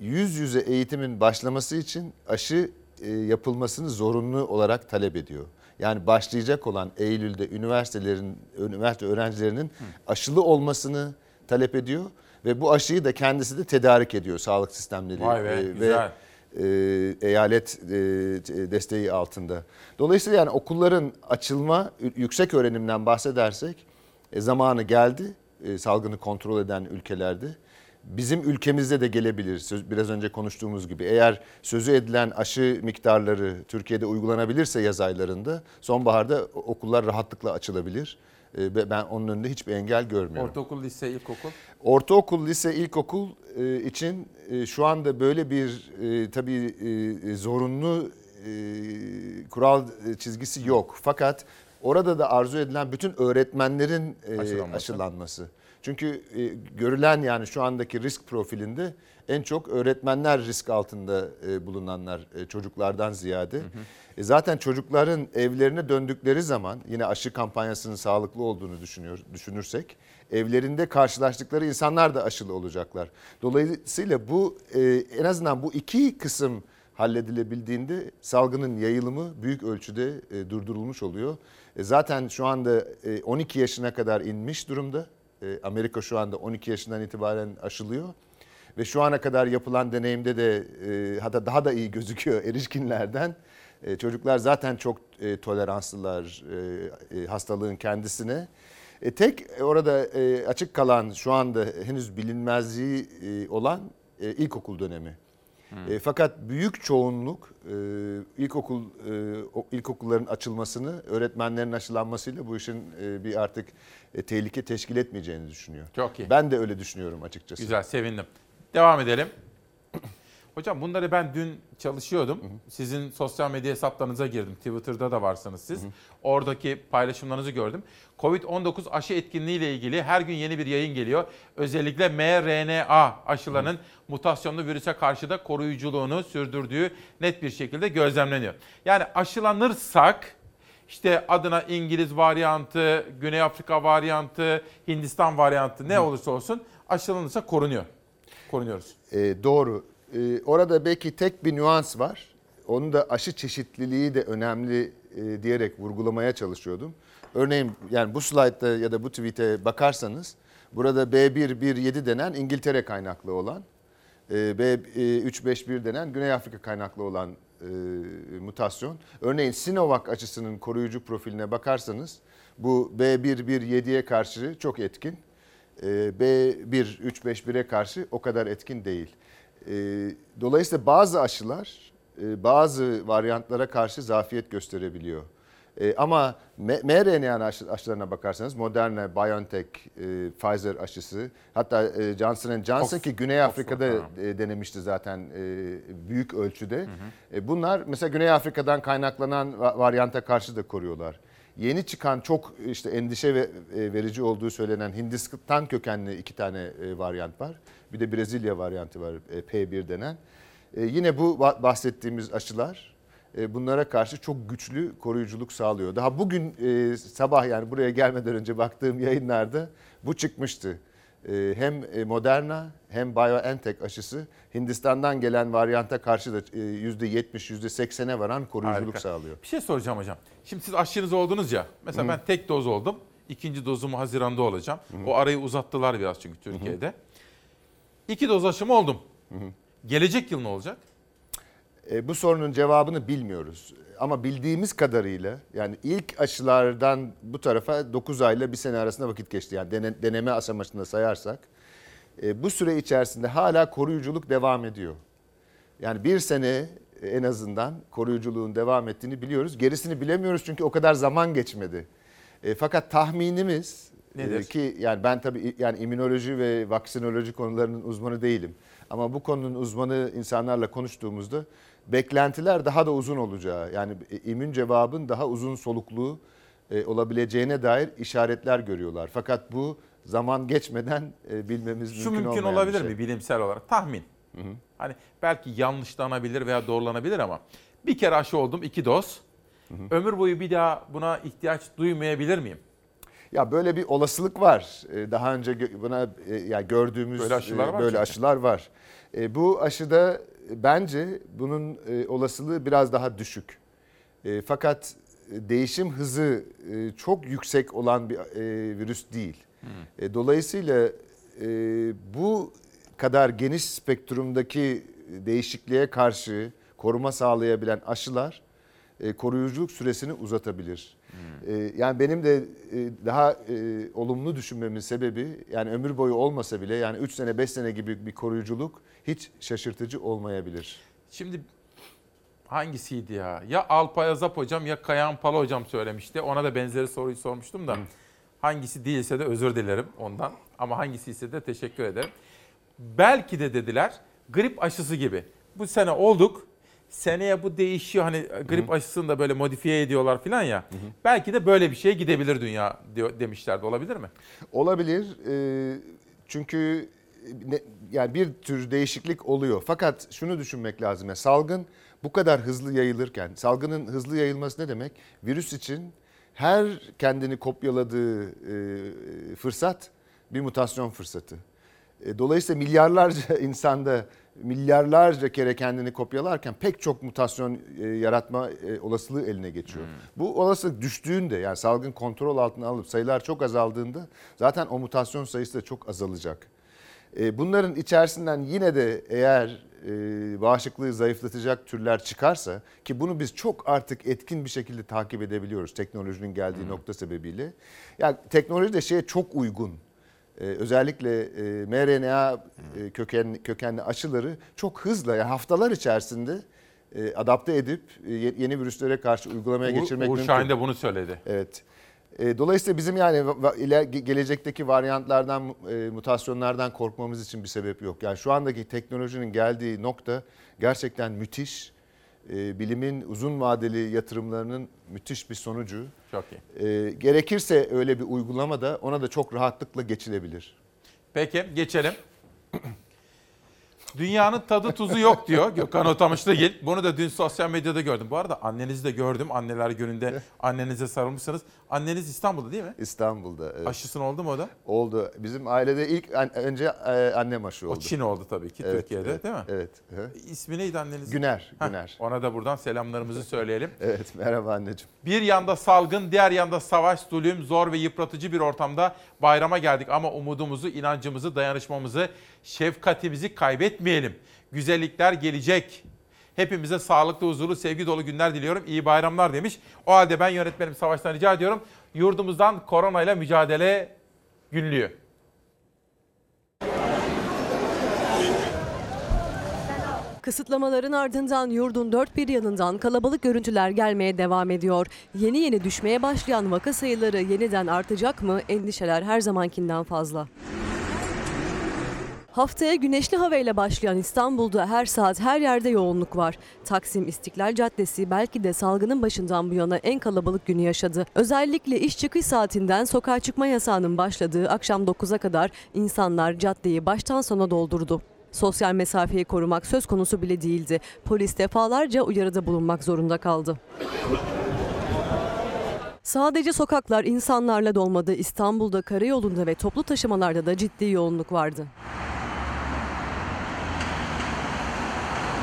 yüz yüze eğitimin başlaması için aşı e, yapılmasını zorunlu olarak talep ediyor. Yani başlayacak olan Eylül'de üniversitelerin üniversite öğrencilerinin aşılı olmasını talep ediyor ve bu aşıyı da kendisi de tedarik ediyor sağlık sistemleri Vay be, e, güzel. ve e, eyalet e, desteği altında. Dolayısıyla yani okulların açılma yüksek öğrenimden bahsedersek e, zamanı geldi e, salgını kontrol eden ülkelerde bizim ülkemizde de gelebilir. Biraz önce konuştuğumuz gibi. Eğer sözü edilen aşı miktarları Türkiye'de uygulanabilirse yaz aylarında sonbaharda okullar rahatlıkla açılabilir. E, ve ben onun önünde hiçbir engel görmüyorum. Ortaokul, lise, ilkokul. Ortaokul, lise, ilkokul e, için e, şu anda böyle bir e, tabii zorunlu kural çizgisi yok. Fakat orada da arzu edilen bütün öğretmenlerin Aşılanması. aşılanması. Çünkü e, görülen yani şu andaki risk profilinde en çok öğretmenler risk altında e, bulunanlar e, çocuklardan ziyade. E, zaten çocukların evlerine döndükleri zaman yine aşı kampanyasının sağlıklı olduğunu düşünüyor düşünürsek evlerinde karşılaştıkları insanlar da aşılı olacaklar. Dolayısıyla bu en azından bu iki kısım halledilebildiğinde salgının yayılımı büyük ölçüde durdurulmuş oluyor. E, zaten şu anda e, 12 yaşına kadar inmiş durumda. E, Amerika şu anda 12 yaşından itibaren aşılıyor. Ve şu ana kadar yapılan deneyimde de e, hatta daha da iyi gözüküyor [LAUGHS] erişkinlerden. E, çocuklar zaten çok toleranslılar hastalığın kendisine. Tek orada açık kalan şu anda henüz bilinmezliği olan e, ilkokul dönemi. E, fakat büyük çoğunluk e, ilkokul e, o ilkokulların açılmasını, öğretmenlerin aşılanmasıyla bu işin e, bir artık e, tehlike teşkil etmeyeceğini düşünüyor. Çok iyi. Ben de öyle düşünüyorum açıkçası. Güzel, sevindim. Devam edelim. Hocam bunları ben dün çalışıyordum. Sizin sosyal medya hesaplarınıza girdim. Twitter'da da varsınız siz. Oradaki paylaşımlarınızı gördüm. Covid-19 aşı etkinliği ile ilgili her gün yeni bir yayın geliyor. Özellikle mRNA aşılarının mutasyonlu virüse karşı da koruyuculuğunu sürdürdüğü net bir şekilde gözlemleniyor. Yani aşılanırsak işte adına İngiliz varyantı, Güney Afrika varyantı, Hindistan varyantı ne olursa olsun aşılanırsa korunuyor. Korunuyoruz. E, doğru. E, orada belki tek bir nüans var. Onu da aşı çeşitliliği de önemli e, diyerek vurgulamaya çalışıyordum. Örneğin yani bu slaytta ya da bu tweet'e bakarsanız burada B117 denen İngiltere kaynaklı olan, e, B351 denen Güney Afrika kaynaklı olan e, mutasyon. Örneğin Sinovac aşısının koruyucu profiline bakarsanız bu B117'ye karşı çok etkin. E, B1351'e karşı o kadar etkin değil. E, Dolayısıyla bazı aşılar e, bazı varyantlara karşı zafiyet gösterebiliyor. E, Ama mRNA aşı- aşılarına bakarsanız Moderna, BioNTech, e, Pfizer aşısı hatta e, Johnson Johnson ki Güney Afrika'da e, denemişti zaten e, büyük ölçüde. E, Bunlar mesela Güney Afrika'dan kaynaklanan va- varyanta karşı da koruyorlar. Yeni çıkan çok işte endişe e, verici olduğu söylenen Hindistan kökenli iki tane e, varyant var. Bir de Brezilya varyantı var e, P1 denen. E, Yine bu ba- bahsettiğimiz aşılar e, bunlara karşı çok güçlü koruyuculuk sağlıyor. Daha bugün sabah yani buraya gelmeden önce baktığım yayınlarda bu çıkmıştı. Hem Moderna hem BioNTech aşısı Hindistan'dan gelen varyanta karşı da e, %70, %80'e varan koruyuculuk Harika. sağlıyor. Bir şey soracağım hocam. Şimdi siz aşınız oldunuz ya. Mesela Hı. ben tek doz oldum. İkinci dozumu Haziran'da olacağım. O arayı uzattılar biraz çünkü Türkiye'de. İki doz aşım oldum. Gelecek yıl ne olacak? E, bu sorunun cevabını bilmiyoruz. Ama bildiğimiz kadarıyla yani ilk aşılardan bu tarafa 9 ayla bir sene arasında vakit geçti. Yani dene- deneme aşamasında sayarsak. E, bu süre içerisinde hala koruyuculuk devam ediyor. Yani bir sene e, en azından koruyuculuğun devam ettiğini biliyoruz. Gerisini bilemiyoruz çünkü o kadar zaman geçmedi. E, fakat tahminimiz e, Nedir? ki yani ben tabii yani immünoloji ve vaksinoloji konularının uzmanı değilim. Ama bu konunun uzmanı insanlarla konuştuğumuzda beklentiler daha da uzun olacağı yani e, immün cevabın daha uzun soluklu e, olabileceğine dair işaretler görüyorlar. Fakat bu zaman geçmeden e, bilmemiz Şu mümkün, mümkün olabilir şey. mi bilimsel olarak? Tahmin. Hani belki yanlışlanabilir veya doğrulanabilir ama bir kere aşı oldum iki doz. Ömür boyu bir daha buna ihtiyaç duymayabilir miyim? Ya böyle bir olasılık var. Ee, Daha önce buna e, ya gördüğümüz Böyle aşılar e, var böyle çünkü. aşılar var. E, Bu aşıda bence bunun olasılığı biraz daha düşük. Fakat değişim hızı çok yüksek olan bir virüs değil. E, Dolayısıyla bu kadar geniş spektrumdaki değişikliğe karşı koruma sağlayabilen aşılar koruyuculuk süresini uzatabilir. E, yani benim de e, daha e, olumlu düşünmemin sebebi yani ömür boyu olmasa bile yani 3 sene 5 sene gibi bir koruyuculuk hiç şaşırtıcı olmayabilir. Şimdi hangisiydi ya? Ya Alpay Azap hocam ya Kayan Pala hocam söylemişti. Ona da benzeri soruyu sormuştum da. Hangisi değilse de özür dilerim ondan. Ama hangisi ise de teşekkür ederim. Belki de dediler grip aşısı gibi. Bu sene olduk. Seneye bu değişiyor. Hani grip aşısını da böyle modifiye ediyorlar falan ya. Belki de böyle bir şeye gidebilir dünya diyor, demişlerdi. Olabilir mi? Olabilir. Ee, çünkü ne- yani bir tür değişiklik oluyor. Fakat şunu düşünmek lazım. Yani salgın bu kadar hızlı yayılırken, salgının hızlı yayılması ne demek? Virüs için her kendini kopyaladığı e, fırsat bir mutasyon fırsatı. E, Dolayısıyla milyarlarca [LAUGHS] insanda milyarlarca kere kendini kopyalarken pek çok mutasyon e, yaratma e, olasılığı eline geçiyor. Bu olasılık düştüğünde yani salgın kontrol altına alıp sayılar çok azaldığında zaten o mutasyon sayısı da çok azalacak. Bunların içerisinden yine de eğer bağışıklığı zayıflatacak türler çıkarsa ki bunu biz çok artık etkin bir şekilde takip edebiliyoruz teknolojinin geldiği nokta sebebiyle. Yani teknoloji de şeye çok uygun. Ee, özellikle e, mRNA e, köken, kökenli aşıları çok hızla yani haftalar içerisinde e, adapte edip e, ye- yeni virüslere karşı uygulamaya Uğur- geçirmek Uğur mümkün. Şahin de bunu söyledi. Evet. E, dolayısıyla bizim yani iler, gelecekteki varyantlardan, e, mutasyonlardan korkmamız için bir sebep yok. Yani şu andaki teknolojinin geldiği nokta gerçekten müthiş. E, bilimin uzun vadeli yatırımlarının müthiş bir sonucu. Çok iyi. E, gerekirse öyle bir uygulama da ona da çok rahatlıkla geçilebilir. Peki geçelim. Dünyanın tadı tuzu yok diyor Gökhan Otamışlıgil. Bunu da dün sosyal medyada gördüm. Bu arada annenizi de gördüm. Anneler gününde [LAUGHS] annenize sarılmışsınız. Anneniz İstanbul'da değil mi? İstanbul'da. Evet. Aşısını oldu mu o da? Oldu. Bizim ailede ilk an- önce e, annem aşı oldu. O Çin oldu tabii ki Evet, Türkiye'de evet, değil mi? Evet. Hı. İsmi neydi annenizin? Güner, Heh, Güner. Ona da buradan selamlarımızı söyleyelim. [LAUGHS] Evet, merhaba anneciğim. Bir yanda salgın, diğer yanda savaş, zulüm, zor ve yıpratıcı bir ortamda bayrama geldik. Ama umudumuzu, inancımızı, dayanışmamızı, şefkatimizi kaybetmeyelim. Güzellikler gelecek. Hepimize sağlıklı, huzurlu, sevgi dolu günler diliyorum. İyi bayramlar demiş. O halde ben yönetmenim Savaş'tan rica ediyorum. Yurdumuzdan koronayla mücadele günlüğü. Kısıtlamaların ardından yurdun dört bir yanından kalabalık görüntüler gelmeye devam ediyor. Yeni yeni düşmeye başlayan vaka sayıları yeniden artacak mı? Endişeler her zamankinden fazla. Haftaya güneşli havayla başlayan İstanbul'da her saat her yerde yoğunluk var. Taksim İstiklal Caddesi belki de salgının başından bu yana en kalabalık günü yaşadı. Özellikle iş çıkış saatinden sokağa çıkma yasağının başladığı akşam 9'a kadar insanlar caddeyi baştan sona doldurdu. Sosyal mesafeyi korumak söz konusu bile değildi. Polis defalarca uyarıda bulunmak zorunda kaldı. Sadece sokaklar insanlarla dolmadı. İstanbul'da karayolunda ve toplu taşımalarda da ciddi yoğunluk vardı.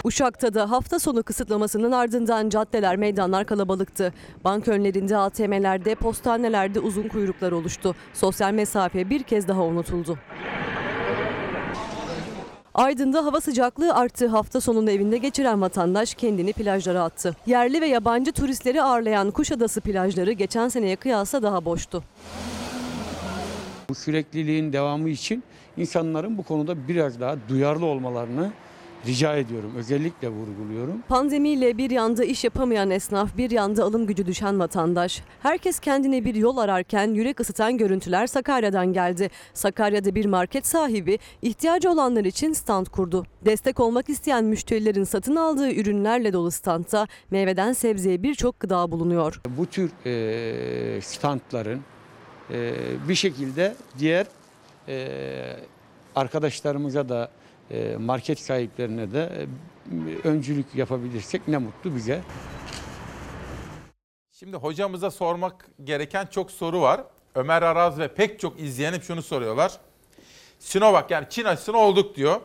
Uşak'ta da hafta sonu kısıtlamasının ardından caddeler, meydanlar kalabalıktı. Bank önlerinde, ATM'lerde, postanelerde uzun kuyruklar oluştu. Sosyal mesafe bir kez daha unutuldu. Aydın'da hava sıcaklığı arttı. Hafta sonunu evinde geçiren vatandaş kendini plajlara attı. Yerli ve yabancı turistleri ağırlayan Kuşadası plajları geçen seneye kıyasla daha boştu. Bu sürekliliğin devamı için insanların bu konuda biraz daha duyarlı olmalarını rica ediyorum. Özellikle vurguluyorum. Pandemiyle bir yanda iş yapamayan esnaf, bir yanda alım gücü düşen vatandaş. Herkes kendine bir yol ararken yürek ısıtan görüntüler Sakarya'dan geldi. Sakarya'da bir market sahibi ihtiyacı olanlar için stand kurdu. Destek olmak isteyen müşterilerin satın aldığı ürünlerle dolu standta meyveden sebzeye birçok gıda bulunuyor. Bu tür e, standların e, bir şekilde diğer e, arkadaşlarımıza da market sahiplerine de e, öncülük yapabilirsek ne mutlu bize. Şimdi hocamıza sormak gereken çok soru var. Ömer Araz ve pek çok izleyenim şunu soruyorlar. Sinovac yani Çin aşısını olduk diyor.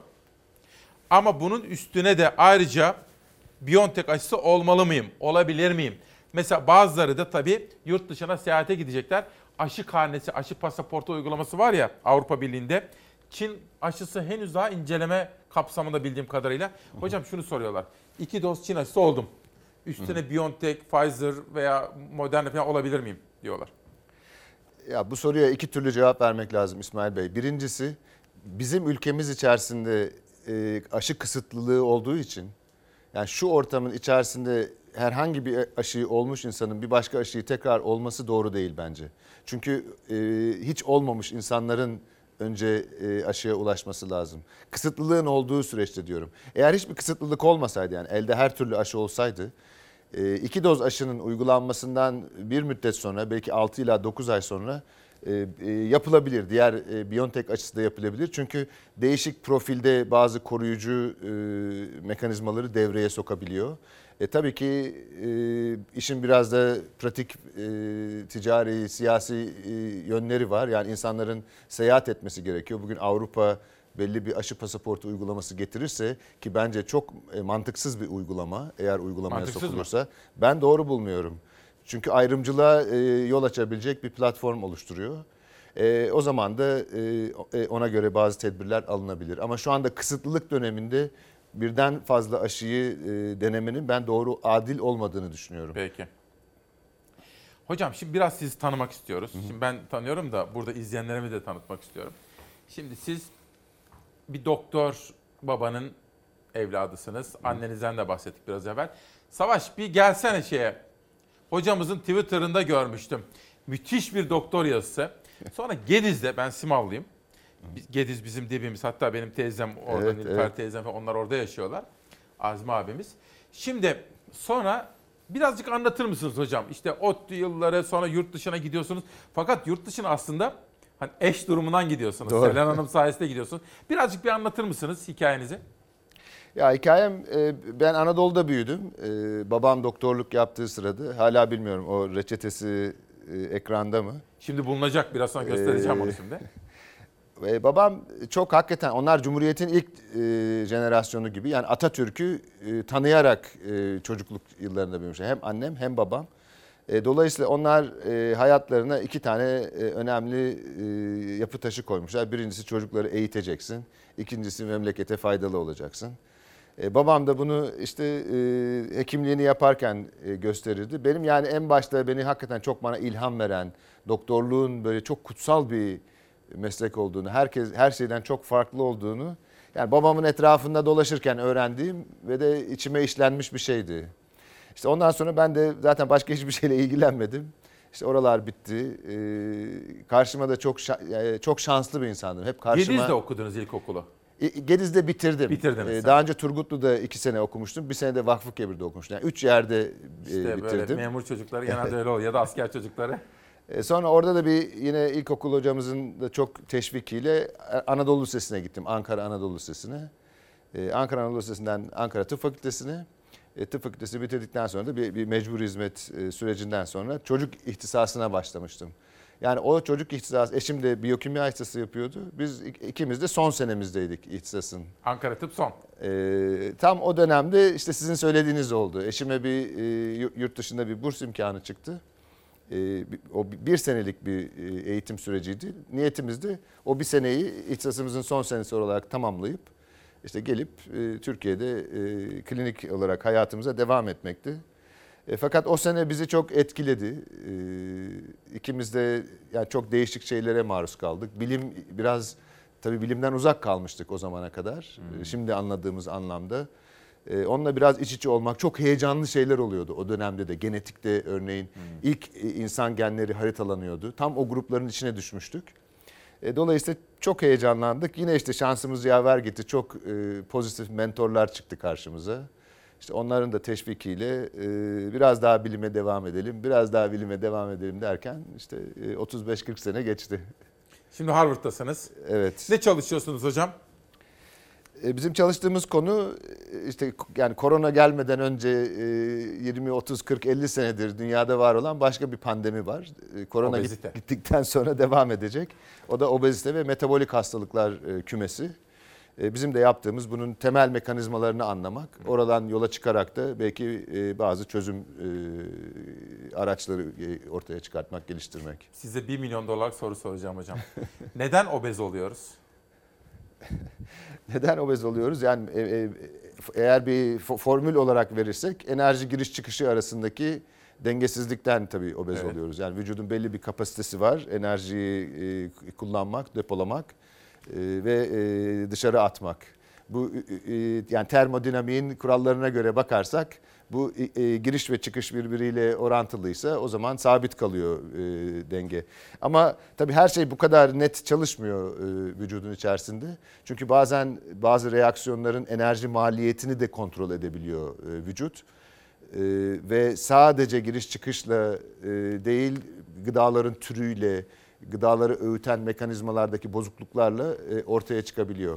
Ama bunun üstüne de ayrıca BioNTech aşısı olmalı mıyım? Olabilir miyim? Mesela bazıları da tabii yurt dışına seyahate gidecekler. Aşı karnesi, aşı pasaportu uygulaması var ya Avrupa Birliği'nde. Çin aşısı henüz daha inceleme kapsamında bildiğim kadarıyla. Hocam şunu soruyorlar. İki doz Çin aşısı oldum. Üstüne BioNTech, Pfizer veya Moderna falan olabilir miyim? diyorlar. Ya bu soruya iki türlü cevap vermek lazım İsmail Bey. Birincisi bizim ülkemiz içerisinde e, aşı kısıtlılığı olduğu için yani şu ortamın içerisinde herhangi bir aşıyı olmuş insanın bir başka aşıyı tekrar olması doğru değil bence. Çünkü e, hiç olmamış insanların önce e, aşıya ulaşması lazım. Kısıtlılığın olduğu süreçte diyorum. Eğer hiçbir kısıtlılık olmasaydı yani elde her türlü aşı olsaydı e, iki doz aşının uygulanmasından bir müddet sonra belki 6 ila 9 ay sonra e, e, yapılabilir. Diğer e, Biontech aşısı da yapılabilir. Çünkü değişik profilde bazı koruyucu e, mekanizmaları devreye sokabiliyor. E, tabii ki e, işin biraz da pratik e, ticari, siyasi e, yönleri var. Yani insanların seyahat etmesi gerekiyor. Bugün Avrupa belli bir aşı pasaportu uygulaması getirirse ki bence çok e, mantıksız bir uygulama eğer uygulamaya Mantıksız mı? sokulursa ben doğru bulmuyorum. Çünkü ayrımcılığa e, yol açabilecek bir platform oluşturuyor. E, o zaman da e, e, ona göre bazı tedbirler alınabilir. Ama şu anda kısıtlılık döneminde birden fazla aşıyı e, denemenin ben doğru adil olmadığını düşünüyorum. Peki. Hocam şimdi biraz sizi tanımak istiyoruz. Şimdi ben tanıyorum da burada izleyenlerimi de tanıtmak istiyorum. Şimdi siz bir doktor babanın evladısınız. Annenizden de bahsettik biraz evvel. Savaş bir gelsene şeye. Hocamızın Twitter'ında görmüştüm. Müthiş bir doktor yazısı. [LAUGHS] Sonra Gediz'de ben Simavlıyım. Gediz bizim dibimiz. Hatta benim teyzem orada, Evet, Nilüfer evet. teyzem falan onlar orada yaşıyorlar. Azmi abimiz. Şimdi sonra birazcık anlatır mısınız hocam? İşte ODTÜ yılları sonra yurt dışına gidiyorsunuz. Fakat yurt dışına aslında hani eş durumundan gidiyorsunuz. Doğru. Selen Hanım sayesinde gidiyorsunuz. Birazcık bir anlatır mısınız hikayenizi? Ya hikayem e, ben Anadolu'da büyüdüm. E, Babam doktorluk yaptığı sırada hala bilmiyorum o reçetesi e, ekranda mı? Şimdi bulunacak biraz sonra göstereceğim onu Ee, şimdi. [LAUGHS] Ve babam çok hakikaten onlar Cumhuriyet'in ilk e, jenerasyonu gibi yani Atatürk'ü e, tanıyarak e, çocukluk yıllarında büyümüşler. Hem annem hem babam. E, dolayısıyla onlar e, hayatlarına iki tane e, önemli e, yapı taşı koymuşlar. Birincisi çocukları eğiteceksin. İkincisi memlekete faydalı olacaksın. E, babam da bunu işte e, hekimliğini yaparken e, gösterirdi. Benim yani en başta beni hakikaten çok bana ilham veren, doktorluğun böyle çok kutsal bir meslek olduğunu, herkes her şeyden çok farklı olduğunu yani babamın etrafında dolaşırken öğrendiğim ve de içime işlenmiş bir şeydi. İşte ondan sonra ben de zaten başka hiçbir [LAUGHS] şeyle ilgilenmedim. İşte oralar bitti. Ee, karşıma da çok şa- çok şanslı bir insandım. Hep karşıma Gediz'de okudunuz ilkokulu. İ- Gediz'de bitirdim. Bitirdiniz Ee, daha önce Turgutlu'da iki sene okumuştum. Bir sene de Vakfıkebir'de okumuştum. Yani üç yerde e, İşte böyle bitirdim. memur çocukları genelde öyle oluyor ya da asker çocukları. [LAUGHS] E, Sonra orada da bir yine ilkokul hocamızın da çok teşvikiyle Anadolu Lisesi'ne gittim. Ankara Anadolu Lisesi'ne. E, Ankara Anadolu Lisesi'nden Ankara Tıp Fakültesi'ne. E, tıp fakültesi bitirdikten sonra da bir, bir mecbur hizmet e, sürecinden sonra çocuk ihtisasına başlamıştım. Yani o çocuk ihtisası, eşim de biyokimya ihtisası yapıyordu. Biz ik- ikimiz de son senemizdeydik ihtisasın. Ankara Tıp son. Ee, tam o dönemde işte sizin söylediğiniz oldu. Eşime bir e, yu- yurt dışında bir burs imkanı çıktı. Bir- o bir- senelik bir e, eğitim süreciydi. Niyetimiz de o bir seneyi ihtisasımızın son senesi olarak tamamlayıp işte gelip e, Türkiye'de e, klinik olarak hayatımıza devam etmekti. E, fakat o sene bizi çok etkiledi. E, ikimiz de yani çok değişik şeylere maruz kaldık. Bilim biraz tabii bilimden uzak kalmıştık o zamana kadar. E, Şimdi anladığımız anlamda. E, onunla biraz iç içe olmak çok heyecanlı şeyler oluyordu o dönemde de. Genetikte örneğin ilk e, insan genleri haritalanıyordu. Tam o grupların içine düşmüştük. E, Dolayısıyla çok heyecanlandık. Yine işte şansımız yaver gitti. Çok e, pozitif mentorlar çıktı karşımıza. İşte onların da teşvikiyle e, biraz daha bilime devam edelim, biraz daha bilime devam edelim derken işte e, 35-40 sene geçti. Şimdi Harvard'tasınız. Evet. Ne çalışıyorsunuz hocam? E, Bizim çalıştığımız konu e, işte yani korona gelmeden önce e, 20, 30, 40, 50 senedir dünyada var olan başka bir pandemi var. E, Korona Obezite. gittikten sonra [LAUGHS] devam edecek. O da obezite ve metabolik hastalıklar kümesi. Bizim de yaptığımız bunun temel mekanizmalarını anlamak. Oradan yola çıkarak da belki bazı çözüm araçları ortaya çıkartmak, geliştirmek. Size 1 milyon dolarlık soru soracağım hocam. Neden obez oluyoruz? [LAUGHS] Neden obez oluyoruz? Yani e, e, eğer bir fo- formül olarak verirsek enerji giriş çıkışı arasındaki dengesizlikten tabii obez Evet. oluyoruz. Yani vücudun belli bir kapasitesi var. Enerjiyi e, kullanmak, depolamak e, ve e, dışarı atmak. Bu e, yani termodinamiğin kurallarına göre bakarsak bu e, e, giriş ve çıkış birbiriyle orantılıysa o zaman sabit kalıyor e, denge. Ama tabii her şey bu kadar net çalışmıyor e, vücudun içerisinde. Çünkü bazen bazı reaksiyonların enerji maliyetini de kontrol edebiliyor e, vücut. Ee, ve sadece giriş çıkışla e, değil gıdaların türüyle, gıdaları öğüten mekanizmalardaki bozukluklarla e, ortaya çıkabiliyor.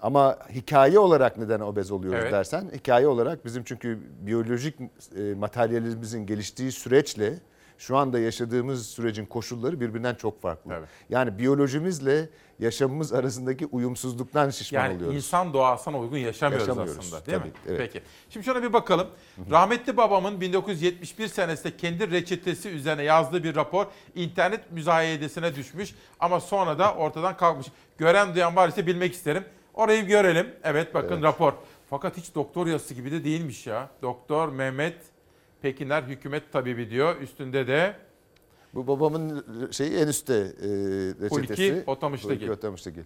Ama hikaye olarak neden obez oluyoruz Evet. dersen, hikaye olarak bizim çünkü biyolojik e, materyalimizin geliştiği süreçle şu anda yaşadığımız sürecin koşulları birbirinden çok farklı. Yani biyolojimizle yaşamımız arasındaki uyumsuzluktan şişman Yani oluyoruz. insan doğasına uygun yaşamıyoruz, Yaşamıyoruz, aslında değil mi? tabii, evet. Peki. Şimdi şuna bir bakalım. Rahmetli babamın 1971 senesinde kendi reçetesi üzerine yazdığı bir rapor internet müzayedesine düşmüş ama sonra da ortadan kalkmış. Gören duyan var ise bilmek isterim. Orayı görelim. Evet bakın Evet. rapor. Fakat hiç doktor yazısı gibi de değilmiş ya. Doktor Mehmet Pekiner hükümet tabibi diyor. Üstünde de Bu babamın şeyi en üstte e, reçetesi. Hulki Otamış'taki. Hulki Otamış'taki.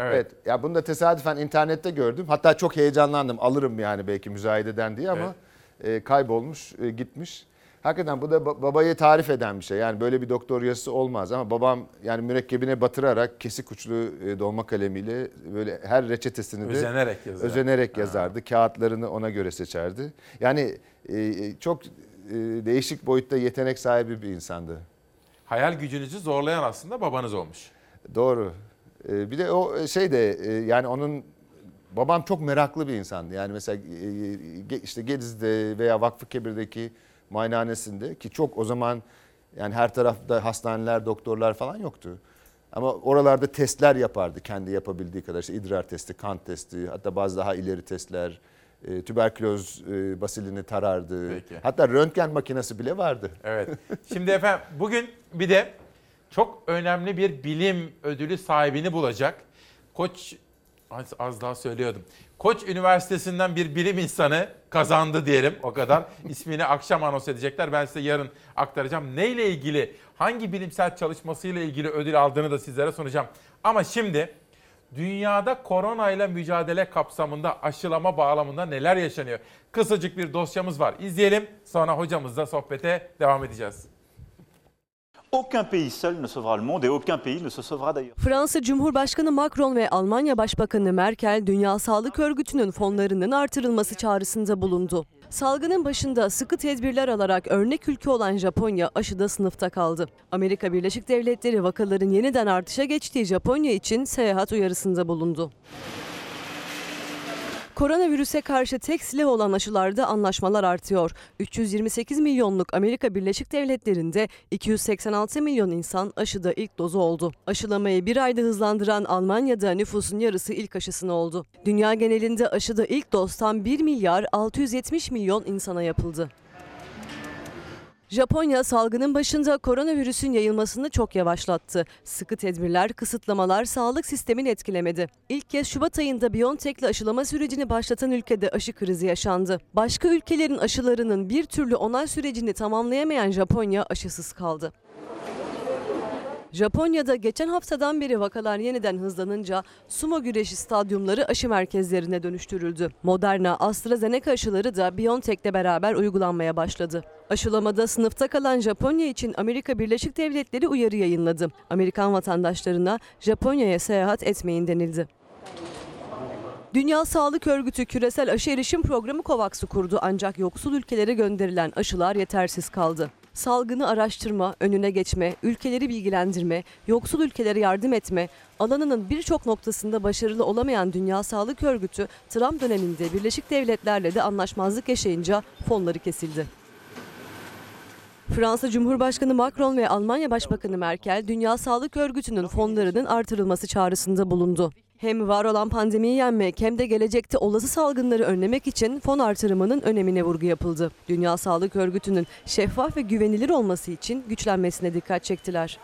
Evet. Evet. Ya bunu da tesadüfen internette gördüm. Hatta çok heyecanlandım. Alırım yani belki müzayededen diye ama e, kaybolmuş, e, gitmiş. Hakikaten bu da ba- babayı tarif eden bir şey. Yani böyle bir doktor yazısı olmaz ama babam yani mürekkebine batırarak kesik uçlu e, dolma kalemiyle böyle her reçetesini de Özenerek yazar. özenerek yazardı. Kağıtlarını ona göre seçerdi. Yani e, çok e, değişik boyutta yetenek sahibi bir insandı. hayal gücünüzü zorlayan aslında babanız olmuş. Doğru. Bir de o şey de yani onun babam çok meraklı bir insandı. Yani mesela işte Gediz'de veya Vakfıkebir'deki muayenehanesinde ki çok o zaman yani her tarafta hastaneler, doktorlar falan yoktu. Ama oralarda testler yapardı kendi yapabildiği kadar. İşte idrar testi, kan testi, hatta bazı daha ileri testler. E, tüberküloz e, basilini tarardı. Peki. Hatta röntgen makinesi bile vardı. Evet. Şimdi efendim bugün bir de çok önemli bir bilim ödülü sahibini bulacak. Koç az, az daha söylüyordum. Koç Üniversitesi'nden bir bilim insanı kazandı diyelim o kadar. İsmini akşam anons edecekler. Ben size yarın aktaracağım. Neyle ilgili, hangi bilimsel çalışmasıyla ilgili ödül aldığını da sizlere sunacağım. Ama şimdi dünyada koronayla mücadele kapsamında aşılama bağlamında neler yaşanıyor? Kısacık bir dosyamız var. İzleyelim. Sonra hocamızla sohbete devam edeceğiz. Aucun pays seul ne sauvera le monde et aucun pays ne se sauvera d'ailleurs. Fransa Cumhurbaşkanı Macron ve Almanya Başbakanı Merkel Dünya Sağlık Örgütü'nün fonlarının artırılması çağrısında bulundu. Salgının başında sıkı tedbirler alarak örnek ülke olan Japonya aşıda sınıfta kaldı. Amerika Birleşik Devletleri vakaların yeniden artışa geçtiği Japonya için seyahat uyarısında bulundu. Koronavirüse karşı tek silah olan aşılarda anlaşmalar artıyor. 328 milyonluk Amerika Birleşik Devletleri'nde 286 milyon insan aşıda ilk dozu oldu. Aşılamayı bir ayda hızlandıran Almanya'da nüfusun yarısı ilk aşısını oldu. Dünya genelinde aşıda ilk doz tam 1 milyar 670 milyon insana yapıldı. Japonya salgının başında koronavirüsün yayılmasını çok yavaşlattı. Sıkı tedbirler, kısıtlamalar sağlık sistemini etkilemedi. İlk kez Şubat ayında BioNTech'le aşılama sürecini başlatan ülkede aşı krizi yaşandı. Başka ülkelerin aşılarının bir türlü onay sürecini tamamlayamayan Japonya aşısız kaldı. Japonya'da geçen haftadan beri vakalar yeniden hızlanınca sumo güreşi stadyumları aşı merkezlerine dönüştürüldü. Moderna, AstraZeneca aşıları da BioNTech'le beraber uygulanmaya başladı. Aşılamada sınıfta kalan Japonya için Amerika Birleşik Devletleri uyarı yayınladı. Amerikan vatandaşlarına Japonya'ya seyahat etmeyin denildi. Dünya Sağlık Örgütü küresel aşı erişim programı COVAX'ı kurdu ancak yoksul ülkelere gönderilen aşılar yetersiz kaldı. Salgını araştırma, önüne geçme, ülkeleri bilgilendirme, yoksul ülkelere yardım etme, alanının birçok noktasında başarılı olamayan Dünya Sağlık Örgütü, Trump döneminde Birleşik Devletler'le de anlaşmazlık yaşayınca fonları kesildi. Fransa Cumhurbaşkanı Macron ve Almanya Başbakanı Merkel, Dünya Sağlık Örgütü'nün fonlarının artırılması çağrısında bulundu. Hem var olan pandemiyi yenmek hem de gelecekte olası salgınları önlemek için fon artırımının önemine vurgu yapıldı. Dünya Sağlık Örgütü'nün şeffaf ve güvenilir olması için güçlenmesine dikkat çektiler.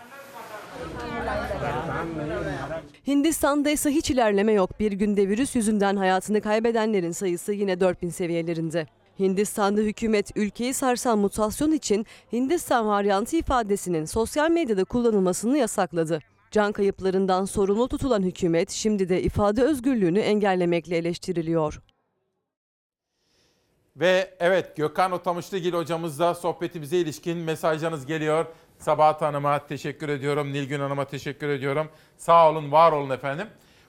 Hindistan'da ise hiç ilerleme yok. Bir günde virüs yüzünden hayatını kaybedenlerin sayısı yine 4000 seviyelerinde. Hindistan'da hükümet ülkeyi sarsan mutasyon için Hindistan varyantı ifadesinin sosyal medyada kullanılmasını yasakladı. Can kayıplarından sorumlu tutulan hükümet şimdi de ifade özgürlüğünü engellemekle eleştiriliyor. Ve evet Gökhan Otamışlıgil hocamızla sohbetimize ilişkin mesajlarınız geliyor. Sabahat Hanım'a teşekkür ediyorum. Nilgün Hanım'a teşekkür ediyorum. Sağ olun, var olun efendim.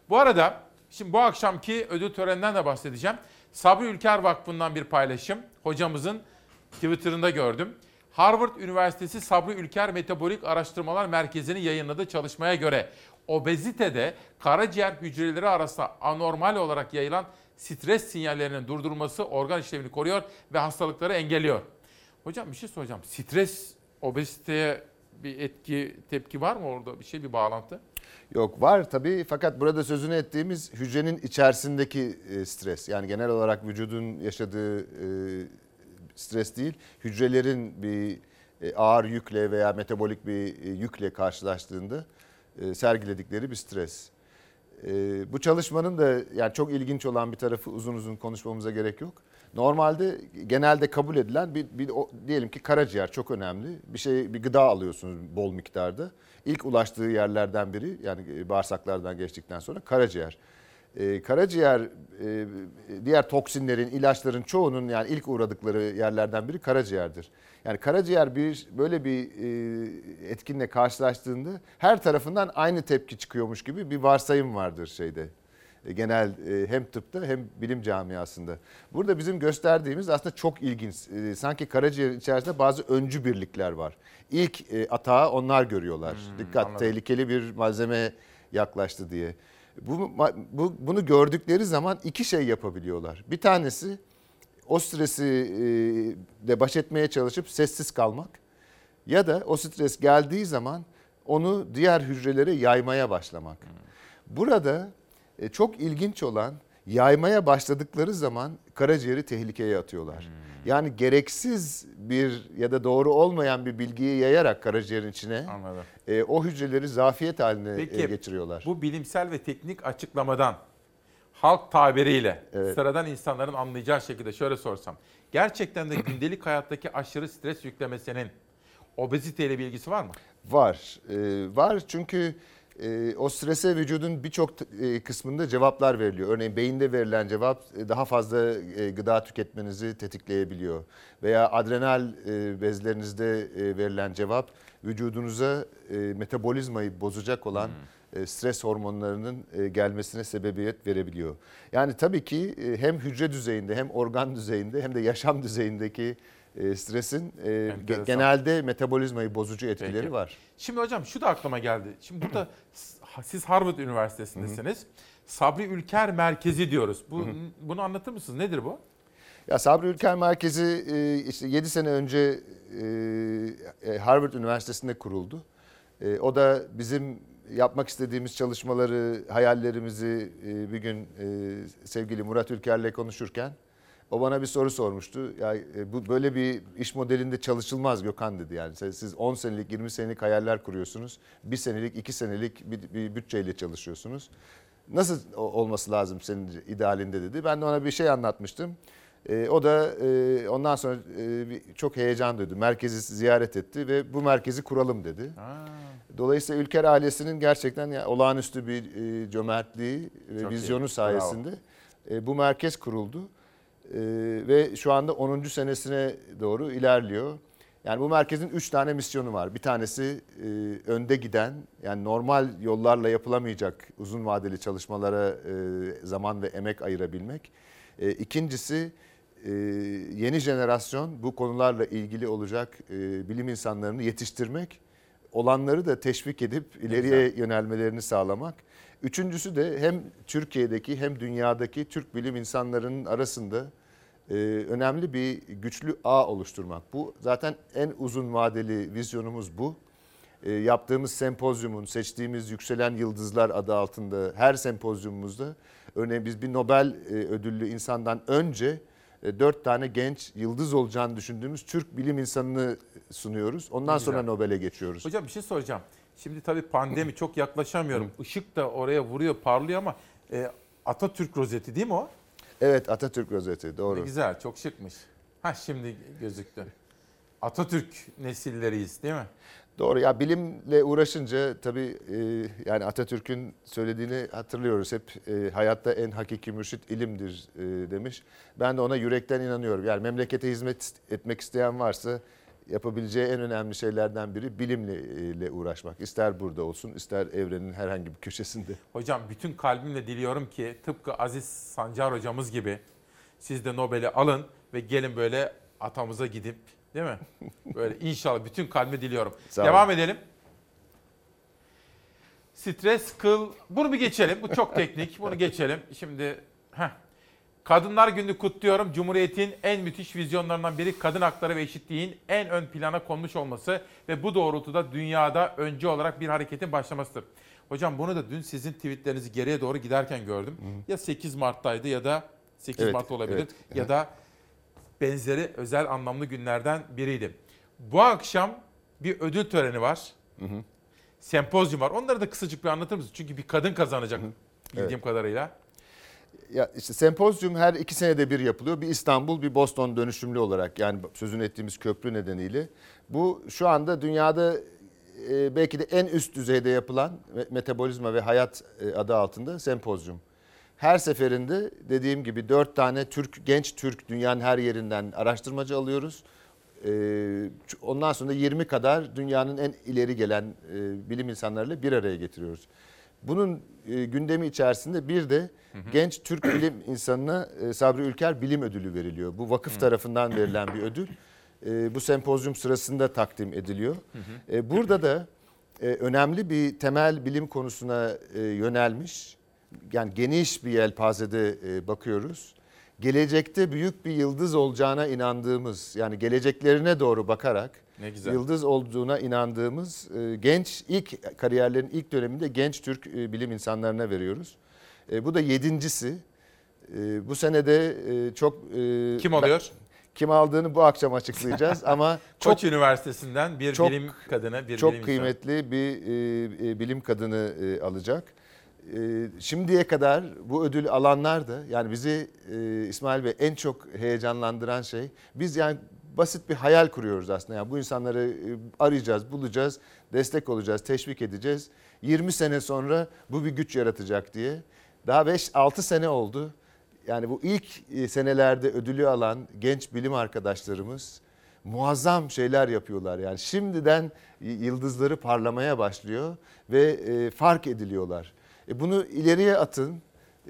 Bu arada şimdi bu akşamki ödül töreninden de bahsedeceğim. Sabri Ülker Vakfı'ndan bir paylaşım. Hocamızın Twitter'ında gördüm. Harvard Üniversitesi Sabri Ülker Metabolik Araştırmalar Merkezi'nin yayınladığı çalışmaya göre obezitede karaciğer hücreleri arasında anormal olarak yayılan stres sinyallerinin durdurulması organ işlevini koruyor ve hastalıkları engelliyor. Hocam bir şey soracağım. Stres obeziteye bir etki, tepki var mı orada? Bir şey, bir bağlantı? Yok var tabii fakat burada sözünü ettiğimiz hücrenin içerisindeki e, stres. Yani genel olarak vücudun yaşadığı e, stres değil, hücrelerin bir e, ağır yükle veya metabolik bir e, yükle karşılaştığında e, sergiledikleri bir stres. Bu çalışmanın da yani çok ilginç olan bir tarafı uzun uzun konuşmamıza gerek yok. Normalde genelde kabul edilen bir, bir o, diyelim ki karaciğer çok önemli. Bir şey bir gıda alıyorsunuz bol miktarda. İlk ulaştığı yerlerden biri yani bağırsaklardan geçtikten sonra karaciğer. Ee, karaciğer e, diğer toksinlerin, ilaçların çoğunun yani ilk uğradıkları yerlerden biri karaciğerdir. Yani karaciğer bir böyle bir e, etkinle karşılaştığında her tarafından aynı tepki çıkıyormuş gibi bir varsayım vardır şeyde. E, genel e, hem tıpta hem bilim camiasında. Burada bizim gösterdiğimiz aslında çok ilginç. E, sanki karaciğer içerisinde bazı öncü birlikler var. İlk e, atağı onlar görüyorlar. Dikkat anladım. tehlikeli bir malzeme yaklaştı diye. Bu, bu bunu gördükleri zaman iki şey yapabiliyorlar. Bir tanesi o stresi e, de baş etmeye çalışıp sessiz kalmak ya da o stres geldiği zaman onu diğer hücrelere yaymaya başlamak. Burada e, çok ilginç olan yaymaya başladıkları zaman karaciğeri tehlikeye atıyorlar. Yani gereksiz bir ya da doğru olmayan bir bilgiyi yayarak karaciğerin içine Anladım. e, o hücreleri zafiyet haline Peki e, getiriyorlar. bu bilimsel ve teknik açıklamadan halk tabiriyle sıradan insanların anlayacağı şekilde şöyle sorsam. Gerçekten de gündelik hayattaki aşırı stres yüklemesinin obeziteyle bir ilgisi var mı? Var. Ee, var çünkü e, o strese vücudun birçok e, kısmında cevaplar veriliyor. Örneğin beyinde verilen cevap e, daha fazla e, gıda tüketmenizi tetikleyebiliyor. Veya adrenal e, bezlerinizde e, verilen cevap vücudunuza e, metabolizmayı bozacak olan e, stres hormonlarının e, gelmesine sebebiyet verebiliyor. Yani tabii ki e, hem hücre düzeyinde hem organ düzeyinde hem de yaşam düzeyindeki e, stresin e, Enteresan. genelde metabolizmayı bozucu etkileri Peki. var. Şimdi hocam şu da aklıma geldi. Şimdi burada siz Harvard Üniversitesi'ndesiniz. Sabri Ülker Merkezi diyoruz. Bu bunu anlatır mısınız? Nedir bu? Ya Sabri Ülker Merkezi e, işte 7 sene önce e, e, Harvard Üniversitesi'nde kuruldu. E, O da bizim yapmak istediğimiz çalışmaları, hayallerimizi bir gün sevgili Murat Ülker'le konuşurken o bana bir soru sormuştu. Ya e, bu böyle bir iş modelinde çalışılmaz Gökhan dedi yani. Siz siz 10 senelik, 20 senelik hayaller kuruyorsunuz. Bir senelik, iki senelik bir, bir bütçeyle çalışıyorsunuz. Nasıl olması lazım senin idealinde dedi. Ben de ona bir şey anlatmıştım. E, o da e, ondan sonra e, bir- çok heyecan duydu. Merkezi ziyaret etti ve bu merkezi kuralım dedi. Dolayısıyla Ülker ailesinin gerçekten ya, olağanüstü bir e, cömertliği ve Çok iyi. vizyonu Bravo. sayesinde e, bu merkez kuruldu. E, ve şu anda 10. senesine doğru ilerliyor. Yani bu merkezin 3 tane misyonu var. Bir tanesi e, önde giden yani normal yollarla yapılamayacak uzun vadeli çalışmalara e, zaman ve emek ayırabilmek. E, ikincisi e, yeni jenerasyon bu konularla ilgili olacak e, bilim insanlarını yetiştirmek. Olanları da teşvik edip ileriye yönelmelerini sağlamak. Üçüncüsü de hem Türkiye'deki hem dünyadaki Türk bilim insanlarının arasında e, önemli bir güçlü ağ oluşturmak. Bu zaten en uzun vadeli vizyonumuz bu. E, yaptığımız sempozyumun, seçtiğimiz Yükselen Yıldızlar adı altında her sempozyumumuzda örneğin biz bir Nobel e, ödüllü insandan önce e, dört tane genç yıldız olacağını düşündüğümüz Türk bilim insanını sunuyoruz. Ondan sonra. Nobel'e geçiyoruz. Hocam bir şey soracağım. Şimdi tabii pandemi çok yaklaşamıyorum. Işık da oraya vuruyor, parlıyor ama e, Atatürk rozeti değil mi o? Evet Atatürk rozeti Ne doğru. güzel, çok şıkmış. Ha şimdi gözüktü. Atatürk nesilleriyiz değil mi? Doğru ya bilimle uğraşınca tabii e, yani Atatürk'ün söylediğini hatırlıyoruz hep e, hayatta en hakiki mürşit ilimdir e, demiş. Ben de ona yürekten inanıyorum. Yani memlekete hizmet etmek isteyen varsa yapabileceği en önemli şeylerden biri bilimle uğraşmak. İster burada olsun ister evrenin herhangi bir köşesinde. [LAUGHS] Hocam bütün kalbimle diliyorum ki tıpkı Aziz Sancar hocamız gibi siz de Nobel'i alın ve gelin böyle atamıza gidip değil mi? [LAUGHS] Böyle inşallah bütün kalbimle diliyorum. Sağ Devam olun. edelim. Stres, kıl. Bunu bir geçelim. Bu çok teknik. Bunu geçelim. Şimdi heh. Kadınlar Günü kutluyorum. Cumhuriyet'in en müthiş vizyonlarından biri kadın hakları ve eşitliğin en ön plana konmuş olması ve bu doğrultuda dünyada öncü olarak bir hareketin başlamasıdır. Hocam bunu da dün sizin tweetlerinizi geriye doğru giderken gördüm. Ya 8 Mart'taydı ya da 8 Evet, Mart olabilir evet. ya da benzeri özel anlamlı günlerden biriydi. Bu akşam bir ödül töreni var. Sempozyum var. Onları da kısacık bir anlatır mısın? Çünkü bir kadın kazanacak bildiğim Evet. kadarıyla. Ya işte sempozyum her iki senede bir yapılıyor. Bir İstanbul, bir Boston dönüşümlü olarak yani sözünü ettiğimiz köprü nedeniyle. Bu şu anda dünyada e, belki de en üst düzeyde yapılan me- metabolizma ve hayat e, adı altında sempozyum. Her seferinde dediğim gibi dört tane Türk genç Türk dünyanın her yerinden araştırmacı alıyoruz. E, ondan sonra da 20 kadar dünyanın en ileri gelen e, bilim insanlarıyla bir araya getiriyoruz. Bunun e, gündemi içerisinde bir de genç Türk bilim insanına e, Sabri Ülker Bilim Ödülü veriliyor. Bu vakıf tarafından verilen bir ödül. E, bu sempozyum sırasında takdim ediliyor. E, burada da e, önemli bir temel bilim konusuna e, yönelmiş. Yani geniş bir yelpazede e, bakıyoruz. Gelecekte büyük bir yıldız olacağına inandığımız yani geleceklerine doğru bakarak Ne güzel. yıldız olduğuna inandığımız e, genç ilk kariyerlerin ilk döneminde genç Türk e, bilim insanlarına veriyoruz. E, bu da yedincisi. E, bu senede e, çok... e, Kim oluyor? kim aldığını bu akşam açıklayacağız ama [LAUGHS] çok Koç Üniversitesi'nden bir çok- bilim kadını, bir çok bilim insanı. kıymetli bir e, e, bilim kadını e, alacak. E, şimdiye kadar bu ödülü alanlar da yani bizi e, İsmail Bey en çok heyecanlandıran şey biz yani basit bir hayal kuruyoruz aslında. Yani bu insanları e, arayacağız, bulacağız, destek olacağız, teşvik edeceğiz. 20 sene sonra bu bir güç yaratacak diye. Daha 5-6 sene oldu. Yani bu ilk e, senelerde ödülü alan genç bilim arkadaşlarımız muazzam şeyler yapıyorlar. Yani şimdiden yıldızları parlamaya başlıyor ve e, fark ediliyorlar. E, bunu ileriye atın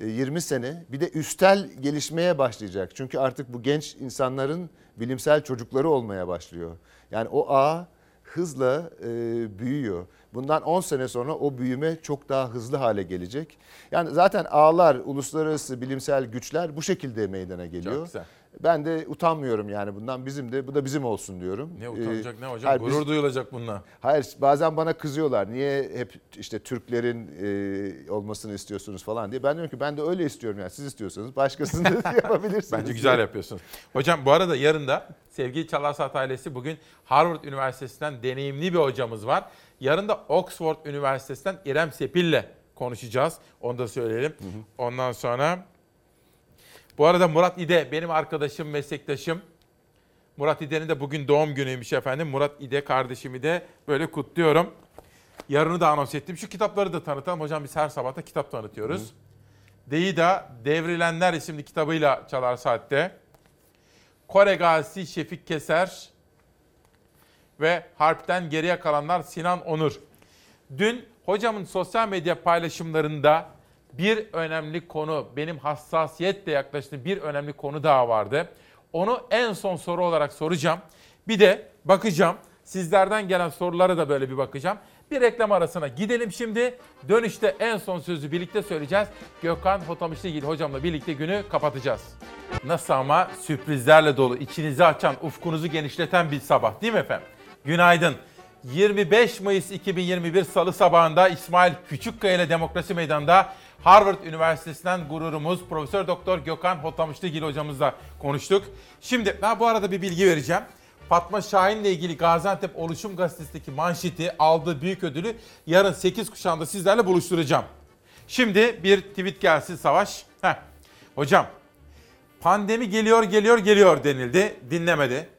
e, 20 sene bir de üstel gelişmeye başlayacak. Çünkü artık bu genç insanların bilimsel çocukları olmaya başlıyor. Yani o ağ hızla e, büyüyor. Bundan 10 sene sonra o büyüme çok daha hızlı hale gelecek. Yani zaten ağlar, uluslararası bilimsel güçler bu şekilde meydana geliyor. Çok güzel. Ben de utanmıyorum yani bundan bizim de bu da bizim olsun diyorum. Ne utanacak Ee, ne hocam? hayır, biz- Gurur duyulacak bununla. Hayır bazen bana kızıyorlar. Niye hep işte Türklerin e, olmasını istiyorsunuz falan diye. Ben diyorum ki ben de öyle istiyorum yani. Siz istiyorsanız başkasını da [LAUGHS] yapabilirsiniz. Bence güzel yapıyorsunuz. Hocam bu arada yarın da sevgili Çalarsat ailesi bugün Harvard Üniversitesi'nden deneyimli bir hocamız var. Yarın da Oxford Üniversitesi'nden İrem Sepil'le konuşacağız. Onu da söyleyelim. Ondan sonra bu arada Murat İde benim arkadaşım, meslektaşım. Murat İde'nin de bugün doğum günüymüş efendim. Murat İde kardeşimi de böyle kutluyorum. Yarını da anons ettim. Şu kitapları da tanıtalım. Hocam biz her sabah da kitap tanıtıyoruz. Deida Devrilenler isimli kitabıyla Çalar Saat'te. Kore Gazisi Şefik Keser ve Harp'ten geriye kalanlar Sinan Onur. Dün hocamın sosyal medya paylaşımlarında bir önemli konu, benim hassasiyetle yaklaştığım bir önemli konu daha vardı. Onu en son soru olarak soracağım. Bir de bakacağım. Sizlerden gelen sorulara da böyle bir bakacağım. Bir reklam arasına gidelim şimdi. Dönüşte en son sözü birlikte söyleyeceğiz. Gökhan Hotamışlıgil hocamla birlikte günü kapatacağız. Nasıl ama sürprizlerle dolu, içinizi açan, ufkunuzu genişleten bir sabah değil mi efendim? Günaydın. 25 Mayıs 2021 Salı sabahında İsmail Küçükkaya ile Demokrasi Meydanı'nda Harvard Üniversitesi'nden gururumuz Profesör Doktor Gökhan Hotamışlıgil hocamızla konuştuk. Şimdi ben bu arada bir bilgi vereceğim. Fatma Şahin'le ilgili Gaziantep Oluşum Gazetesi'ndeki manşeti aldığı büyük ödülü yarın 8 kuşağında sizlerle buluşturacağım. Şimdi bir tweet gelsin Savaş. Heh. Hocam Pandemi geliyor geliyor geliyor denildi. Dinlemedi.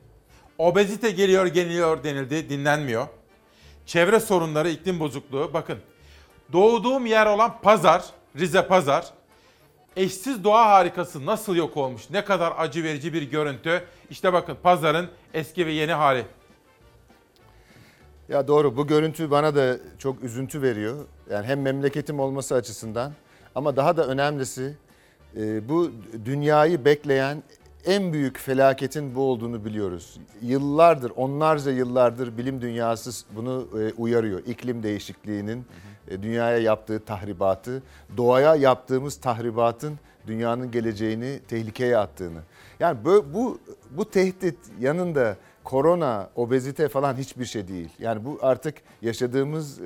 Obezite geliyor geliyor denildi. Dinlenmiyor. Çevre sorunları, iklim bozukluğu. Bakın doğduğum yer olan Pazar, Rize Pazar. Eşsiz doğa harikası nasıl yok olmuş? Ne kadar acı verici bir görüntü. İşte bakın Pazar'ın eski ve yeni hali. Ya doğru bu görüntü bana da çok üzüntü veriyor. Yani hem memleketim olması açısından ama daha da önemlisi e, bu dünyayı bekleyen en büyük felaketin bu olduğunu biliyoruz. Yıllardır, onlarca yıllardır bilim dünyası bunu e, uyarıyor. İklim değişikliğinin e, dünyaya yaptığı tahribatı, doğaya yaptığımız tahribatın dünyanın geleceğini tehlikeye attığını. Yani bu bu, bu tehdit yanında korona, obezite falan hiçbir şey değil. Yani bu artık yaşadığımız e,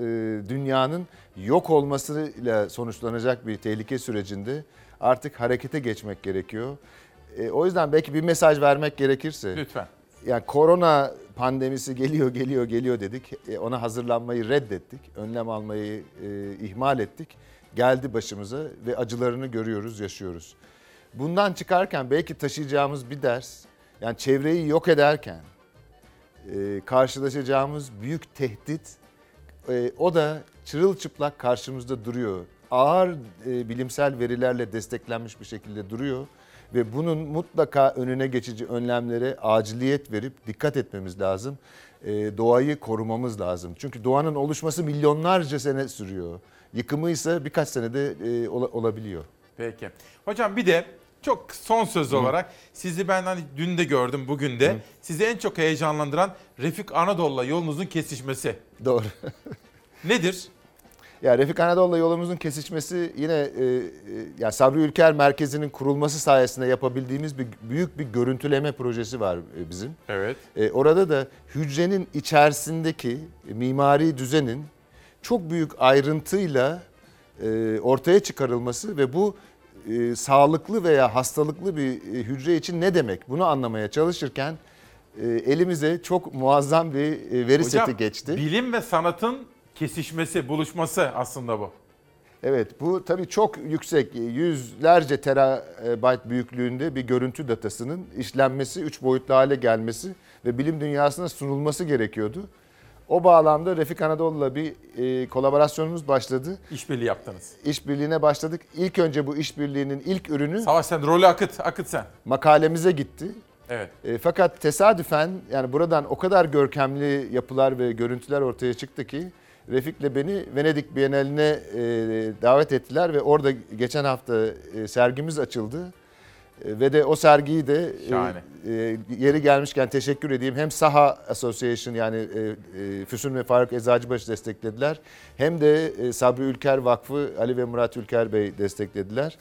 dünyanın yok olmasıyla sonuçlanacak bir tehlike sürecinde artık harekete geçmek gerekiyor. E, o yüzden belki bir mesaj vermek gerekirse. Lütfen. Yani korona pandemisi geliyor, geliyor, geliyor dedik. E, ona hazırlanmayı reddettik. Önlem almayı e, ihmal ettik. Geldi başımıza ve acılarını görüyoruz, yaşıyoruz. Bundan çıkarken belki taşıyacağımız bir ders, yani çevreyi yok ederken e, karşılaşacağımız büyük tehdit, e, o da çırılçıplak karşımızda duruyor. Ağır e, bilimsel verilerle desteklenmiş bir şekilde duruyor ve bunun mutlaka önüne geçici önlemlere aciliyet verip dikkat etmemiz lazım. E, doğayı korumamız lazım. Çünkü doğanın oluşması milyonlarca sene sürüyor. Yıkımı ise birkaç senede e, ola- olabiliyor. Peki. Hocam bir de çok son söz olarak sizi ben hani dün de gördüm bugün de. Sizi en çok heyecanlandıran Refik Anadolu'la yolunuzun kesişmesi. Doğru. Nedir? Ya Refik Anadolu'la yolumuzun kesişmesi yine e, e, ya Sabri Ülker Merkezi'nin kurulması sayesinde yapabildiğimiz bir büyük bir görüntüleme projesi var e, bizim. Evet. E, orada da hücrenin içerisindeki mimari düzenin çok büyük ayrıntıyla e, ortaya çıkarılması ve bu e, sağlıklı veya hastalıklı bir e, hücre için ne demek bunu anlamaya çalışırken e, elimize çok muazzam bir e, veri Hocam, seti geçti. bilim ve sanatın kesişmesi, buluşması aslında bu. Evet bu tabii çok yüksek yüzlerce terabayt büyüklüğünde bir görüntü datasının işlenmesi, üç boyutlu hale gelmesi ve bilim dünyasına sunulması gerekiyordu. O bağlamda Refik Anadolu'la bir e, kolaborasyonumuz başladı. İşbirliği yaptınız. İşbirliğine başladık. İlk önce bu işbirliğinin ilk ürünü Savaş sen rolü akıt, akıt sen. makalemize gitti. Evet. E, fakat tesadüfen yani buradan o kadar görkemli yapılar ve görüntüler ortaya çıktı ki Refik'le beni Venedik Bienali'ne e, davet ettiler ve orada geçen hafta e, sergimiz açıldı. E, ve de o sergiyi de e, e, yeri gelmişken teşekkür edeyim. Hem Saha Association yani e, e, Füsun ve Faruk Eczacıbaşı desteklediler. Hem de e, Sabri Ülker Vakfı Ali ve Murat Ülker Bey desteklediler.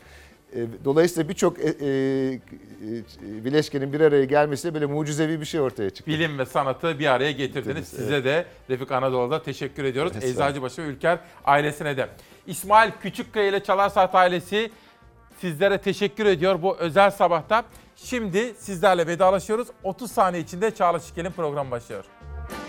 E, Dolayısıyla birçok e, e, e, bileşkenin bir araya gelmesiyle böyle mucizevi bir şey ortaya çıktı. Bilim ve sanatı bir araya getirdiniz. Getirdiniz, Size de Refik Anadolu'da teşekkür ediyoruz. Estağfurullah. Eczacıbaşı ve Ülker ailesine de. İsmail Küçükkaya ile Çalar Saat ailesi sizlere teşekkür ediyor bu özel sabahta. Şimdi sizlerle vedalaşıyoruz. 30 saniye içinde Çağla Şikel'in programı başlıyor.